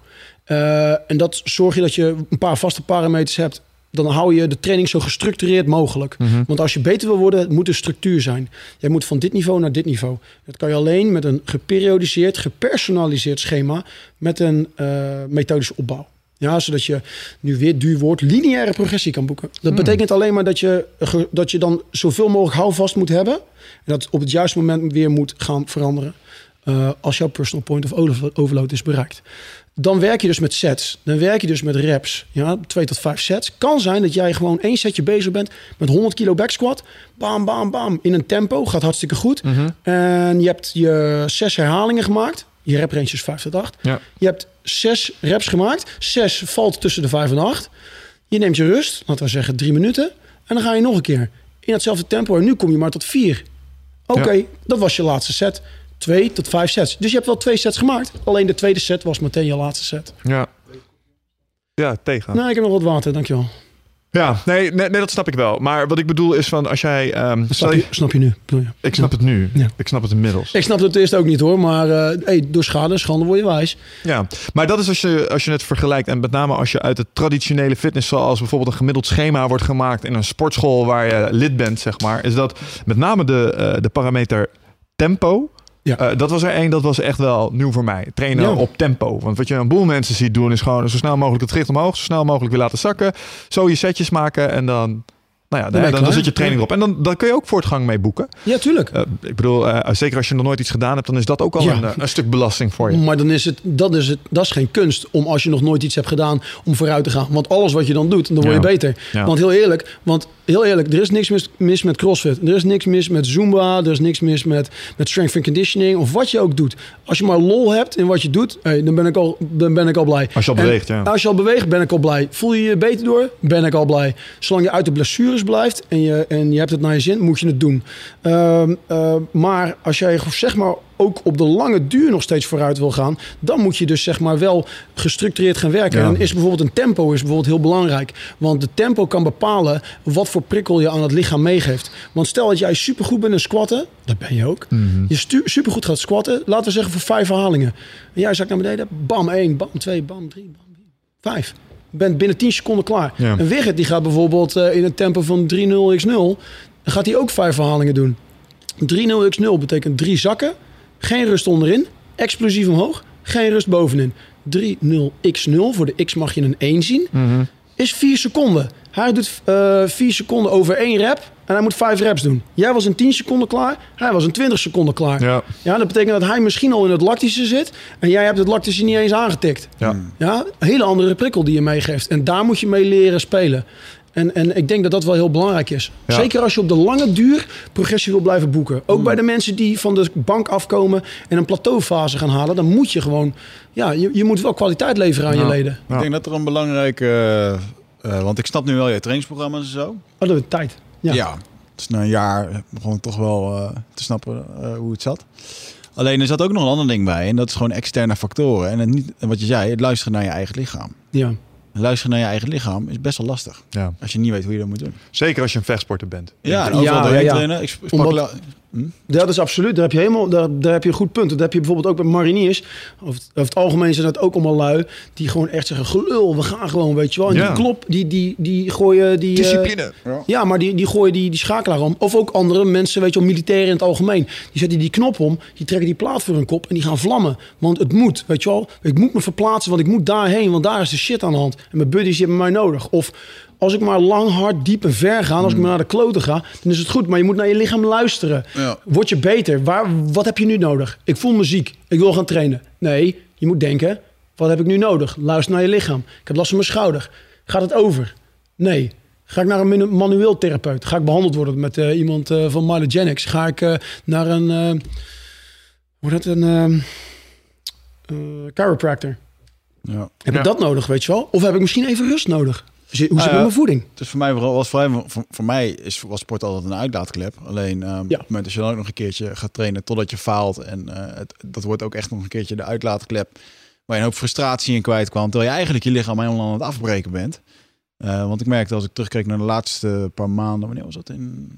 Uh, en dat zorg je dat je een paar vaste parameters hebt. Dan hou je de training zo gestructureerd mogelijk. Mm -hmm. Want als je beter wil worden, moet er structuur zijn. Je moet van dit niveau naar dit niveau. Dat kan je alleen met een geperiodiseerd, gepersonaliseerd schema. Met een uh, methodische opbouw. Ja, zodat je nu weer duur woord lineaire progressie kan boeken. Dat Hmm. betekent alleen maar dat je, dat je dan zoveel mogelijk houvast moet hebben. En dat op het juiste moment weer moet gaan veranderen. Uh, als jouw personal point of overload is bereikt. Dan werk je dus met sets. Dan werk je dus met reps. Ja, twee tot vijf sets. Kan zijn dat jij gewoon één setje bezig bent met 100 kilo back squat. Bam, bam, bam. In een tempo. Gaat hartstikke goed. Mm -hmm. En je hebt je zes herhalingen gemaakt. Je rep range is 5 tot 8. Ja. Je hebt zes reps gemaakt. Zes valt tussen de 5 en 8. Je neemt je rust. Laten we zeggen drie minuten. En dan ga je nog een keer. In hetzelfde tempo. En nu kom je maar tot vier. Oké, okay, ja. dat was je laatste set. Twee tot vijf sets. Dus je hebt wel twee sets gemaakt. Alleen de tweede set was meteen je laatste set. Ja. Ja, tegen. Nou, ik heb nog wat water, dankjewel. Ja, nee, nee, nee, dat snap ik wel. Maar wat ik bedoel is van als jij... stel Snap je- je, snap je nu? je? ik snap het nu. Ja. Ik snap het inmiddels. Ik snap het eerst ook niet hoor, maar eh, hey, door schade en schande word je wijs. Ja, maar dat is als je, als je het vergelijkt. En met name als je uit het traditionele fitness, zoals bijvoorbeeld een gemiddeld schema wordt gemaakt in een sportschool waar je lid bent, zeg maar, is dat met name de, eh, de parameter tempo. Ja. eh, dat was er één, dat was echt wel nieuw voor mij. Trainen Ja. op tempo. Want wat je een boel mensen ziet doen, is gewoon zo snel mogelijk het gewicht omhoog, zo snel mogelijk weer laten zakken. Zo je setjes maken en dan, nou ja, dan, dan, zit je training Ja. op. En dan, dan kun je ook voortgang mee boeken. Ja, tuurlijk. Eh, ik bedoel, eh, zeker als je nog nooit iets gedaan hebt, dan is dat ook al Ja. een, een stuk belasting voor je. Maar dan is het, dat is het, dat is geen kunst om als je nog nooit iets hebt gedaan om vooruit te gaan. Want alles wat je dan doet, dan word je Ja. beter. Ja. Want heel eerlijk, want heel eerlijk, er is niks mis, mis met CrossFit. Er is niks mis met Zumba. Er is niks mis met, met strength and conditioning of wat je ook doet. Als je maar lol hebt in wat je doet, hey, dan, ben ik al, dan ben ik al blij. Als je al En beweegt, ja. Als je al beweegt, ben ik al blij. Voel je je beter door, ben ik al blij. Zolang je uit de blessures blijft en je, en je hebt het naar je zin, moet je het doen. Ehm, eh, maar als jij zeg maar ook op de lange duur nog steeds vooruit wil gaan, dan moet je dus zeg maar wel gestructureerd gaan werken. Ja. En is bijvoorbeeld een tempo is bijvoorbeeld heel belangrijk. Want de tempo kan bepalen wat voor prikkel je aan het lichaam meegeeft. Want stel dat jij supergoed bent in squatten, dat ben je ook. Je stu- supergoed gaat squatten, laten we zeggen voor vijf herhalingen. En jij zakt naar beneden, bam, één, bam, twee, bam, drie, bam, vier, vijf. Je bent binnen 10 seconden klaar. Ja. En Wigert die gaat bijvoorbeeld eh, in een tempo van 3-0x0, dan gaat hij ook vijf herhalingen doen. 3-0x0 betekent drie zakken, geen rust onderin, explosief omhoog, geen rust bovenin. 3-0x0, voor de x mag je een 1 zien, is 4 seconden. Hij doet eh 4 seconden over één rep en hij moet 5 reps doen. Jij was in 10 seconden klaar, hij was in 20 seconden klaar. Ja. Ja, dat betekent dat hij misschien al in het lactische zit en jij hebt het lactische niet eens aangetikt. Ja. Ja, een hele andere prikkel die je meegeeft. En daar moet je mee leren spelen. En, en ik denk dat dat wel heel belangrijk is. Ja. Zeker als je op de lange duur progressie wil blijven boeken. Ook bij de mensen die van de bank afkomen en een plateaufase gaan halen. Dan moet je gewoon, ja, je, je moet wel kwaliteit leveren aan Ja. je leden. Ja. Ik denk dat er een belangrijke... eh, eh, want ik snap nu wel je trainingsprogramma's en zo. Oh, dat is tijd. Ja. Ja. Dus na een jaar begon ik toch wel eh, te snappen eh, hoe het zat. Alleen er zat ook nog een ander ding bij. En dat is gewoon externe factoren. En het niet, en wat je zei, het luisteren naar je eigen lichaam. ja. Luisteren naar je eigen lichaam is best wel lastig. Ja. Als je niet weet hoe je dat moet doen. Zeker als je een vechtsporter bent. Ja, en Ja, overal ja, doorheen ja. trainen. Ik sprak Omdat-? Ja, dat is absoluut. Daar heb je helemaal, daar, daar heb je een goed punt. Dat heb je bijvoorbeeld ook bij mariniers. Over het, over het algemeen zijn dat ook allemaal lui die gewoon echt zeggen: gelul, we gaan gewoon, weet je wel. En Ja. die klop, die, die, die gooien die. eh, Discipline. ja, maar die, die gooien die, die schakelaar om. Of ook andere mensen, weet je wel, militairen in het algemeen. Die zetten die knop om, die trekken die plaat voor hun kop en die gaan vlammen. Want het moet, weet je wel. Ik moet me verplaatsen, want ik moet daarheen, want daar is de shit aan de hand. En mijn buddies die hebben mij nodig. Of als ik maar lang, hard, diep en ver ga, als ik maar naar de kloten ga, dan is het goed. Maar je moet naar je lichaam luisteren. Ja. Word je beter? Waar, wat heb je nu nodig? Ik voel me ziek. Ik wil gaan trainen. Nee, je moet denken, wat heb ik nu nodig? Luister naar je lichaam. Ik heb last van mijn schouder. Gaat het over? Nee. Ga ik naar een manu- manueel therapeut? Ga ik behandeld worden met eh, iemand eh, van Mylogenics? Ga ik eh, naar een, hoe heet dat, een ehm, eh, chiropractor? Ja. Heb Ja. ik dat nodig, weet je wel? Of heb ik misschien even rust nodig? Hoe zit het Ah, met mijn voeding? Dus voor mij vooral was voor, voor, mij is was sport altijd een uitlaatklep. Alleen ehm, op het moment dat je dan ook nog een keertje gaat trainen totdat je faalt en eh, het, dat wordt ook echt nog een keertje de uitlaatklep waar je een hoop frustratie in kwijt kwam, terwijl je eigenlijk je lichaam helemaal aan het afbreken bent. Eh, want ik merkte als ik terugkeek naar de laatste paar maanden, wanneer was dat in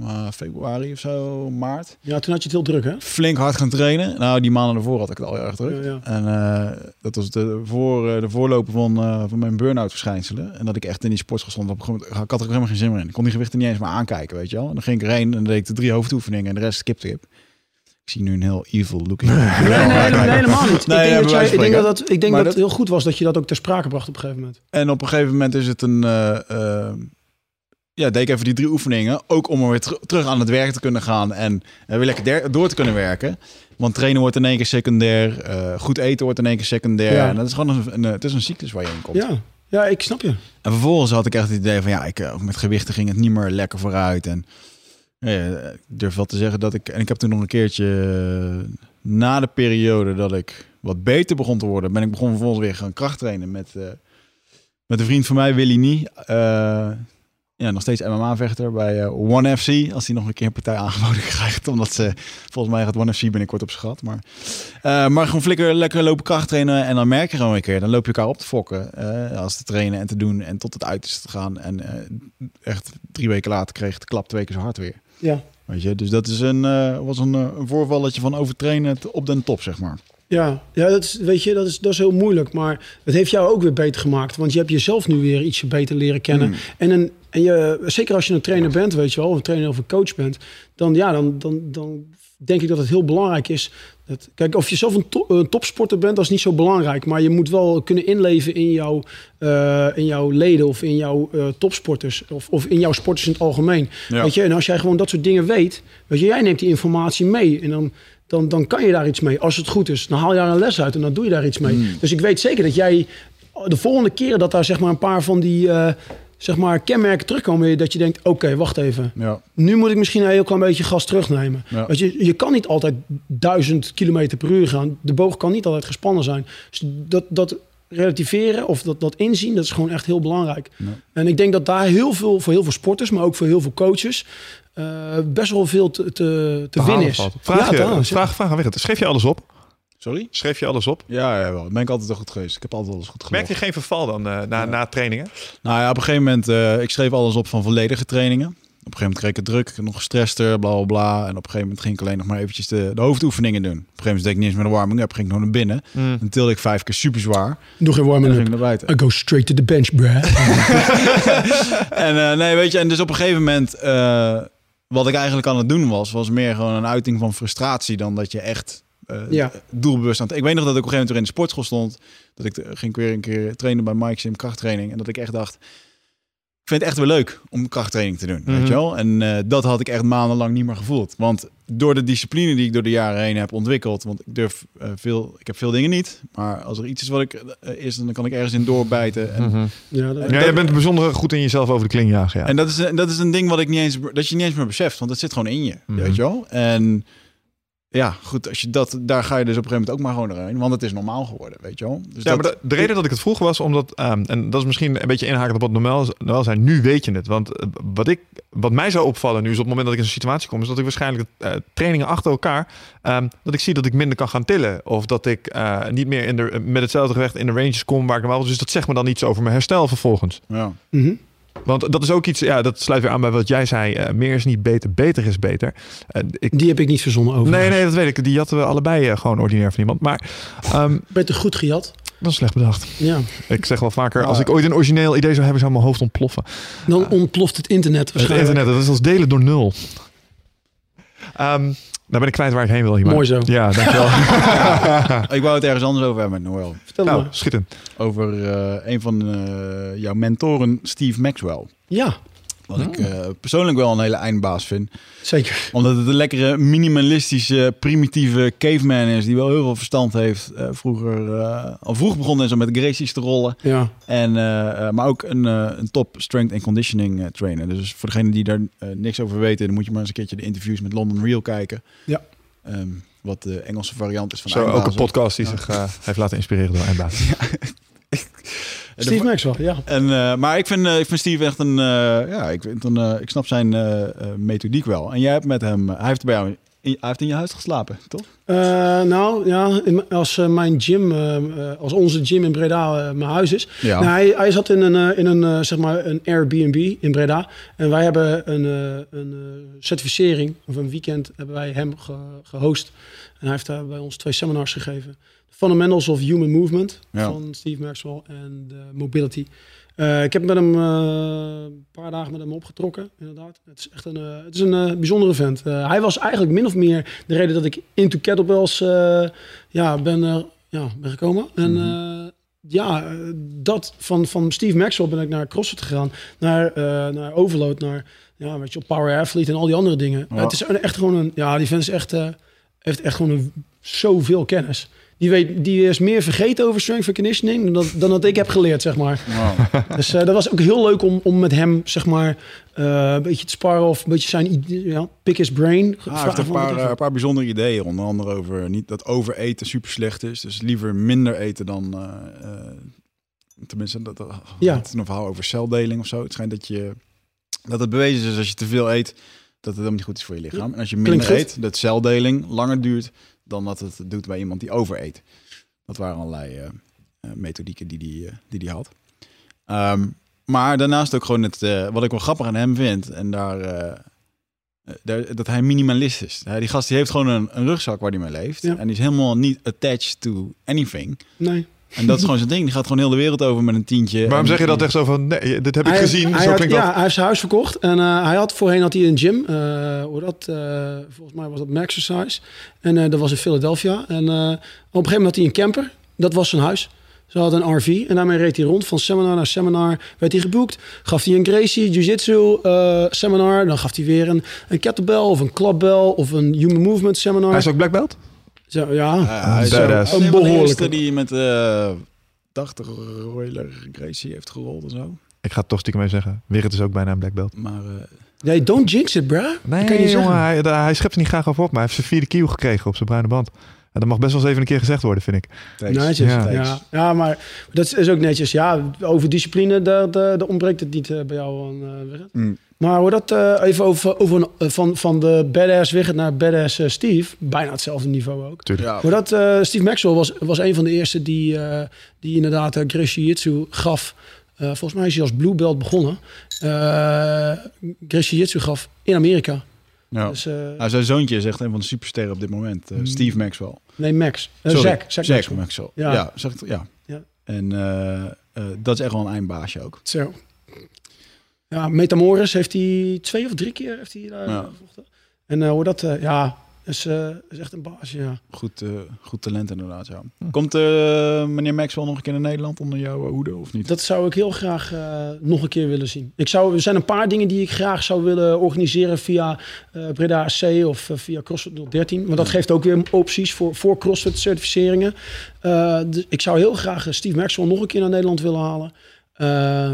eh, februari of zo, maart, Ja, toen had je het heel druk, hè? flink hard gaan trainen. Nou, die maanden ervoor had ik het al heel erg druk. Ja, ja. En eh, dat was de, voor, eh, de voorloper van, eh, van mijn burn-out verschijnselen. En dat ik echt in die sportschool stond. Op, een gegeven moment- ik had er ook helemaal geen zin meer in. Ik kon die gewichten niet eens maar aankijken, weet je wel. En dan ging ik erheen en dan deed ik de drie hoofdoefeningen en de rest skipte ik. Ik zie nu een heel evil looking. Nee, nee, nee, nee, helemaal niet. Nee, ik ja, denk, dat, jij, ik denk dat, dat, ik denk Maar dat het dat- heel goed was dat je dat ook ter sprake bracht op een gegeven moment. En op een gegeven moment is het een... ja, deed ik even die drie oefeningen. Ook om er weer ter- terug aan het werk te kunnen gaan. En eh, weer lekker door te kunnen werken. Want trainen wordt in één keer secundair. eh, goed eten wordt in één keer secundair. Ja. En dat is gewoon een, een, het is een cyclus waar je in komt. Ja, ja ik snap je. En vervolgens had ik echt het idee van ja, ik, eh, met gewichten ging het niet meer lekker vooruit. En ja, ik durf wel te zeggen dat ik. En ik heb toen nog een keertje na de periode dat ik wat beter begon te worden, ben ik begon vervolgens weer gaan krachttrainen met, met een vriend van mij, Willy Nie. Eh, ja, nog steeds MMA-vechter bij eh, One FC. Als hij nog een keer een partij aangeboden krijgt. Omdat ze, volgens mij gaat One FC binnenkort op zijn gat. Maar, eh, maar gewoon flikker, lekker lopen kracht trainen. En dan merk je gewoon een keer. Dan loop je elkaar op te fokken. eh, als te trainen en te doen. En tot het uit is te gaan. En echt drie weken later kreeg de klap twee keer zo hard weer. Ja. Weet je, dus dat is een, was een, een voorvalletje van overtrainen op den top, zeg maar. Ja, ja dat, is, weet je, dat, is, dat is heel moeilijk. Maar het heeft jou ook weer beter gemaakt. Want je hebt jezelf nu weer ietsje beter leren kennen. Mm. En, een, en je, zeker als je een trainer bent, weet je wel, of een trainer of een coach bent, dan, ja, dan, dan, dan denk ik dat het heel belangrijk is. Dat, kijk, of je zelf een, to- een topsporter bent, dat is niet zo belangrijk. Maar je moet wel kunnen inleven in jouw, eh, in jouw leden of in jouw eh, topsporters. Of, of in jouw sporters in het algemeen. Ja. Weet je, en als jij gewoon dat soort dingen weet, weet je, jij neemt die informatie mee. En dan, dan, dan kan je daar iets mee. Als het goed is, dan haal je daar een les uit en dan doe je daar iets mee. Mm. Dus ik weet zeker dat jij de volgende keer dat daar zeg maar een paar van die eh, zeg maar kenmerken terugkomen, dat je denkt, oké, wacht even. Ja, Nu moet ik misschien een heel klein beetje gas terugnemen. Ja. Want je, je kan niet altijd duizend kilometer per uur gaan. De boog kan niet altijd gespannen zijn. Dus dat, dat relativeren of dat, dat inzien, dat is gewoon echt heel belangrijk. Ja. En ik denk dat daar heel veel, voor heel veel sporters, maar ook voor heel veel coaches, eh, best wel veel te, te, winnen is. valt. Vraag, Ja, te je, halen, vraag, vraag aan weg. Schreef je alles op? sorry? Schreef je alles op? Ja, ja, wel. Ben ik altijd wel goed geweest. Ik heb altijd alles goed gedaan. Merk je geen verval dan eh, na, na trainingen? Nou ja, op een gegeven moment, eh, ik schreef alles op van volledige trainingen. Op een gegeven moment kreeg ik het druk, nog gestrester, bla bla bla. En op een gegeven moment ging ik alleen nog maar eventjes de, de hoofdoefeningen doen. Op een gegeven moment deed ik niet eens meer de warming up, ging ik nog naar binnen. Dan tilde ik vijf keer super zwaar. Doe geen En dan warming ging up. ik naar buiten. I go straight to the bench, bruh. En eh, nee, weet je, en dus op een gegeven moment, eh, wat ik eigenlijk aan het doen was, was meer gewoon een uiting van frustratie dan dat je echt eh, Ja. doelbewust aan het... Ik weet nog dat ik op een gegeven moment weer in de sportschool stond, dat ik ging weer een keer trainen bij Mike Sim krachttraining en dat ik echt dacht, ik vind het echt weer leuk om krachttraining te doen, weet Mhm. je wel? En eh, dat had ik echt maandenlang niet meer gevoeld, want door de discipline die ik door de jaren heen heb ontwikkeld, want ik durf eh, veel, ik heb veel dingen niet, maar als er iets is wat ik eh, is, dan kan ik ergens in doorbijten en Mhm. Ja, dat- Ja, je bent bijzonder goed in jezelf over de kling jagen. Ja. en dat is, een- dat is een ding wat ik niet eens, dat je niet eens meer beseft, want dat zit gewoon in je, Mhm. weet je wel? En ja, goed, als je dat, daar ga je dus op een gegeven moment ook maar gewoon doorheen, want het is normaal geworden, weet je wel? Dus Ja, dat, maar de, de reden dat ik het vroeg was omdat, ehm, en dat is misschien een beetje inhakend op wat normaal normaal zijn, nu weet je het. Want eh, wat, ik, wat mij zou opvallen nu is op het moment dat ik in zo'n situatie kom, is dat ik waarschijnlijk eh, trainingen achter elkaar, ehm, dat ik zie dat ik minder kan gaan tillen. Of dat ik eh, niet meer in de, met hetzelfde gewicht in de ranges kom waar ik normaal was. Dus dat zegt me dan iets over mijn herstel vervolgens. ja. Mhm. Want dat is ook iets, ja, dat sluit weer aan bij wat jij zei. eh, meer is niet beter, beter is beter. Eh, ik, Die heb ik niet verzonnen over. nee, nee, dat weet ik. Die hadden we allebei eh, gewoon ordinair van iemand. Maar ehm, Beter goed gejat. dat is slecht bedacht. Ja. Ik zeg wel vaker, als ik ooit een origineel idee zou hebben, zou mijn hoofd ontploffen. Dan ontploft het internet Het waarschijnlijk. internet, dat is als delen door nul. Ehm nou ben ik kwijt waar ik heen wil hier. Mooi zo. Ja, dankjewel. Ik wou het ergens anders over hebben met Noël. Vertel nou, maar. schittend. Over eh, een van eh, jouw mentoren, Steve Maxwell. Ja, Wat ik eh, persoonlijk wel een hele eindbaas vind. zeker. Omdat het een lekkere, minimalistische, primitieve caveman is. Die wel heel veel verstand heeft. Eh, vroeger, eh, al vroeg begonnen is om met Gracie's te rollen. Ja. En, maar ook een, eh, een top strength and conditioning trainer. Dus voor degenen die daar niks over weten, dan moet je maar eens een keertje de interviews met London Real kijken. Ja. Ehm, wat de Engelse variant is van Zo, ook een podcast die zich eh, heeft laten inspireren door Eindbaas. En Steve de- Maxwell, ja. En, eh, maar ik vind, eh, ik vind Steve echt een... eh, ja, ik, vind een, ik snap zijn methodiek wel. En jij hebt met hem... hij heeft bij jou... in- hij heeft in je huis geslapen, toch? Nou, ja, als mijn gym, als onze gym in Breda mijn huis is. Ja. Nou, hij, hij zat in een, in een, zeg maar een Airbnb in Breda. En wij hebben een, een certificering, of een weekend hebben wij hem ge- gehost. En hij heeft daar bij ons twee seminars gegeven. Fundamentals of Human Movement Ja. van Steve Maxwell en Mobility. Eh, ik heb met hem eh, een paar dagen met hem opgetrokken, inderdaad. Het is echt een, eh, het is een bijzondere vent. Hij was eigenlijk min of meer de reden dat ik into kettlebells ja, ben, ja, ben gekomen. En eh, ja, dat van, van Steve Maxwell ben ik naar CrossFit gegaan. Naar, naar Overload, naar ja, weet je, Power Athlete en al die andere dingen. Ja. Het is echt gewoon een... Ja, die vent is echt, heeft echt gewoon een, zoveel kennis. Die, weet, die is meer vergeten over strength and conditioning dan dat, dan dat ik heb geleerd, zeg maar. Dus eh, dat was ook heel leuk om, om met hem, zeg maar, eh, een beetje te sparren of een beetje zijn ja, pick his brain. Ah, hij heeft een paar, eh, een paar bijzondere ideeën. Onder andere over niet dat overeten super slecht is. Dus liever minder eten dan... tenminste, dat, dat Ja. een verhaal over celdeling of zo. Het schijnt dat je dat het bewezen is als je te veel eet, dat het helemaal niet goed is voor je lichaam. En als je minder eet, dat celdeling langer duurt dan dat het doet bij iemand die overeet. Dat waren allerlei eh, eh, methodieken die die, eh, die die had. Ehm, maar daarnaast ook gewoon het, wat ik wel grappig aan hem vind. En daar, daar- dat hij minimalist is. Hij, die gast die heeft gewoon een, een rugzak waar hij mee leeft. Ja. En die is helemaal niet attached to anything. Nee. En dat is gewoon zijn ding. Die gaat gewoon heel de wereld over met een tientje. Waarom En- zeg je dat echt zo van, nee, dit heb ik Hij- gezien, hij zo had- klinkt ja, dat. hij heeft zijn huis verkocht. En eh, hij had voorheen had hij een gym. eh, hoe dat? eh, volgens mij was dat Maxercise. En eh, dat was in Philadelphia. En eh, op een gegeven moment had hij een camper. Dat was zijn huis. Ze hadden een RV en daarmee reed hij rond van seminar naar seminar. Werd hij geboekt. Gaf hij een Gracie Jiu-Jitsu eh, seminar. Dan gaf hij weer een, een kettlebell of een clubbell of een human movement seminar. Hij is ook black belt? Zo, ja, hij is Een behoorlijke. die met eh 80 Royler Gracie heeft gerold en zo. Ik ga het toch stiekem mee zeggen. Wigert is ook bijna een black belt. Maar eh, nee, don't jinx it, bruh. Nee, kan je jongen, hij, hij schept er niet graag over op, maar hij heeft zijn vierde kiel gekregen op zijn bruine band. Dat mag best wel eens even een keer gezegd worden, vind ik. thanks. Netjes, Ja. ja. Maar dat is ook netjes. Ja, over discipline, daar, daar, daar ontbreekt het niet eh, bij jou aan. eh. Mm. Maar hoe dat eh, even over, over een- van, van de badass Wigert naar badass Steve. Bijna hetzelfde niveau ook. Tuurlijk. Ja, Hoe dat, eh, Steve Maxwell was, was een van de eerste die, eh, die inderdaad uh, Jiu-Jitsu gaf. Eh, volgens mij is hij als blue belt begonnen. Uh, Jiu-Jitsu gaf in Amerika. Ja. Dus, eh, Nou, zijn zoontje is echt een van de supersterren op dit moment. eh, Steve Maxwell. nee, Max. Eh, Sorry, Maxwell. Maxwell. Ja. Ja, zeg het, ja. Ja. En dat is echt wel een eindbaasje ook. Zo. Ja, Metamoris heeft hij twee of drie keer heeft hij daar Ja. En hoe dat, ja, is, eh, is echt een baas, ja. Goed, eh, goed talent inderdaad, ja. Komt eh, meneer Maxwell nog een keer naar Nederland onder jouw hoede of niet? Dat zou ik heel graag nog een keer willen zien. Ik zou, er zijn een paar dingen die ik graag zou willen organiseren via Breda AC of via CrossFit 013. Want dat geeft ook weer opties voor, voor CrossFit certificeringen. Dus ik zou heel graag Steve Maxwell nog een keer naar Nederland willen halen.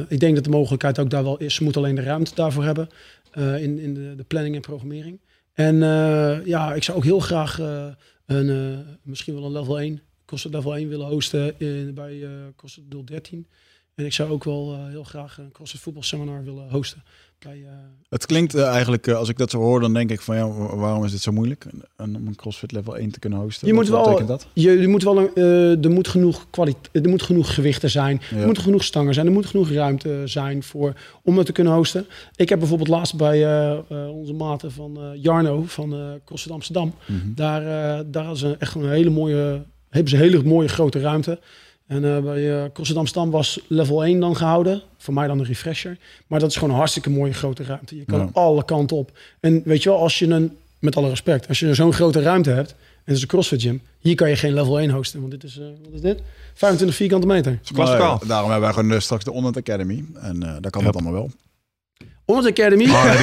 Ik denk dat de mogelijkheid ook daar wel is. Ze moeten alleen de ruimte daarvoor hebben in, in de, de planning en programmering. En eh, ja, ik zou ook heel graag eh, een, eh, misschien wel een level 1, CrossFit level 1 willen hosten bij eh CrossFit 013. En ik zou ook wel heel graag een CrossFit voetbalseminar willen hosten. Bij, Het klinkt eh, eigenlijk, eh, als ik dat zo hoor, dan denk ik van ja, wa- waarom is dit zo moeilijk? En om een CrossFit level 1 te kunnen hosten. Je moet wat wel- betekent dat? je, je moet wel een, eh, er, moet genoeg kwaliteit, er moet genoeg gewichten zijn. Ja. Er moeten genoeg stangen zijn. Er moet genoeg ruimte zijn voor, om het te kunnen hosten. Ik heb bijvoorbeeld laatst bij onze maten van Jarno van CrossFit Amsterdam. Mhm. Daar, daar hadden ze echt een hele mooie, hebben ze een hele mooie grote ruimte. En eh, bij Amsterdam was level 1 dan gehouden. Voor mij dan een refresher. Maar dat is gewoon een hartstikke mooie grote ruimte. Je kan Ja. alle kanten op. En weet je wel, als je een, met alle respect, als je zo'n grote ruimte hebt. En het is een CrossFit gym. Hier kan je geen level 1 hosten. Want dit is, eh, wat is dit? 25 vierkante meter. Klassikaal. Daarom hebben wij gewoon straks de Onnet Academy. En eh, daar kan het allemaal wel. Onze Academy. Oh,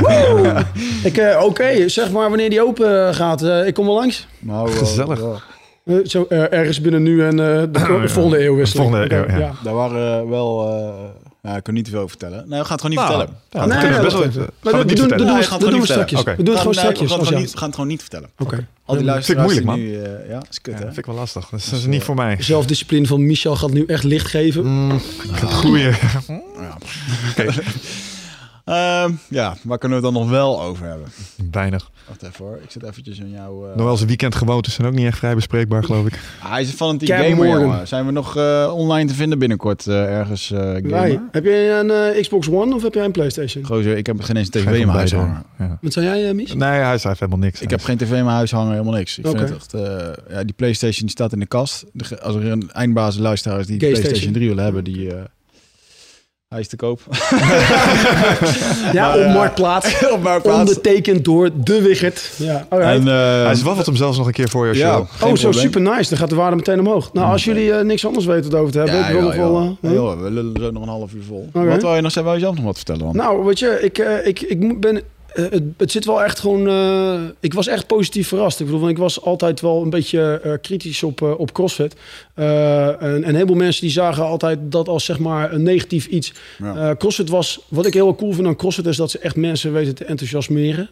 Woe! ik, Oké, zeg maar wanneer die open gaat. Eh, ik kom wel langs. Nou, Gezellig. Eh, zo, eh, ergens binnen nu en eh, de, de volgende eeuw is. Volgende eeuw, ja. Daar waren wel... eh ja, ik kan niet te veel over vertellen. Nee, we gaan het gewoon niet Nou, vertellen. ja, dat we kunnen we nee, best wel even- we doen, doen, Nee, we- dat gewoon doen we niet strakjes. vertellen. We doen het gewoon Gaan, nee, we strakjes. gaan, als het gewoon niet, we gaan het gewoon niet vertellen. Oké. Al die luisteraars vind ik moeilijk, die nu... eh, ja, is kut, Ja, hè? vind ik wel lastig. Dus dat is niet voor mij. Zelfdiscipline van Michel gaat nu echt licht geven. Mm, het goeie. Ja. Ehm, ja, waar kunnen we het dan nog wel over hebben? Weinig. Wacht even hoor. Ik zit eventjes in jouw... eh, Nog wel eens een weekend gewoond is en ook niet echt vrij bespreekbaar, geloof ik. Ah, hij is een fanatiek Cam gamer, jongen. Zijn we nog eh, online te vinden binnenkort eh, ergens eh gamer? Wij. Heb jij een eh, Xbox One of heb jij een PlayStation? Gozer, ik heb geen eens een tv Geen in van mijn huis hangen. Ja. Wat zei jij, eh, Mies? Nee, hij zei helemaal niks. Ik heb geen tv in mijn huis hangen, helemaal niks. Ik Oké. vind het echt... eh, ja, die Playstation die staat in de kast. De- als er een eindbaas luisteraar is die. Playstation 3 wil hebben, die... hij is te koop. Ja, Maar, op eh, Marktplaats. Op Marktplaats. Ondertekend door de Wigert. Ja. En, eh, Hij waffelt hem zelfs nog een keer voor je ja, geen oh, zo probleem. super nice. Dan gaat de waarde meteen omhoog. Nou, als jullie eh, niks anders weten over te hebben, Ja, ik wil ja, nog wel... we lullen zo nog een half uur vol. Wat wil je nog zeggen? Wil je zelf nog wat vertellen? Nou, weet je, ik, ik, ik ben het, het zit wel echt gewoon. eh, ik was echt positief verrast. Ik bedoel, want ik was altijd wel een beetje eh, kritisch op, eh, op CrossFit. Eh, en, en een heleboel mensen die zagen altijd dat als zeg maar een negatief iets. Ja. Eh, CrossFit was. Wat ik heel cool vind aan CrossFit is dat ze echt mensen weten te enthousiasmeren.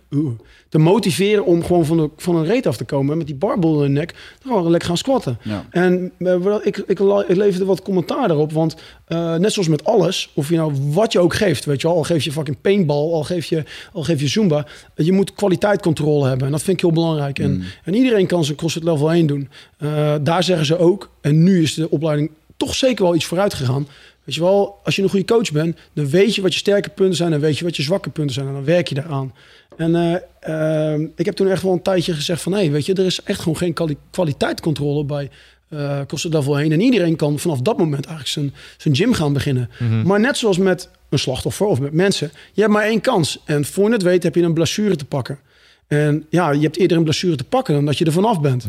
Te motiveren om gewoon van, de, van een reet af te komen. Met die barbel in de nek. Dan gewoon lekker gaan squatten. Ja. En eh, ik, ik, ik leverde wat commentaar daarop. Want eh, net zoals met alles, of je nou wat je ook geeft, weet je wel, al geef je fucking paintball, al geef je, al geef je Zumba, eh, je moet kwaliteitscontrole hebben. En dat vind ik heel belangrijk. En, en iedereen kan zijn CrossFit level 1 doen. Eh, daar zeggen ze ook, en nu is de opleiding toch zeker wel iets vooruit gegaan. Weet je wel, als je een goede coach bent, dan weet je wat je sterke punten zijn en weet je wat je zwakke punten zijn. En dan werk je daaraan. En eh, eh, ik heb toen echt wel een tijdje gezegd van... hé, weet je, er is echt gewoon geen kwali- kwaliteitscontrole bij eh CrossFit Level 1. En iedereen kan vanaf dat moment eigenlijk zijn, zijn gym gaan beginnen. Maar net zoals met een slachtoffer of met mensen... je hebt maar één kans. En voor je het weet heb je een blessure te pakken. En ja, je hebt eerder een blessure te pakken dan dat je er vanaf bent.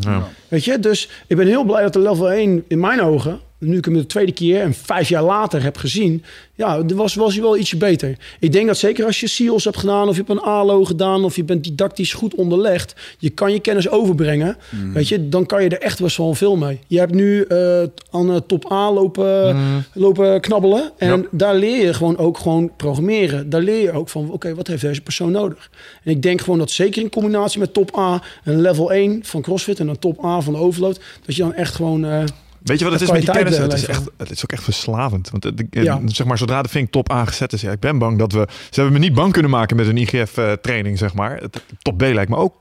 Weet je, dus ik ben heel blij dat de level 1 in mijn ogen, nu ik hem de tweede keer en vijf jaar later heb gezien, ja, was, was hij wel ietsje beter. Ik denk dat zeker als je SEALs hebt gedaan, of je hebt een ALO gedaan, of je bent didactisch goed onderlegd, je kan je kennis overbrengen, weet je, dan kan je er echt best wel veel mee. Je hebt nu eh, aan de top A lopen, lopen knabbelen en Ja. daar leer je gewoon ook gewoon programmeren. Daar leer je ook van, oké, wat heeft deze persoon nodig? En ik denk gewoon dat zeker in combinatie met top A, een level 1 van CrossFit en een top A van de Overload, dat je dan echt gewoon... eh, Weet je wat het is met die kennis? Het is, echt, het is ook echt verslavend. Want Ja. zeg maar, zodra de vink top aangezet is, ja, ik ben bang dat we... Ze hebben me niet bang kunnen maken met een IGF-training, zeg maar. Het, top B lijkt me ook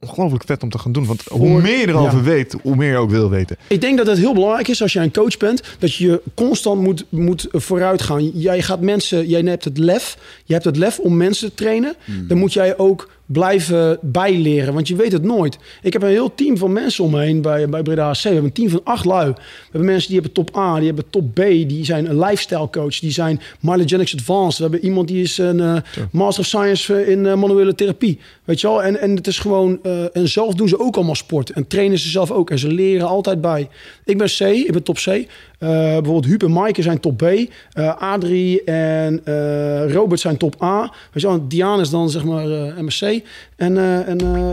ongelooflijk vet om te gaan doen. Want hoe meer je erover ja. weet, hoe meer je ook wil weten. Ik denk dat het heel belangrijk is als jij een coach bent, dat je constant moet, moet vooruit gaan. Jij gaat mensen, jij hebt het lef, je hebt het lef om mensen te trainen. Dan moet jij ook blijven bijleren, want je weet het nooit. Ik heb een heel team van mensen om me heen bij, bij Breda AC. We hebben een team van acht lui. We hebben mensen die hebben top A, die hebben top B, die zijn een lifestyle coach, die zijn Myelogenics Advanced. We hebben iemand die is een eh, Master of Science eh, in eh, manuele therapie. Weet je wel? En, en het is gewoon, en zelf doen ze ook allemaal sport. En trainen ze zelf ook. En ze leren altijd bij. Ik ben C, ik ben top C. Eh, bijvoorbeeld Huub en Maaike zijn top B. Eh, Adrie en eh, Robert zijn top A. Weet je Diane is dan zeg maar MSC. En, eh, en eh,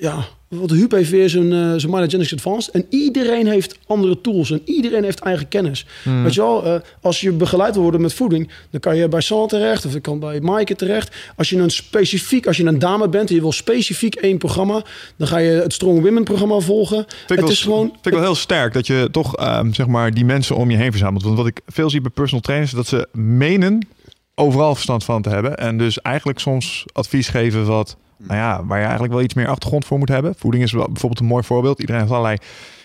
ja, wat Huub heeft weer zijn, eh zijn Advanced. En iedereen heeft andere tools. En iedereen heeft eigen kennis. Weet je wel, als je begeleid wil worden met voeding, dan kan je bij Sal terecht of je kan bij Maaike terecht. Als je een specifiek, als je een dame bent en je wil specifiek één programma, dan ga je het Strong Women programma volgen. Vind ik het wel, is gewoon. vind ik wel heel sterk dat je toch ehm, zeg maar, die mensen om je heen verzamelt. Want wat ik veel zie bij personal trainers, dat ze menen overal verstand van te hebben. En dus eigenlijk soms advies geven wat, nou ja, waar je eigenlijk wel iets meer achtergrond voor moet hebben. Voeding is wel bijvoorbeeld een mooi voorbeeld. Iedereen heeft allerlei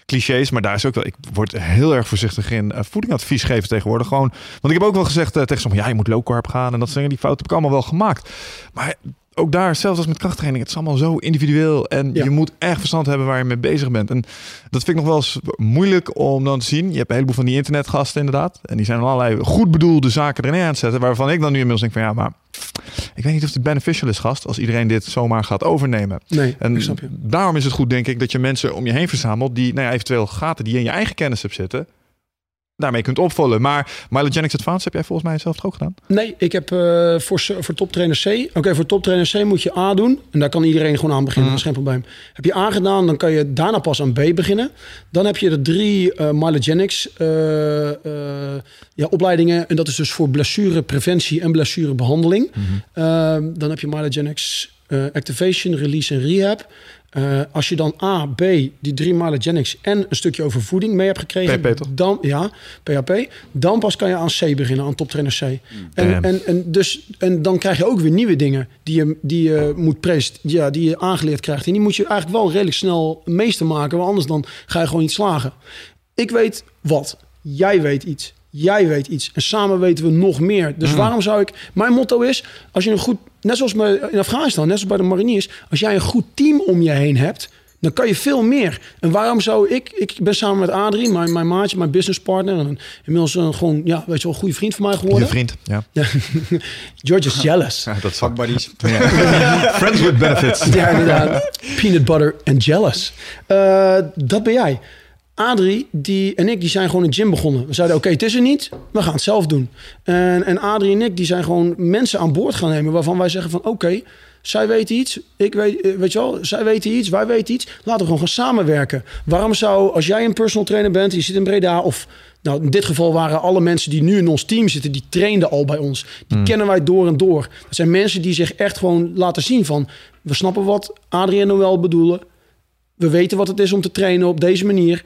clichés, maar daar is ook wel. Ik word heel erg voorzichtig in eh, voedingadvies geven tegenwoordig. Gewoon, want ik heb ook wel gezegd eh, tegen sommigen, ja, je moet low carb gaan en dat zijn die fouten heb ik allemaal wel gemaakt. Maar ook daar, zelfs als met krachttraining, het is allemaal zo individueel en Ja. je moet echt verstand hebben waar je mee bezig bent. En dat vind ik nog wel eens moeilijk om dan te zien. Je hebt een heleboel van die internetgasten inderdaad. En die zijn allerlei goed bedoelde zaken erin aan het zetten. Waarvan ik dan nu inmiddels denk van ja, maar ik weet niet of het beneficial is gast. Als iedereen dit zomaar gaat overnemen. Nee, En daarom is het goed denk ik dat je mensen om je heen verzamelt. Die nou ja, eventueel gaten die je in je eigen kennis hebt zitten. Daarmee kunt opvullen. Maar Myelogenics Advanced heb jij volgens mij zelf ook gedaan? Nee, ik heb eh, voor, voor toptrainer C. Oké, voor toptrainer C moet je A doen. En daar kan iedereen gewoon aan beginnen. Dat is geen probleem. Heb je A gedaan, dan kan je daarna pas aan B beginnen. Dan heb je de drie eh Myelogenics eh, ja, opleidingen. En dat is dus voor blessurepreventie en blessurebehandeling. Eh, dan heb je Myelogenics eh, Activation, Release en Rehab. Eh, als je dan A, B, die drie Myelogenics en een stukje over voeding mee hebt gekregen. Toch? Dan, ja, PHP. Dan pas kan je aan C beginnen, aan toptrainer C. En, en, en, dus, en dan krijg je ook weer nieuwe dingen die je, die je moet prest, ja, die je aangeleerd krijgt. En die moet je eigenlijk wel redelijk snel meester maken, want anders dan ga je gewoon niet slagen. Ik weet wat. Jij weet iets. Jij weet iets. En samen weten we nog meer. Dus waarom zou ik... Mijn motto is, als je een goed... Net zoals bij- in Afghanistan, net zoals bij de mariniers. Als jij een goed team om je heen hebt... dan kan je veel meer. En waarom zou ik... Ik ben samen met Adrie, mijn, mijn maatje, mijn businesspartner... en inmiddels een gewoon, ja, weet je wel, een goede vriend van mij Je geworden. vriend. Ja. Ja. George is jealous. ja dat is Fuck buddies. Friends with benefits. Ja, inderdaad. Peanut butter and jealous. Eh, dat ben jij. Adrie die, en ik die zijn gewoon een gym begonnen. We zeiden, oké, het is er niet, we gaan het zelf doen. En, en Adrie en ik die zijn gewoon mensen aan boord gaan nemen... waarvan wij zeggen van, oké, zij weten iets, ik weet, eh, weet je wel, zij weten iets, wij weten iets. Laten we gewoon gaan samenwerken. Waarom zou, als jij een personal trainer bent, je zit in Breda of... Nou, in dit geval waren alle mensen die nu in ons team zitten, die trainden al bij ons. Die kennen wij door en door. Dat zijn mensen die zich echt gewoon laten zien van, we snappen wat Adrie en Noël bedoelen. We weten wat het is om te trainen op deze manier.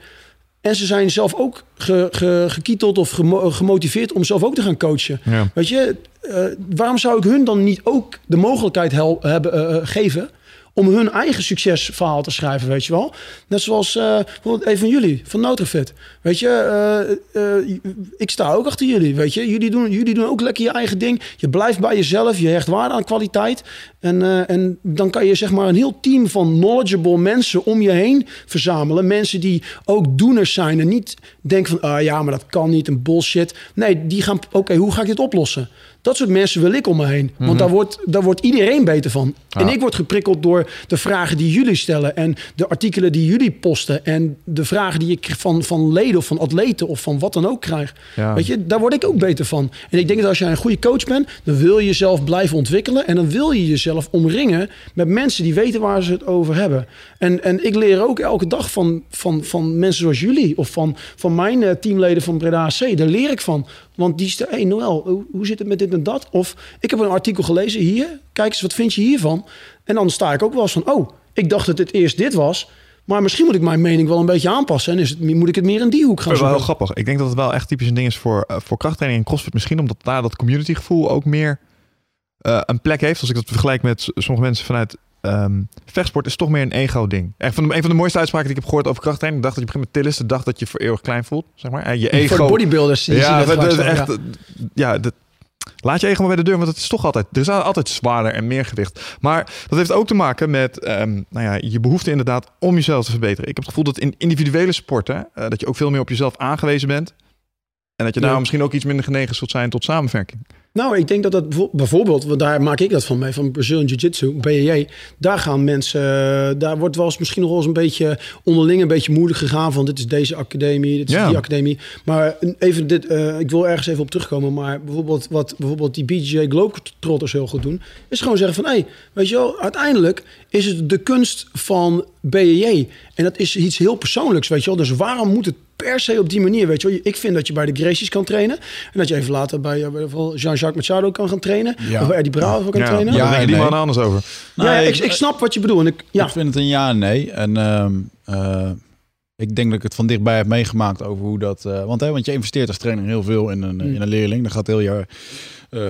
En ze zijn zelf ook ge, ge- gekieteld of gemo- gemotiveerd om zelf ook te gaan coachen. Ja. Weet je, eh, waarom zou ik hun dan niet ook de mogelijkheid hel- hebben, eh, eh, geven om hun eigen succesverhaal te schrijven, weet je wel? Net zoals eh, bijvoorbeeld een van jullie, van Nutrifit. Weet je, eh, eh, ik sta ook achter jullie, weet je. Jullie doen, jullie doen ook lekker je eigen ding. Je blijft bij jezelf, je hecht waarde aan kwaliteit. En, en dan kan je zeg maar een heel team van knowledgeable mensen om je heen verzamelen. Mensen die ook doeners zijn en niet denken van... ah ja, maar dat kan niet, een bullshit. Nee, die gaan, oké, hoe ga ik dit oplossen? Dat soort mensen wil ik om me heen. Want daar, wordt, daar wordt iedereen beter van. En ik word geprikkeld door de vragen die jullie stellen... en de artikelen die jullie posten... en de vragen die ik van, van leden of van atleten of van wat dan ook krijg. Ja. Weet je, daar word ik ook beter van. En ik denk dat als jij een goede coach bent... dan wil je jezelf blijven ontwikkelen... en dan wil je jezelf omringen met mensen die weten waar ze het over hebben. En, en ik leer ook elke dag van, van, van mensen zoals jullie... of van, van mijn eh, teamleden van Breda AC. Daar leer ik van. Want die stellen, hey Noël, hoe, zit het met dit en dat? Of ik heb een artikel gelezen hier. Kijk eens, wat vind je hiervan? En dan sta ik ook wel eens van, oh, ik dacht dat het eerst dit was... Maar misschien moet ik mijn mening wel een beetje aanpassen. En is het, moet ik het meer in die hoek gaan Dat is wel heel grappig. Ik denk dat het wel echt typisch een ding is voor, eh, voor krachttraining en crossfit. Misschien omdat daar dat community gevoel ook meer eh, een plek heeft. Als ik dat vergelijk met sommige mensen vanuit ehm, vechtsport is toch meer een ego ding. Echt van de, een van de mooiste uitspraken die ik heb gehoord over krachttraining. De dag dat je begint met tillen is de dag dat je voor eeuwig klein voelt. Zeg maar. En je ego... Voor de bodybuilders. die ja, dat ja. echt, ja, dat, laat je ego maar bij de deur, want het is toch altijd, er is altijd zwaarder en meer gewicht. Maar dat heeft ook te maken met ehm, nou ja, je behoefte inderdaad om jezelf te verbeteren. Ik heb het gevoel dat in individuele sporten, eh, dat je ook veel meer op jezelf aangewezen bent. En dat je Ja. daar misschien ook iets minder genegen zult zijn tot samenwerking. Nou, ik denk dat dat bijvo- bijvoorbeeld, want daar maak ik dat van mee, van Brazilian Jiu-Jitsu, BJJ. Daar gaan mensen, eh, daar wordt wel eens misschien nog wel eens een beetje onderling een beetje moeilijk gegaan van dit is deze academie, dit is Ja. die academie. Maar even dit, eh, ik wil ergens even op terugkomen, maar bijvoorbeeld wat bijvoorbeeld die BJJ Globetrotters heel goed doen, is gewoon zeggen van, hé, hey, weet je wel, uiteindelijk is het de kunst van BJJ. En dat is iets heel persoonlijks, weet je wel. Dus waarom moet het per se op die manier, weet je wel. Ik vind dat je bij de Gracies kan trainen. En dat je even later bij eh, bijvoorbeeld Jean-Jacques Machado kan gaan trainen. Ja. Of bij Eddie Bravo kan ja, trainen. ja, daar die nee. man anders over. Ja, Nee, ik, ik snap wat je bedoelt. En ik, ja, Ik vind het een ja en nee. En ehm, eh, ik denk dat ik het van dichtbij heb meegemaakt over hoe dat... eh, want, hè, want je investeert als trainer heel veel in een, Mm. in een leerling. Daar gaat heel je eh,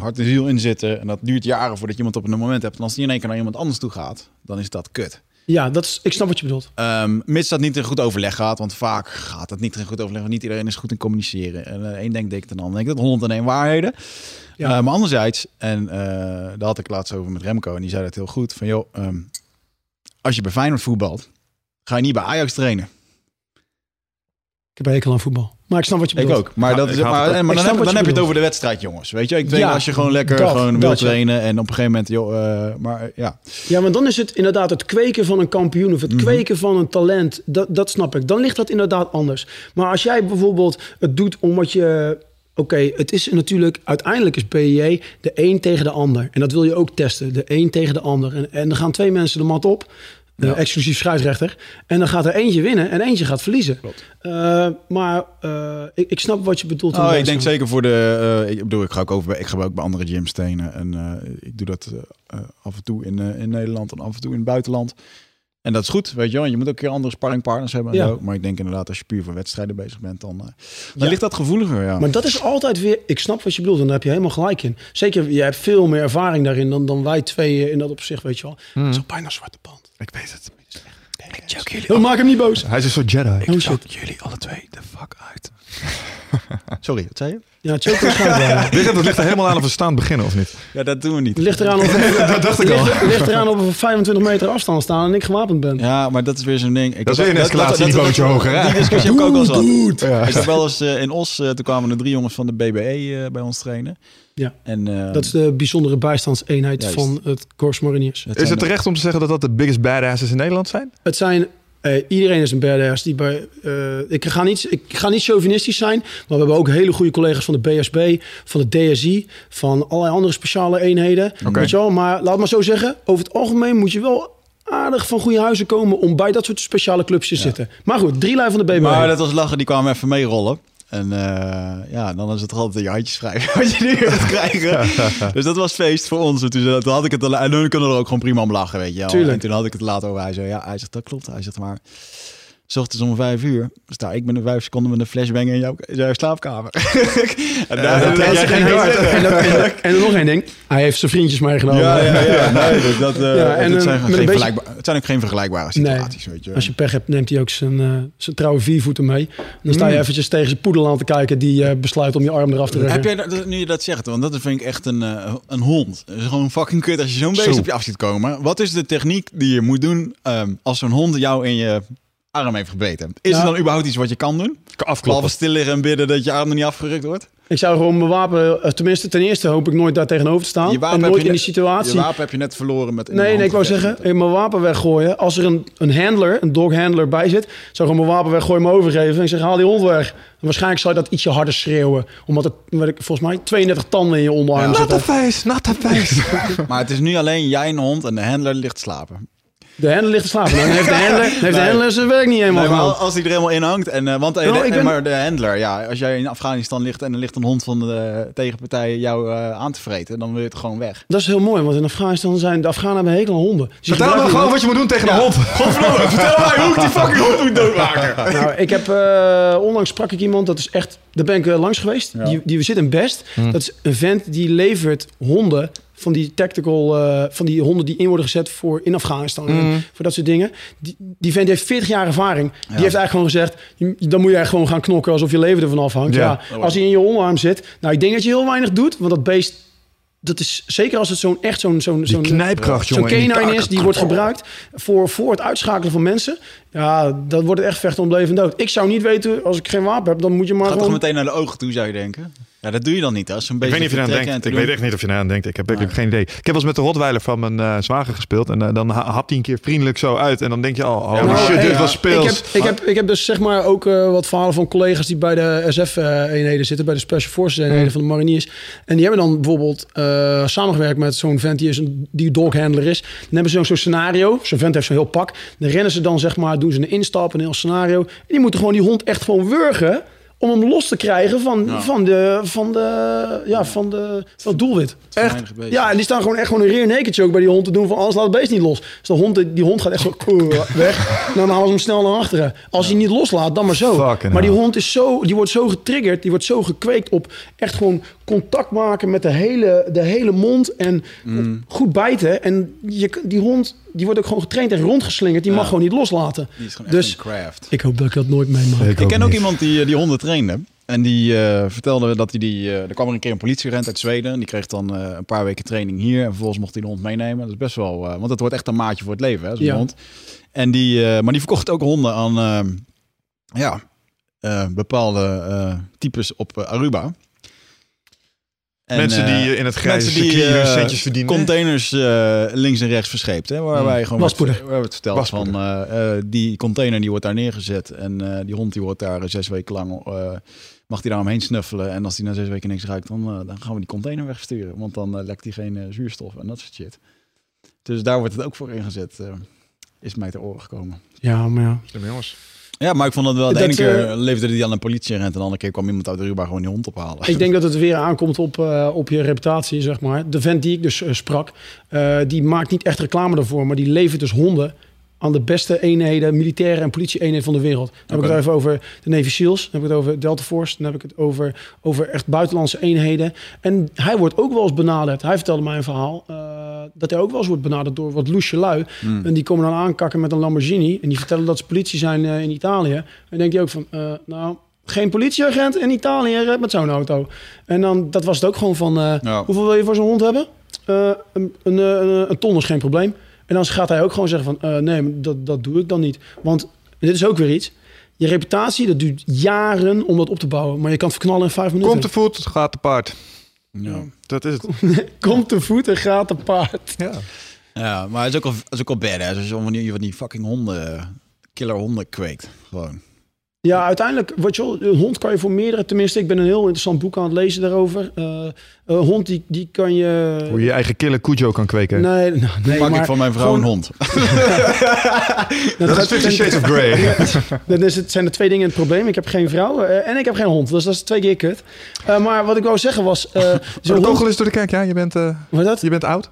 hart en ziel in zitten. En dat duurt jaren voordat je iemand op een moment hebt. En als die in één keer naar iemand anders toe gaat, dan is dat kut. Ja dat is, ik snap wat je bedoelt. Ehm mits dat niet in goed overleg gaat. Want vaak gaat het niet in goed overleg. Want niet iedereen is goed in communiceren. En eh één denkt ik, de ander denkt dat 101 waarheden. Ja. Eh, maar anderzijds, en eh, daar had ik laatst over met Remco. En die zei dat heel goed. Van joh, ehm, als je bij Feyenoord voetbalt, ga je niet bij Ajax trainen. Ik heb hekel aan voetbal. Maar ik snap wat je Ik bedoelt. ook. Maar, Ja, dat ik is, maar, Ik dan, heb, dan je heb je het over de wedstrijd, jongens. Weet je, ik denk Ja, als je gewoon lekker dat, gewoon wil ja. trainen. En op een gegeven moment, joh, eh, maar ja. Ja, maar dan is het inderdaad het kweken van een kampioen of het Mhm. kweken van een talent. Dat, dat snap ik. Dan ligt dat inderdaad anders. Maar als jij bijvoorbeeld het doet omdat je. Oké, het is natuurlijk uiteindelijk is PJ de een tegen de ander. En dat wil je ook testen. De een tegen de ander. En, en dan gaan twee mensen de mat op. Ja. exclusief scheidsrechter. En dan gaat er eentje winnen en eentje gaat verliezen. Eh, maar eh, ik, ik snap wat je bedoelt. Oh, ik denk zeker voor de. eh, ik bedoel, ik ga ook over. bij- Ik ga ook bij andere gyms trainen. En ik doe dat af en toe in, in Nederland en af en toe in het buitenland. En dat is goed, weet je wel. Je moet ook een keer andere sparringpartners hebben. En Ja. zo. Maar ik denk inderdaad, als je puur voor wedstrijden bezig bent, dan, dan Ja. ligt dat gevoeliger. Ja. Maar dat is altijd weer, ik snap wat je bedoelt en daar heb je helemaal gelijk in. Zeker, je hebt veel meer ervaring daarin dan, dan wij twee in dat opzicht, weet je wel. Het is al bijna zwarte band. Ik weet het. Ik choke jullie. Oh, maak hem niet boos. Hij is een soort Jedi. Oh shit. jullie alle twee de fuck uit. Sorry, wat zei je? Ja, choke waarschijnlijk. Ligt het dat ligt er helemaal aan of we staan beginnen of niet? Ja, dat doen we niet. Het ligt eraan of Dat dacht ik al. ligt, ligt eraan of we 25 meter afstand staan en ik gewapend ben. Ja, maar dat is weer zo'n ding. Ik Dat is weer een escalatieniveautje hoger, hè? Die discussie heb ik ook al. Ja. Ik heb wel eens eh, in Os, eh, toen kwamen er drie jongens van de BBE eh, bij ons trainen. Ja. En, eh, Dat is de bijzondere bijstandseenheid Juist. van het Corps Mariniers. Is het terecht om te zeggen dat dat de biggest badasses in Nederland zijn? Het zijn Eh, iedereen is een badass. Die bij, eh, ik, ga niet, ik ga niet chauvinistisch zijn, maar we hebben ook hele goede collega's van de BSB, van de DSI, van allerlei andere speciale eenheden. Weet je wel? Maar laat maar zo zeggen, over het algemeen moet je wel aardig van goede huizen komen om bij dat soort speciale clubs te zitten. Maar goed, drie lijn van de BBB. Maar dat was lachen, die kwamen even meerollen. En uh, ja, dan is het toch altijd je handjes schrijven wat je nu gaat krijgen. dus dat was feest voor ons. En toen, toen had ik het al, en toen kunnen er ook gewoon prima om lachen, weet je wel. En toen had ik het later over. Hij zei, ja, hij zegt, dat klopt. Hij zegt, maar S ochtends om vijf uur sta ik een vijf seconden met een flashbang in jouw, slaapkamer. en daar jij geen en, en, nog één ding. Hij heeft zijn vriendjes meegenomen. Ja, ja, ja. Nee, dus dat, uh, ja, en, het, zijn geen beetje... het zijn ook geen vergelijkbare situaties. Nee. Weet je. Als je pech hebt, neemt hij ook zijn, uh, zijn trouwe viervoeten mee. Dan sta je mm. eventjes tegen zijn poedel aan te kijken... die besluit om je arm eraf te leggen. Heb jij dat, nu je dat zegt, want dat vind ik echt een, een hond. Het is gewoon fucking kut als je zo'n beest op je af ziet komen. Wat is de techniek die je moet doen um, als zo'n hond jou in je arm heeft gebeten. Is er dan überhaupt iets wat je kan doen? Afkloppen. Behalve stil liggen en bidden dat je arm er niet afgerukt wordt? Ik zou gewoon mijn wapen, eh, tenminste ten eerste hoop ik nooit daar tegenover te staan. Je wapen en nooit in die situatie. Je wapen heb je net verloren met. Nee, nee, ik wou zeggen, in mijn wapen weggooien. Als er een, een handler, een dog handler bij zit, zou ik gewoon mijn wapen weggooien, me overgeven en zeg haal die hond weg. En waarschijnlijk zou je dat ietsje harder schreeuwen, omdat het, weet ik, volgens mij 32 tanden in je onderarm ja. Not a face, not a face. maar het is nu alleen jij een hond en de handler ligt slapen. De handler ligt te slapen. Dan heeft de handler, heeft nee. de handler zijn werk niet helemaal nee, als hij er helemaal in hangt. En, uh, want nou, de, ben... maar de handler, ja, als jij in Afghanistan ligt en er ligt een hond van de tegenpartij jou uh, aan te vreten, dan wil je het gewoon weg. Dat is heel mooi, want in Afghanistan zijn de Afghanen hebben hekel aan honden. Dus vertel me gewoon wat je moet doen tegen ja. een hond. Godverdomme, vertel mij hoe ik die fucking hond moet doodmaken. nou, ik heb onlangs sprak ik iemand, dat is echt, daar ben ik langs geweest. Ja. Die, die zit in Best. Hm. Dat is een vent die levert honden van die tactical, uh, van die honden die in worden gezet voor in Afghanistan. Mm. Voor dat soort dingen. Die, die vent heeft 40 jaar ervaring. Die heeft eigenlijk gewoon gezegd, dan moet je echt gewoon gaan knokken alsof je leven ervan afhangt. Ja. ja. Als hij in je onderarm zit. Nou, ik denk dat je heel weinig doet, want dat beest dat is zeker als het zo'n echt zo'n zo'n zo'n knijpkracht, zo'n canine is die wordt gebruikt voor, voor het uitschakelen van mensen. Ja, dat wordt het echt vechten om leven en dood. Ik zou niet weten als ik geen wapen heb, dan moet je maar Gaat gewoon... toch meteen naar de ogen toe, zou je denken? Ja, dat doe je dan niet. Als een beetje ik weet niet of je aan denkt. Ik weet echt niet of je aan denkt. Ik heb eigenlijk geen idee. Ik heb wel eens met de Rotweiler van mijn uh, zwager gespeeld. En uh, dan hapt hij een keer vriendelijk zo uit. En dan denk je al, oh, oh shit, dit was speels. Ik heb, ik, heb, ik heb dus zeg maar ook uh, wat verhalen van collega's die bij de SF-eenheden zitten. Bij de Special Forces eenheden mm. van de mariniers. En die hebben dan bijvoorbeeld samengewerkt met zo'n vent die, is een, die doghandler is. Dan hebben ze zo'n scenario. Zo'n vent heeft zo'n heel pak. Dan rennen ze dan zeg maar, doen ze een instap, een heel scenario. En die moeten gewoon die hond echt gewoon wurgen om hem los te krijgen van, van, de, van, de, ja, van, de, van het doelwit. Echt. Ja, en die staan gewoon echt gewoon een rear naked ook bij die hond te doen van alles laat het beest niet los. Dus de hond, die hond gaat echt zo weg. En dan halen ze hem snel naar achteren. Als hij niet loslaat, dan maar zo. maar die hond is zo, die wordt zo getriggerd, die wordt zo gekweekt op echt gewoon contact maken met de hele, de hele mond en mm. goed bijten. En je, die hond die wordt ook gewoon getraind en rondgeslingerd. Die mag gewoon niet loslaten. Die is gewoon dus craft. ik hoop dat ik dat nooit meemaak. Ik, ik ken ook iemand die, die honden trainde. En die uh, vertelde dat hij die... Uh, er kwam er een keer een politieagent uit Zweden. En die kreeg dan uh, een paar weken training hier. En vervolgens mocht hij de hond meenemen. Dat is best wel... want het wordt echt een maatje voor het leven, hè, zo'n ja. hond. En die, maar die verkocht ook honden aan... ja, bepaalde types op Aruba mensen die eh, in het grijze die, circuit uh, centjes verdienen. Containers uh, links en rechts verscheept. Hè, waar mm. wij gewoon Waspoeder. Wat, waar het verteld van die container die wordt daar neergezet. En die hond die wordt daar zes weken lang mag hij daar omheen snuffelen. En als hij na zes weken niks ruikt, dan, dan gaan we die container wegsturen. Want dan lekt hij geen zuurstof en dat soort shit. Dus daar wordt het ook voor ingezet. is mij te oren gekomen. Ja, maar ja. jongens. Ja, maar ik vond het wel. De ene keer uh, leefde hij aan een politieagent en de andere keer kwam iemand uit de Ruba gewoon die hond ophalen. Ik denk dat het weer aankomt op, uh, op je reputatie, zeg maar. De vent die ik dus uh, sprak, die maakt niet echt reclame ervoor, maar die levert dus honden aan de beste eenheden, militaire en politie-eenheden van de wereld. Dan heb ik het even over de Navy SEALs, dan heb ik het over Delta Force, dan heb ik het over, over echt buitenlandse eenheden. En hij wordt ook wel eens benaderd. Hij vertelde mij een verhaal uh, dat hij ook wel eens wordt benaderd door wat loesje lui. Hmm. En die komen dan aankakken met een Lamborghini en die vertellen dat ze politie zijn uh, in Italië. En dan denk je ook van, uh, nou, geen politieagent in Italië met zo'n auto. En dan, dat was het ook gewoon van, ja. hoeveel wil je voor zo'n hond hebben? een, een, een ton is geen probleem. En dan gaat hij ook gewoon zeggen van... Uh, nee, dat, dat doe ik dan niet. Want dit is ook weer iets. Je reputatie, dat duurt jaren om dat op te bouwen. Maar je kan het verknallen in vijf minuten. Komt te voet, gaat te paard. Ja, dat is het. Komt te voet en gaat te paard. Ja, ja maar het is ook al, het is ook al bad. Hè? Als je van die fucking honden killer honden kweekt. Gewoon. Ja, uiteindelijk, wat je een hond kan je voor meerdere, tenminste, ik ben een heel interessant boek aan het lezen daarover. Eh, een hond die, die kan je... Hoe je je eigen killer Cujo kan kweken. Nee, nou, nee, Maak maar ik van mijn vrouw gewoon- een hond. dat Dat is Fifty Shades of Grey. Dan is het, zijn er twee dingen het probleem. Ik heb geen vrouw eh, en ik heb geen hond. Dus dat is twee keer kut. Eh, maar wat ik wou zeggen was... eh hond, kogel is door de kerk, ja. Je bent, eh, wat dat? je bent oud.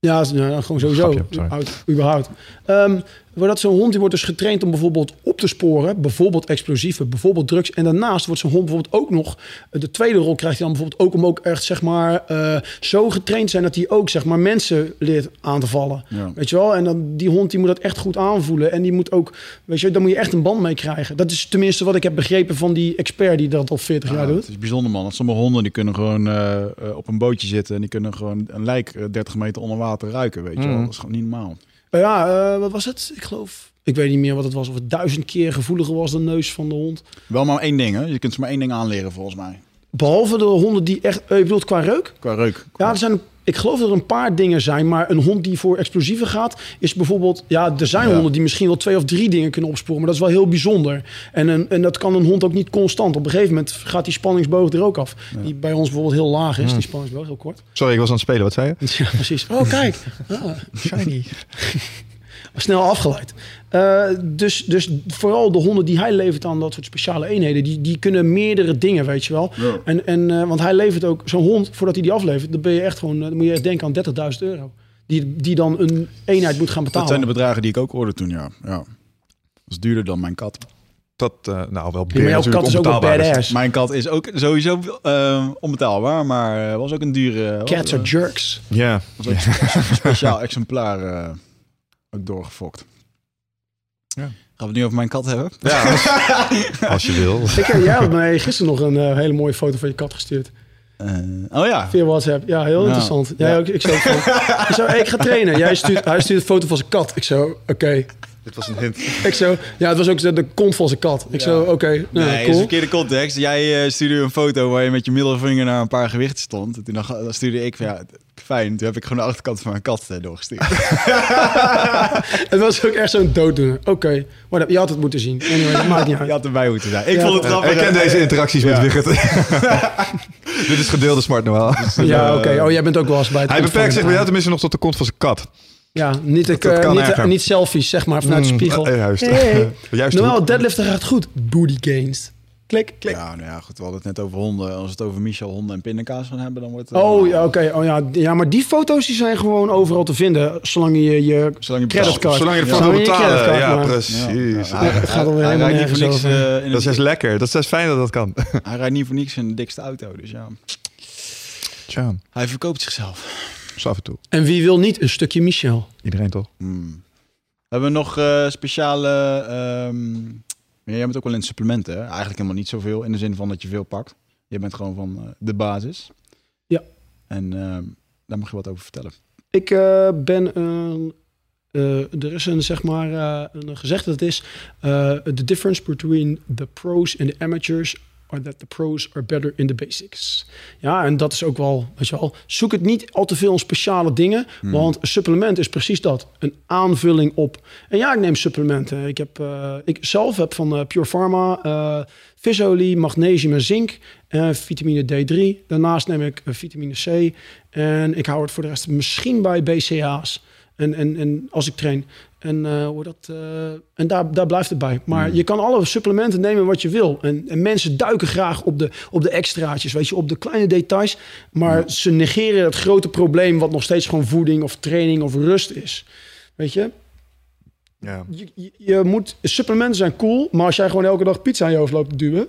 Ja, gewoon sowieso. Grapje, sorry. Oud, überhaupt. Ehm, dat zo'n hond die wordt dus getraind om bijvoorbeeld op te sporen. Bijvoorbeeld explosieven, bijvoorbeeld drugs. En daarnaast wordt zo'n hond bijvoorbeeld ook nog... eh, De tweede rol krijgt hij dan bijvoorbeeld ook om ook echt zeg maar... eh, zo getraind zijn dat hij ook zeg maar mensen leert aan te vallen. Ja. Weet je wel? En dan die hond die moet dat echt goed aanvoelen. En die moet ook... Weet je, daar moet je echt een band mee krijgen. Dat is tenminste wat ik heb begrepen van die expert die dat al 40 jaar Ja, doet. het is bijzonder man. Sommige honden die kunnen gewoon eh, op een bootje zitten en die kunnen gewoon een lijk eh, 30 meter onder water ruiken. Weet je wel. Mhm. Dat is gewoon niet normaal. Uh, Ja, eh, wat was het? Ik geloof... Ik weet niet meer wat het was. Of het duizend keer gevoeliger was de neus van de hond. Wel maar één ding, hè? Je kunt ze maar één ding aanleren volgens mij. Behalve de honden die echt... eh, je bedoelt qua reuk? Qua reuk. Ja, er zijn... Ik geloof dat er een paar dingen zijn, maar een hond die voor explosieven gaat, is bijvoorbeeld, ja, er zijn Ja. honden die misschien wel twee of drie dingen kunnen opsporen, maar dat is wel heel bijzonder. En, een, en dat kan een hond ook niet constant. Op een gegeven moment gaat die spanningsboog er ook af. Die bij ons bijvoorbeeld heel laag is, die spanningsboog, heel kort. Sorry, ik was aan het spelen. Wat zei je? Ja, precies. Oh, kijk. Ah, Shiny. snel afgeleid. Eh, dus, dus vooral de honden die hij levert aan dat soort speciale eenheden, die, die kunnen meerdere dingen, weet je wel. Ja. En, en, eh, want hij levert ook zo'n hond, voordat hij die aflevert, dan ben je echt gewoon, eh, dan moet je echt denken aan 30.000 euro. Die, die dan een eenheid moet gaan Dat betalen. zijn de bedragen die ik ook hoorde toen, ja. ja. Dat is duurder dan mijn kat. Dat, eh, nou wel Ja, maar jouw kat is ook wel badass. Mijn kat is ook sowieso onbetaalbaar, maar eh, was ook een dure... Cats are jerks. Ja. een speciaal exemplaar eh, ook doorgefokt. Ja. Gaan we het nu over mijn kat hebben? ja als, als je wil. Ik, jij had mij gisteren nog een eh, hele mooie foto van je kat gestuurd. Eh, oh ja. Via WhatsApp. Ja, heel Ja. interessant. Jij Ja. ook, ik zo ik, zo, hey, ik ga trainen. Jij stuurt, hij stuurt een foto van zijn kat. Ik zo, oké. Dit was een hint. Ik zo, ja, het was ook de, de kont van zijn kat. Ik zo, oké, nou, Nee, is cool. verkeerde context. Jij eh, stuurde een foto waar je met je middelvinger naar een paar gewichten stond. En toen dacht- dan stuurde ik van ja, fijn. Toen heb ik gewoon de achterkant van mijn kat eh, doorgestuurd. Het was ook echt zo'n dooddoener. Oké, maar je had het moeten zien. Anyway, dat maakt niet Je uit. had erbij moeten zijn. Ik Ja, vond het eh, grappig. Ik ken deze interacties met. Wigert. Dit is gedeelde smart Noël. Ja, oké. Oh, jij bent ook wel eens bij het Hij beperkt zich bij jou tenminste nog tot de kont van zijn kat. Ja, niet, ik, Dat eh, kan niet, selfies, zeg maar, vanuit de Mm, spiegel. eh, juist. Hey, Juist ook. deadliften gaat goed. Booty gains. Klik, klik. Ja, nou ja, goed. We hadden het net over honden. Als we het over Michel honden en pindakaas gaan hebben, dan wordt het... Oh ja, oké. Oh, ja. ja, maar die foto's die zijn gewoon overal te vinden. Zolang je je Zolang je creditcard... Zolang je Ja. wil je betalen. Ja, maar- precies. Ja, hij, Het gaat hij niet voor niks, eh, in Dat is lekker. Dat is fijn dat dat kan. hij rijdt niet voor niks in de dikste auto. Dus ja, Tja, hij verkoopt zichzelf. Af en toe. En wie wil niet een stukje Michel? Iedereen toch? Hmm. Hebben we nog eh, speciale... ehm ja, jij bent ook wel in supplementen, hè? Eigenlijk helemaal niet zoveel. In de zin van dat je veel pakt. Je bent gewoon van eh, de basis. Ja. En ehm, daar mag je wat over vertellen. Ik eh, ben een... eh, er is een, zeg maar, eh, een gezegde dat is... eh, the difference between the pros and the amateurs... are that the pros are better in the basics. Ja, en dat is ook wel, weet je wel... Zoek het niet al te veel in speciale dingen... want een supplement is precies dat. Een aanvulling op... En ja, ik neem supplementen. Ik, heb, eh, ik zelf heb van eh, Pure Pharma... eh visolie, magnesium en zink... en vitamine D3. Daarnaast neem ik vitamine C... en ik hou het voor de rest misschien bij BCA's... En, en, en als ik train. En, eh, hoe dat, eh, en daar, daar blijft het bij. Maar je kan alle supplementen nemen wat je wil. En, en mensen duiken graag op de, op de extraatjes, weet je, op de kleine details. Maar ze negeren het grote probleem, wat nog steeds gewoon voeding of training of rust is. Weet je, Ja. je, je, je moet, supplementen zijn cool, maar als jij gewoon elke dag pizza aan je hoofd loopt te duwen.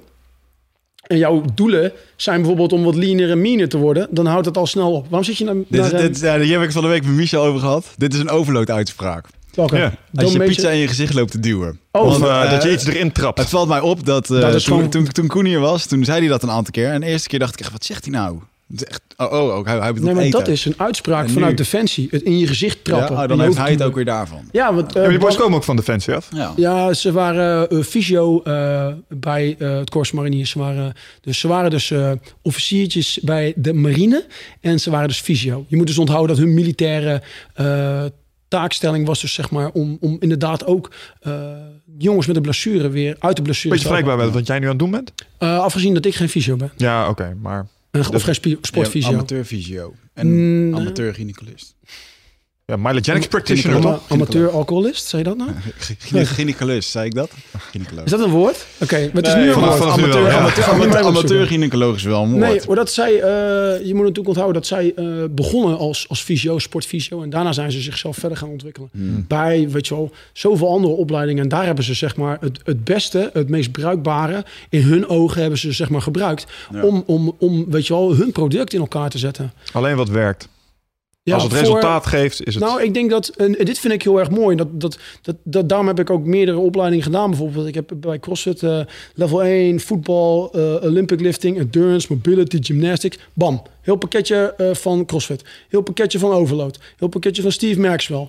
En jouw doelen zijn bijvoorbeeld om wat leaner en meaner te worden, dan houdt het al snel op. Waarom zit je naar, Dit, naar dit, ja, hier heb ik van de week met Michel over gehad. Dit is een overload-uitspraak. Ja. Als je pizza in je gezicht loopt te duwen. Oh, Of eh, eh, dat je iets erin trapt. Het valt mij op dat, eh, Dat toen, gewoon- toen, toen Koen hier was, toen zei hij dat een aantal keer. En de eerste keer dacht ik echt, wat zegt hij nou? Het is echt, oh, oh, ook, hij, hij bedoelt Nee, maar eten. dat is een uitspraak En vanuit nu? Defensie. Het in je gezicht trappen. Ja, oh, dan heeft hij het ook weer daarvan. Ja, want... Ja, eh, maar die boys komen ook van Defensie af. Ja. ja, ze waren eh fysio eh, bij eh, het Korps Mariniers. Ze waren, dus ze waren dus eh, officiertjes bij de marine. En ze waren dus fysio. Je moet dus onthouden dat hun militaire eh, taakstelling was dus zeg maar om, om inderdaad ook uh, jongens met een blessure weer uit de blessure Beetje vergelijkbaar met wat jij nu aan het doen bent? Uh, afgezien dat ik geen fysio ben. Ja, oké, maar... Uh, of geen sportfysio. Amateur fysio en Mm, amateur gynecolist. Ja, myelogenics practitioner, Ama- amateur alcoholist, zei je dat nou? Gyne- zei ik dat? Gynecolog. Is dat een woord? Oké, maar het is Nee, nu een woord. amateur, ja. amateur, amateur, amateur gynaecoloog is wel een woord. Nee, maar dat zij, eh, je moet natuurlijk onthouden dat zij eh, begonnen als, als fysio, sportfysio. En daarna zijn ze zichzelf verder gaan ontwikkelen. Hmm. Bij, weet je wel, zoveel andere opleidingen. En daar hebben ze zeg maar het, het beste, het meest bruikbare. In hun ogen hebben ze zeg maar gebruikt. Ja. Om, om, om, weet je wel, hun product in elkaar te zetten. Alleen wat werkt. Ja, Als het voor- resultaat geeft, is het... Nou, ik denk dat, en dit vind ik heel erg mooi. Dat, dat, dat, dat, daarom heb ik ook meerdere opleidingen gedaan. Bijvoorbeeld, ik heb bij CrossFit eh, level 1, voetbal, eh, Olympic lifting, endurance, mobility, gymnastics. Bam, heel pakketje eh, van CrossFit. Heel pakketje van Overload. Heel pakketje van Steve Maxwell.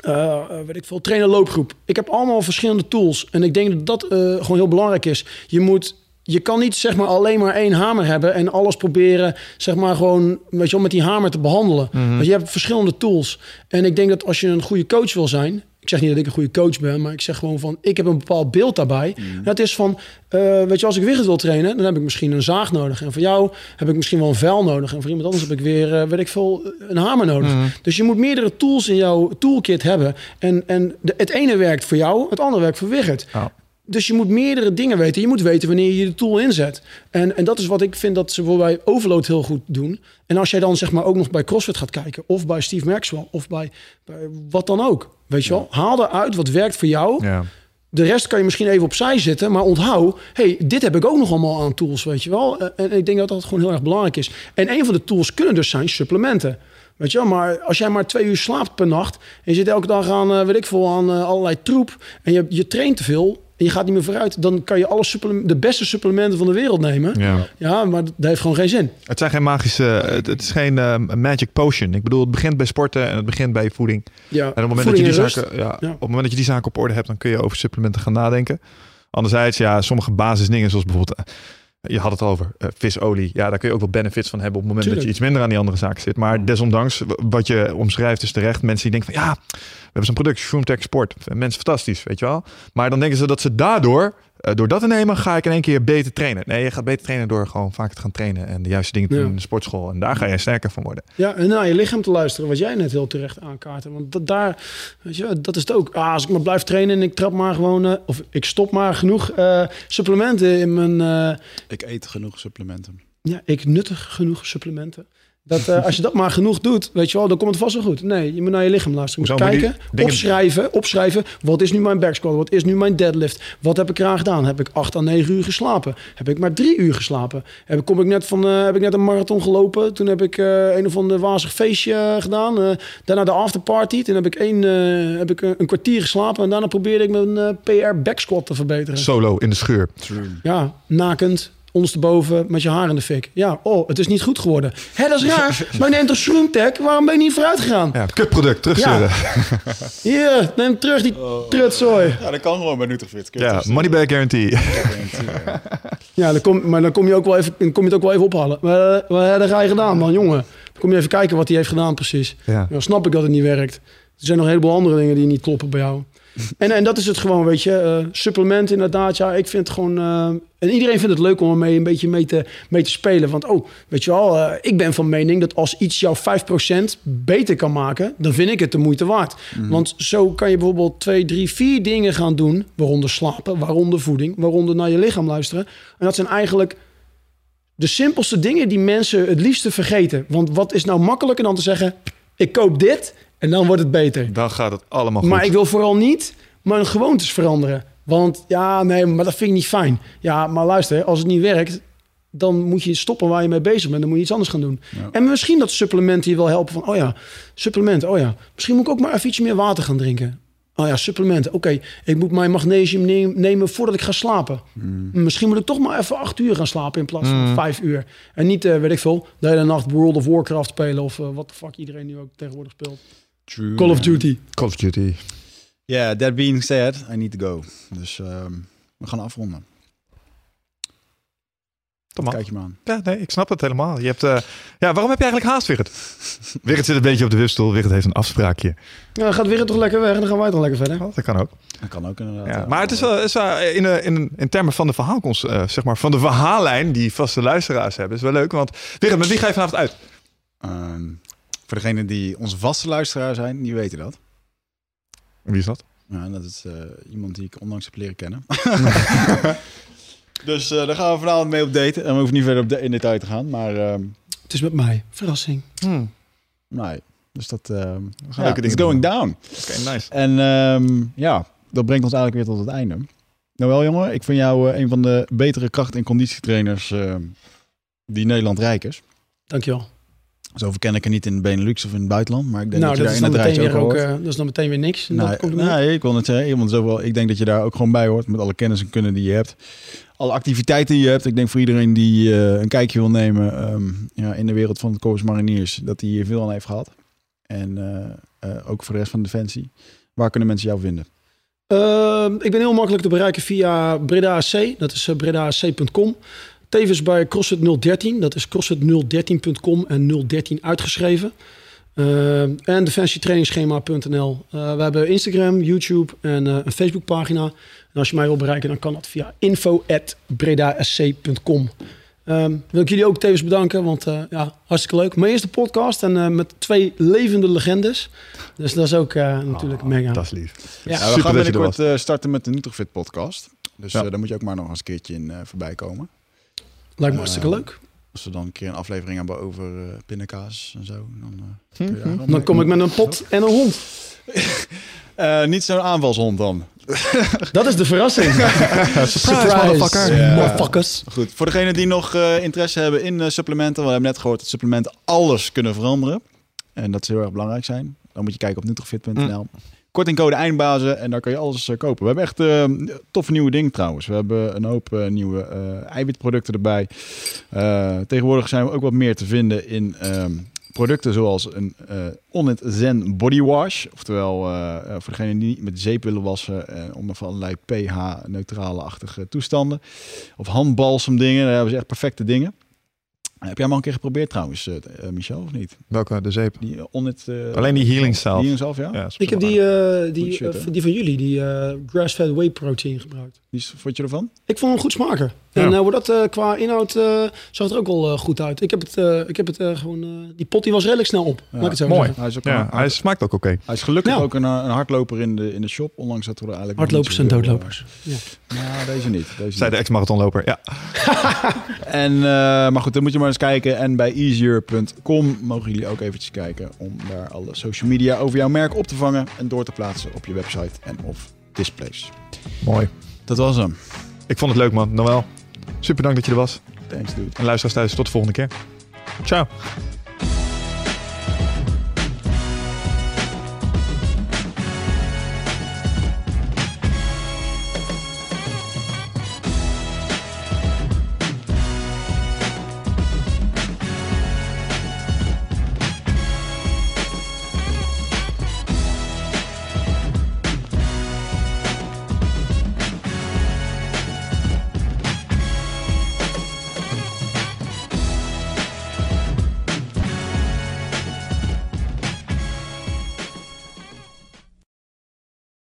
Eh, weet ik veel, trainer loopgroep. Ik heb allemaal verschillende tools. En ik denk dat dat gewoon heel belangrijk is. Je moet... Je kan niet zeg maar alleen maar één hamer hebben en alles proberen zeg maar gewoon weet je wel, met die hamer te behandelen. Want je hebt verschillende tools. En ik denk dat als je een goede coach wil zijn, ik zeg niet dat ik een goede coach ben, maar ik zeg gewoon van ik heb een bepaald beeld daarbij. En dat is van eh, weet je als ik wicht wil trainen, dan heb ik misschien een zaag nodig en voor jou heb ik misschien wel een vel nodig en voor iemand anders heb ik weer eh, weet ik veel een hamer nodig. Dus je moet meerdere tools in jouw toolkit hebben en en de, het ene werkt voor jou, het andere werkt voor Wigert. Ja. Dus je moet meerdere dingen weten. Je moet weten wanneer je de tool inzet. En, en dat is wat ik vind dat ze bij Overload heel goed doen. En als jij dan zeg maar ook nog bij CrossFit gaat kijken... of bij Steve Maxwell of bij, bij wat dan ook. Weet je wel? Haal eruit wat werkt voor jou. Ja. De rest kan je misschien even opzij zetten. Maar onthoud, hey, dit heb ik ook nog allemaal aan tools, weet je wel. En, en ik denk dat dat gewoon heel erg belangrijk is. En een van de tools kunnen dus zijn supplementen. Weet je wel, maar als jij maar twee uur slaapt per nacht... en je zit elke dag aan, eh, weet ik veel, aan eh, allerlei troep... en je, je traint te veel en je gaat niet meer vooruit... dan kan je alle de beste supplementen van de wereld nemen. Ja. Ja, maar dat heeft gewoon geen zin. Het zijn geen magische... Het, het is geen eh, magic potion. Ik bedoel, het begint bij sporten en het begint bij voeding. Ja, En op het moment, dat je, die zaken, ja, Ja. op het moment dat je die zaken op orde hebt, dan kun je over supplementen gaan nadenken. Anderzijds, ja, sommige basisdingen, zoals bijvoorbeeld, eh, je had het over, eh, visolie. Ja, daar kun je ook wel benefits van hebben op het moment dat je iets minder aan die andere zaken zit. Maar desondanks, wat je omschrijft is terecht. Mensen die denken van, ja, we hebben zo'n product, Shroomtech Sport. Mensen fantastisch, weet je wel. Maar dan denken ze dat ze daardoor, eh, door dat te nemen, ga ik in één keer beter trainen. Nee, je gaat beter trainen door gewoon vaker te gaan trainen en de juiste dingen te Ja. doen in de sportschool. En daar ga je sterker van worden. Ja, en naar je lichaam te luisteren, wat jij net heel terecht aankaartte. Want dat, daar, weet je, dat is het ook. Ah, als ik maar blijf trainen en ik trap maar gewoon, eh, of ik stop maar genoeg eh, supplementen in mijn, eh, Ik eet genoeg supplementen. ja, ik nuttig genoeg supplementen. Dat, eh, als je dat maar genoeg doet, weet je wel, dan komt het vast wel goed. Nee, je moet naar je lichaam luisteren. Je moet kijken, die opschrijven, opschrijven. Wat is nu mijn back squat? Wat is nu mijn deadlift? Wat heb ik eraan gedaan? Heb ik acht à negen uur geslapen? Heb ik maar drie uur geslapen? Heb, ik- kom ik net van, eh, heb ik net een marathon gelopen? Toen heb ik eh, een of ander wazig feestje gedaan. Daarna de afterparty. Toen heb ik, één, heb ik een, kwartier geslapen. En daarna probeerde ik mijn PR back squat te verbeteren. Solo in de scheur. Ja, nakend, ondersteboven, met je haar in de fik. Ja, oh, het is niet goed geworden. Hé, dat is raar. maar je neemt toch Shroomtech? Waarom ben je niet vooruit gegaan? Ja, kutproduct, terugsturen. Hier, neem terug die trutzooi. Ja, dat kan gewoon bij Nutrifit. Ja, money back guarantee. Ja, dan kom, maar dan kom je, ook wel even, dan kom je het ook wel even ophalen. Maar, eh, wat heb jij gedaan, man, jongen? Dan kom je even kijken wat hij heeft gedaan, precies. Ja. Dan snap ik dat het niet werkt. Er zijn nog een heleboel andere dingen die niet kloppen bij jou. En, en dat is het gewoon, weet je. eh supplement inderdaad, ja, ik vind het gewoon... eh, en iedereen vindt het leuk om ermee een beetje mee te, mee te spelen. Want, oh, weet je wel, eh, ik ben van mening dat als iets jou 5% beter kan maken... dan vind ik het de moeite waard. Want zo kan je bijvoorbeeld twee, drie, vier dingen gaan doen... waaronder slapen, waaronder voeding, waaronder naar je lichaam luisteren. En dat zijn eigenlijk de simpelste dingen die mensen het liefste vergeten. Want wat is nou makkelijker dan te zeggen... ik koop dit en dan wordt het beter. Dan gaat het allemaal goed. Maar ik wil vooral niet mijn gewoontes veranderen. Want ja, nee, maar dat vind ik niet fijn. Ja, maar luister, als het niet werkt, dan moet je stoppen waar je mee bezig bent. Dan moet je iets anders gaan doen. En misschien dat supplementen je wel helpen van, oh ja, supplementen, oh ja. Misschien moet ik ook maar even iets meer water gaan drinken. Oh ja, supplementen. Oké, ik moet mijn magnesium neem- nemen voordat ik ga slapen. Misschien moet ik toch maar even acht uur gaan slapen in plaats van vijf uur. En niet, eh, weet ik veel, de hele nacht World of Warcraft spelen of eh, wat de fuck iedereen nu ook tegenwoordig speelt. True. Call of Duty. Call of Duty. Yeah, that being said, I need to go. Dus ehm, we gaan afronden. Maar. Kijk je me aan. Ja, nee, ik snap het helemaal. Je hebt, eh, ja, waarom heb je eigenlijk haast, Wigert? Wigert zit een beetje op de wipstoel. Wigert heeft een afspraakje. Ja, gaat weer toch lekker weg en dan gaan wij toch lekker verder. Oh, dat kan ook. Dat kan ook inderdaad. Ja, ja. maar het is wel, is wel in, eh, in, in termen van de verhaalkomst, eh, zeg maar, van de verhaallijn die vaste luisteraars hebben, is wel leuk. Want Wigert, met wie ga je vanavond uit? Voor degenen die onze vaste luisteraar zijn, die weten dat. Wie is dat? Ja, dat is eh, iemand die ik onlangs heb leren kennen. dus eh, daar gaan we vanavond mee op daten. En we hoeven niet verder op de, in detail te gaan. Maar ehm, Het is met mij. Verrassing. Hmm. nee, dus dat ehm ja, leuke it's dingen going doen. down. Oké, nice. En ehm, ja, dat brengt ons eigenlijk weer tot het einde. Nou wel jongen, ik vind jou eh, een van de betere kracht- en conditietrainers ehm, die Nederland rijk is. Dankjewel. Zoveel ken ik er niet in de Benelux of in het buitenland. Maar ik denk Nou, dat dat je daar in het rijtje ook eh, dat is dan meteen weer niks. En Nee, dat ik wil het zeggen. Want zoveel, ik denk dat je daar ook gewoon bij hoort. Met alle kennis en kunnen die je hebt. Alle activiteiten die je hebt. Ik denk voor iedereen die eh, een kijkje wil nemen ehm, ja, in de wereld van het Corps Mariniers. Dat hij hier veel aan heeft gehad. En eh, ook voor de rest van Defensie. Waar kunnen mensen jou vinden? Ehm, ik ben heel makkelijk te bereiken via Breda AC. Dat is bredaac.com. Tevens bij CrossFit 013. Dat is crossfit013.com en 013 uitgeschreven. Ehm, en defensietrainingsschema.nl. Eh, we hebben Instagram, YouTube en eh, een Facebookpagina. En als je mij wil bereiken, dan kan dat via info.bredasc.com. Ehm wil ik jullie ook tevens bedanken, want eh, ja, hartstikke leuk. Mijn eerste podcast en eh, met twee levende legendes. Dus dat is ook eh, natuurlijk mega. Dat is lief. Ja. Ja, we Super gaan dat je er binnenkort eh, starten met de Nutrofit podcast. Dus Ja. eh, daar moet je ook maar nog eens een keertje in eh, voorbij komen. Lijkt me hartstikke Eh, leuk. Als we dan een keer een aflevering hebben over eh pindakaas en zo. Dan, eh, Mhm. Dan kom ik met een pot en een hond. Eh, niet zo'n aanvalshond dan. Dat is de verrassing. Surprise, motherfucker. Ja. motherfuckers. Goed, voor degenen die nog eh, interesse hebben in eh, supplementen. We hebben net gehoord dat supplementen alles kunnen veranderen. En dat ze heel erg belangrijk zijn. Dan moet je kijken op nutrofit.nl. Kortingcode eindbazen en daar kan je alles eh, kopen. We hebben echt eh, toffe nieuwe dingen trouwens. We hebben een hoop eh, nieuwe eiwitproducten erbij. Tegenwoordig zijn we ook wat meer te vinden in ehm, producten zoals een Onnit Zen Body Wash. Oftewel voor degenen die niet met zeep willen wassen. van allerlei pH-neutrale-achtige toestanden. Of handbalsem dingen. Daar hebben ze echt perfecte dingen. Eh, heb jij hem al een keer geprobeerd trouwens, eh, eh, Michel, of niet? Welke? De zeep. Die uh, Onnit... eh, Alleen die healing zelf. Die healing zelf, ja? Ja, Ik heb die, eh, die, shit, eh, die van jullie, die eh, grass-fed whey protein gebruikt. Die is- vond je ervan? Ik vond hem goed smaken. Ja. En eh, hoe dat eh, qua inhoud eh, zag het er ook wel eh, goed uit. Ik heb het, eh, ik heb het eh, gewoon... eh, die pot die was redelijk snel op. Laat ik het zo mooi. zeggen. Hij is, ook Ja, een- hij smaakt ook oké. hij is gelukkig Ja. ook een, eh, een hardloper in de, in de shop. Ondanks dat we er eigenlijk... Hardlopers en doodlopers. Ja. eh, Nou, deze niet. Deze Zij de ex-marathonloper. Ja. En, eh, maar goed, dan moet je maar eens kijken. En bij easier.com mogen jullie ook eventjes kijken om daar alle social media over jouw merk op te vangen en door te plaatsen op je website en of displays. Mooi. Dat was hem. Ik vond het leuk, man. Noël. Super dank dat je er was. Thanks, dude. En luisteraars thuis, tot de volgende keer. Ciao.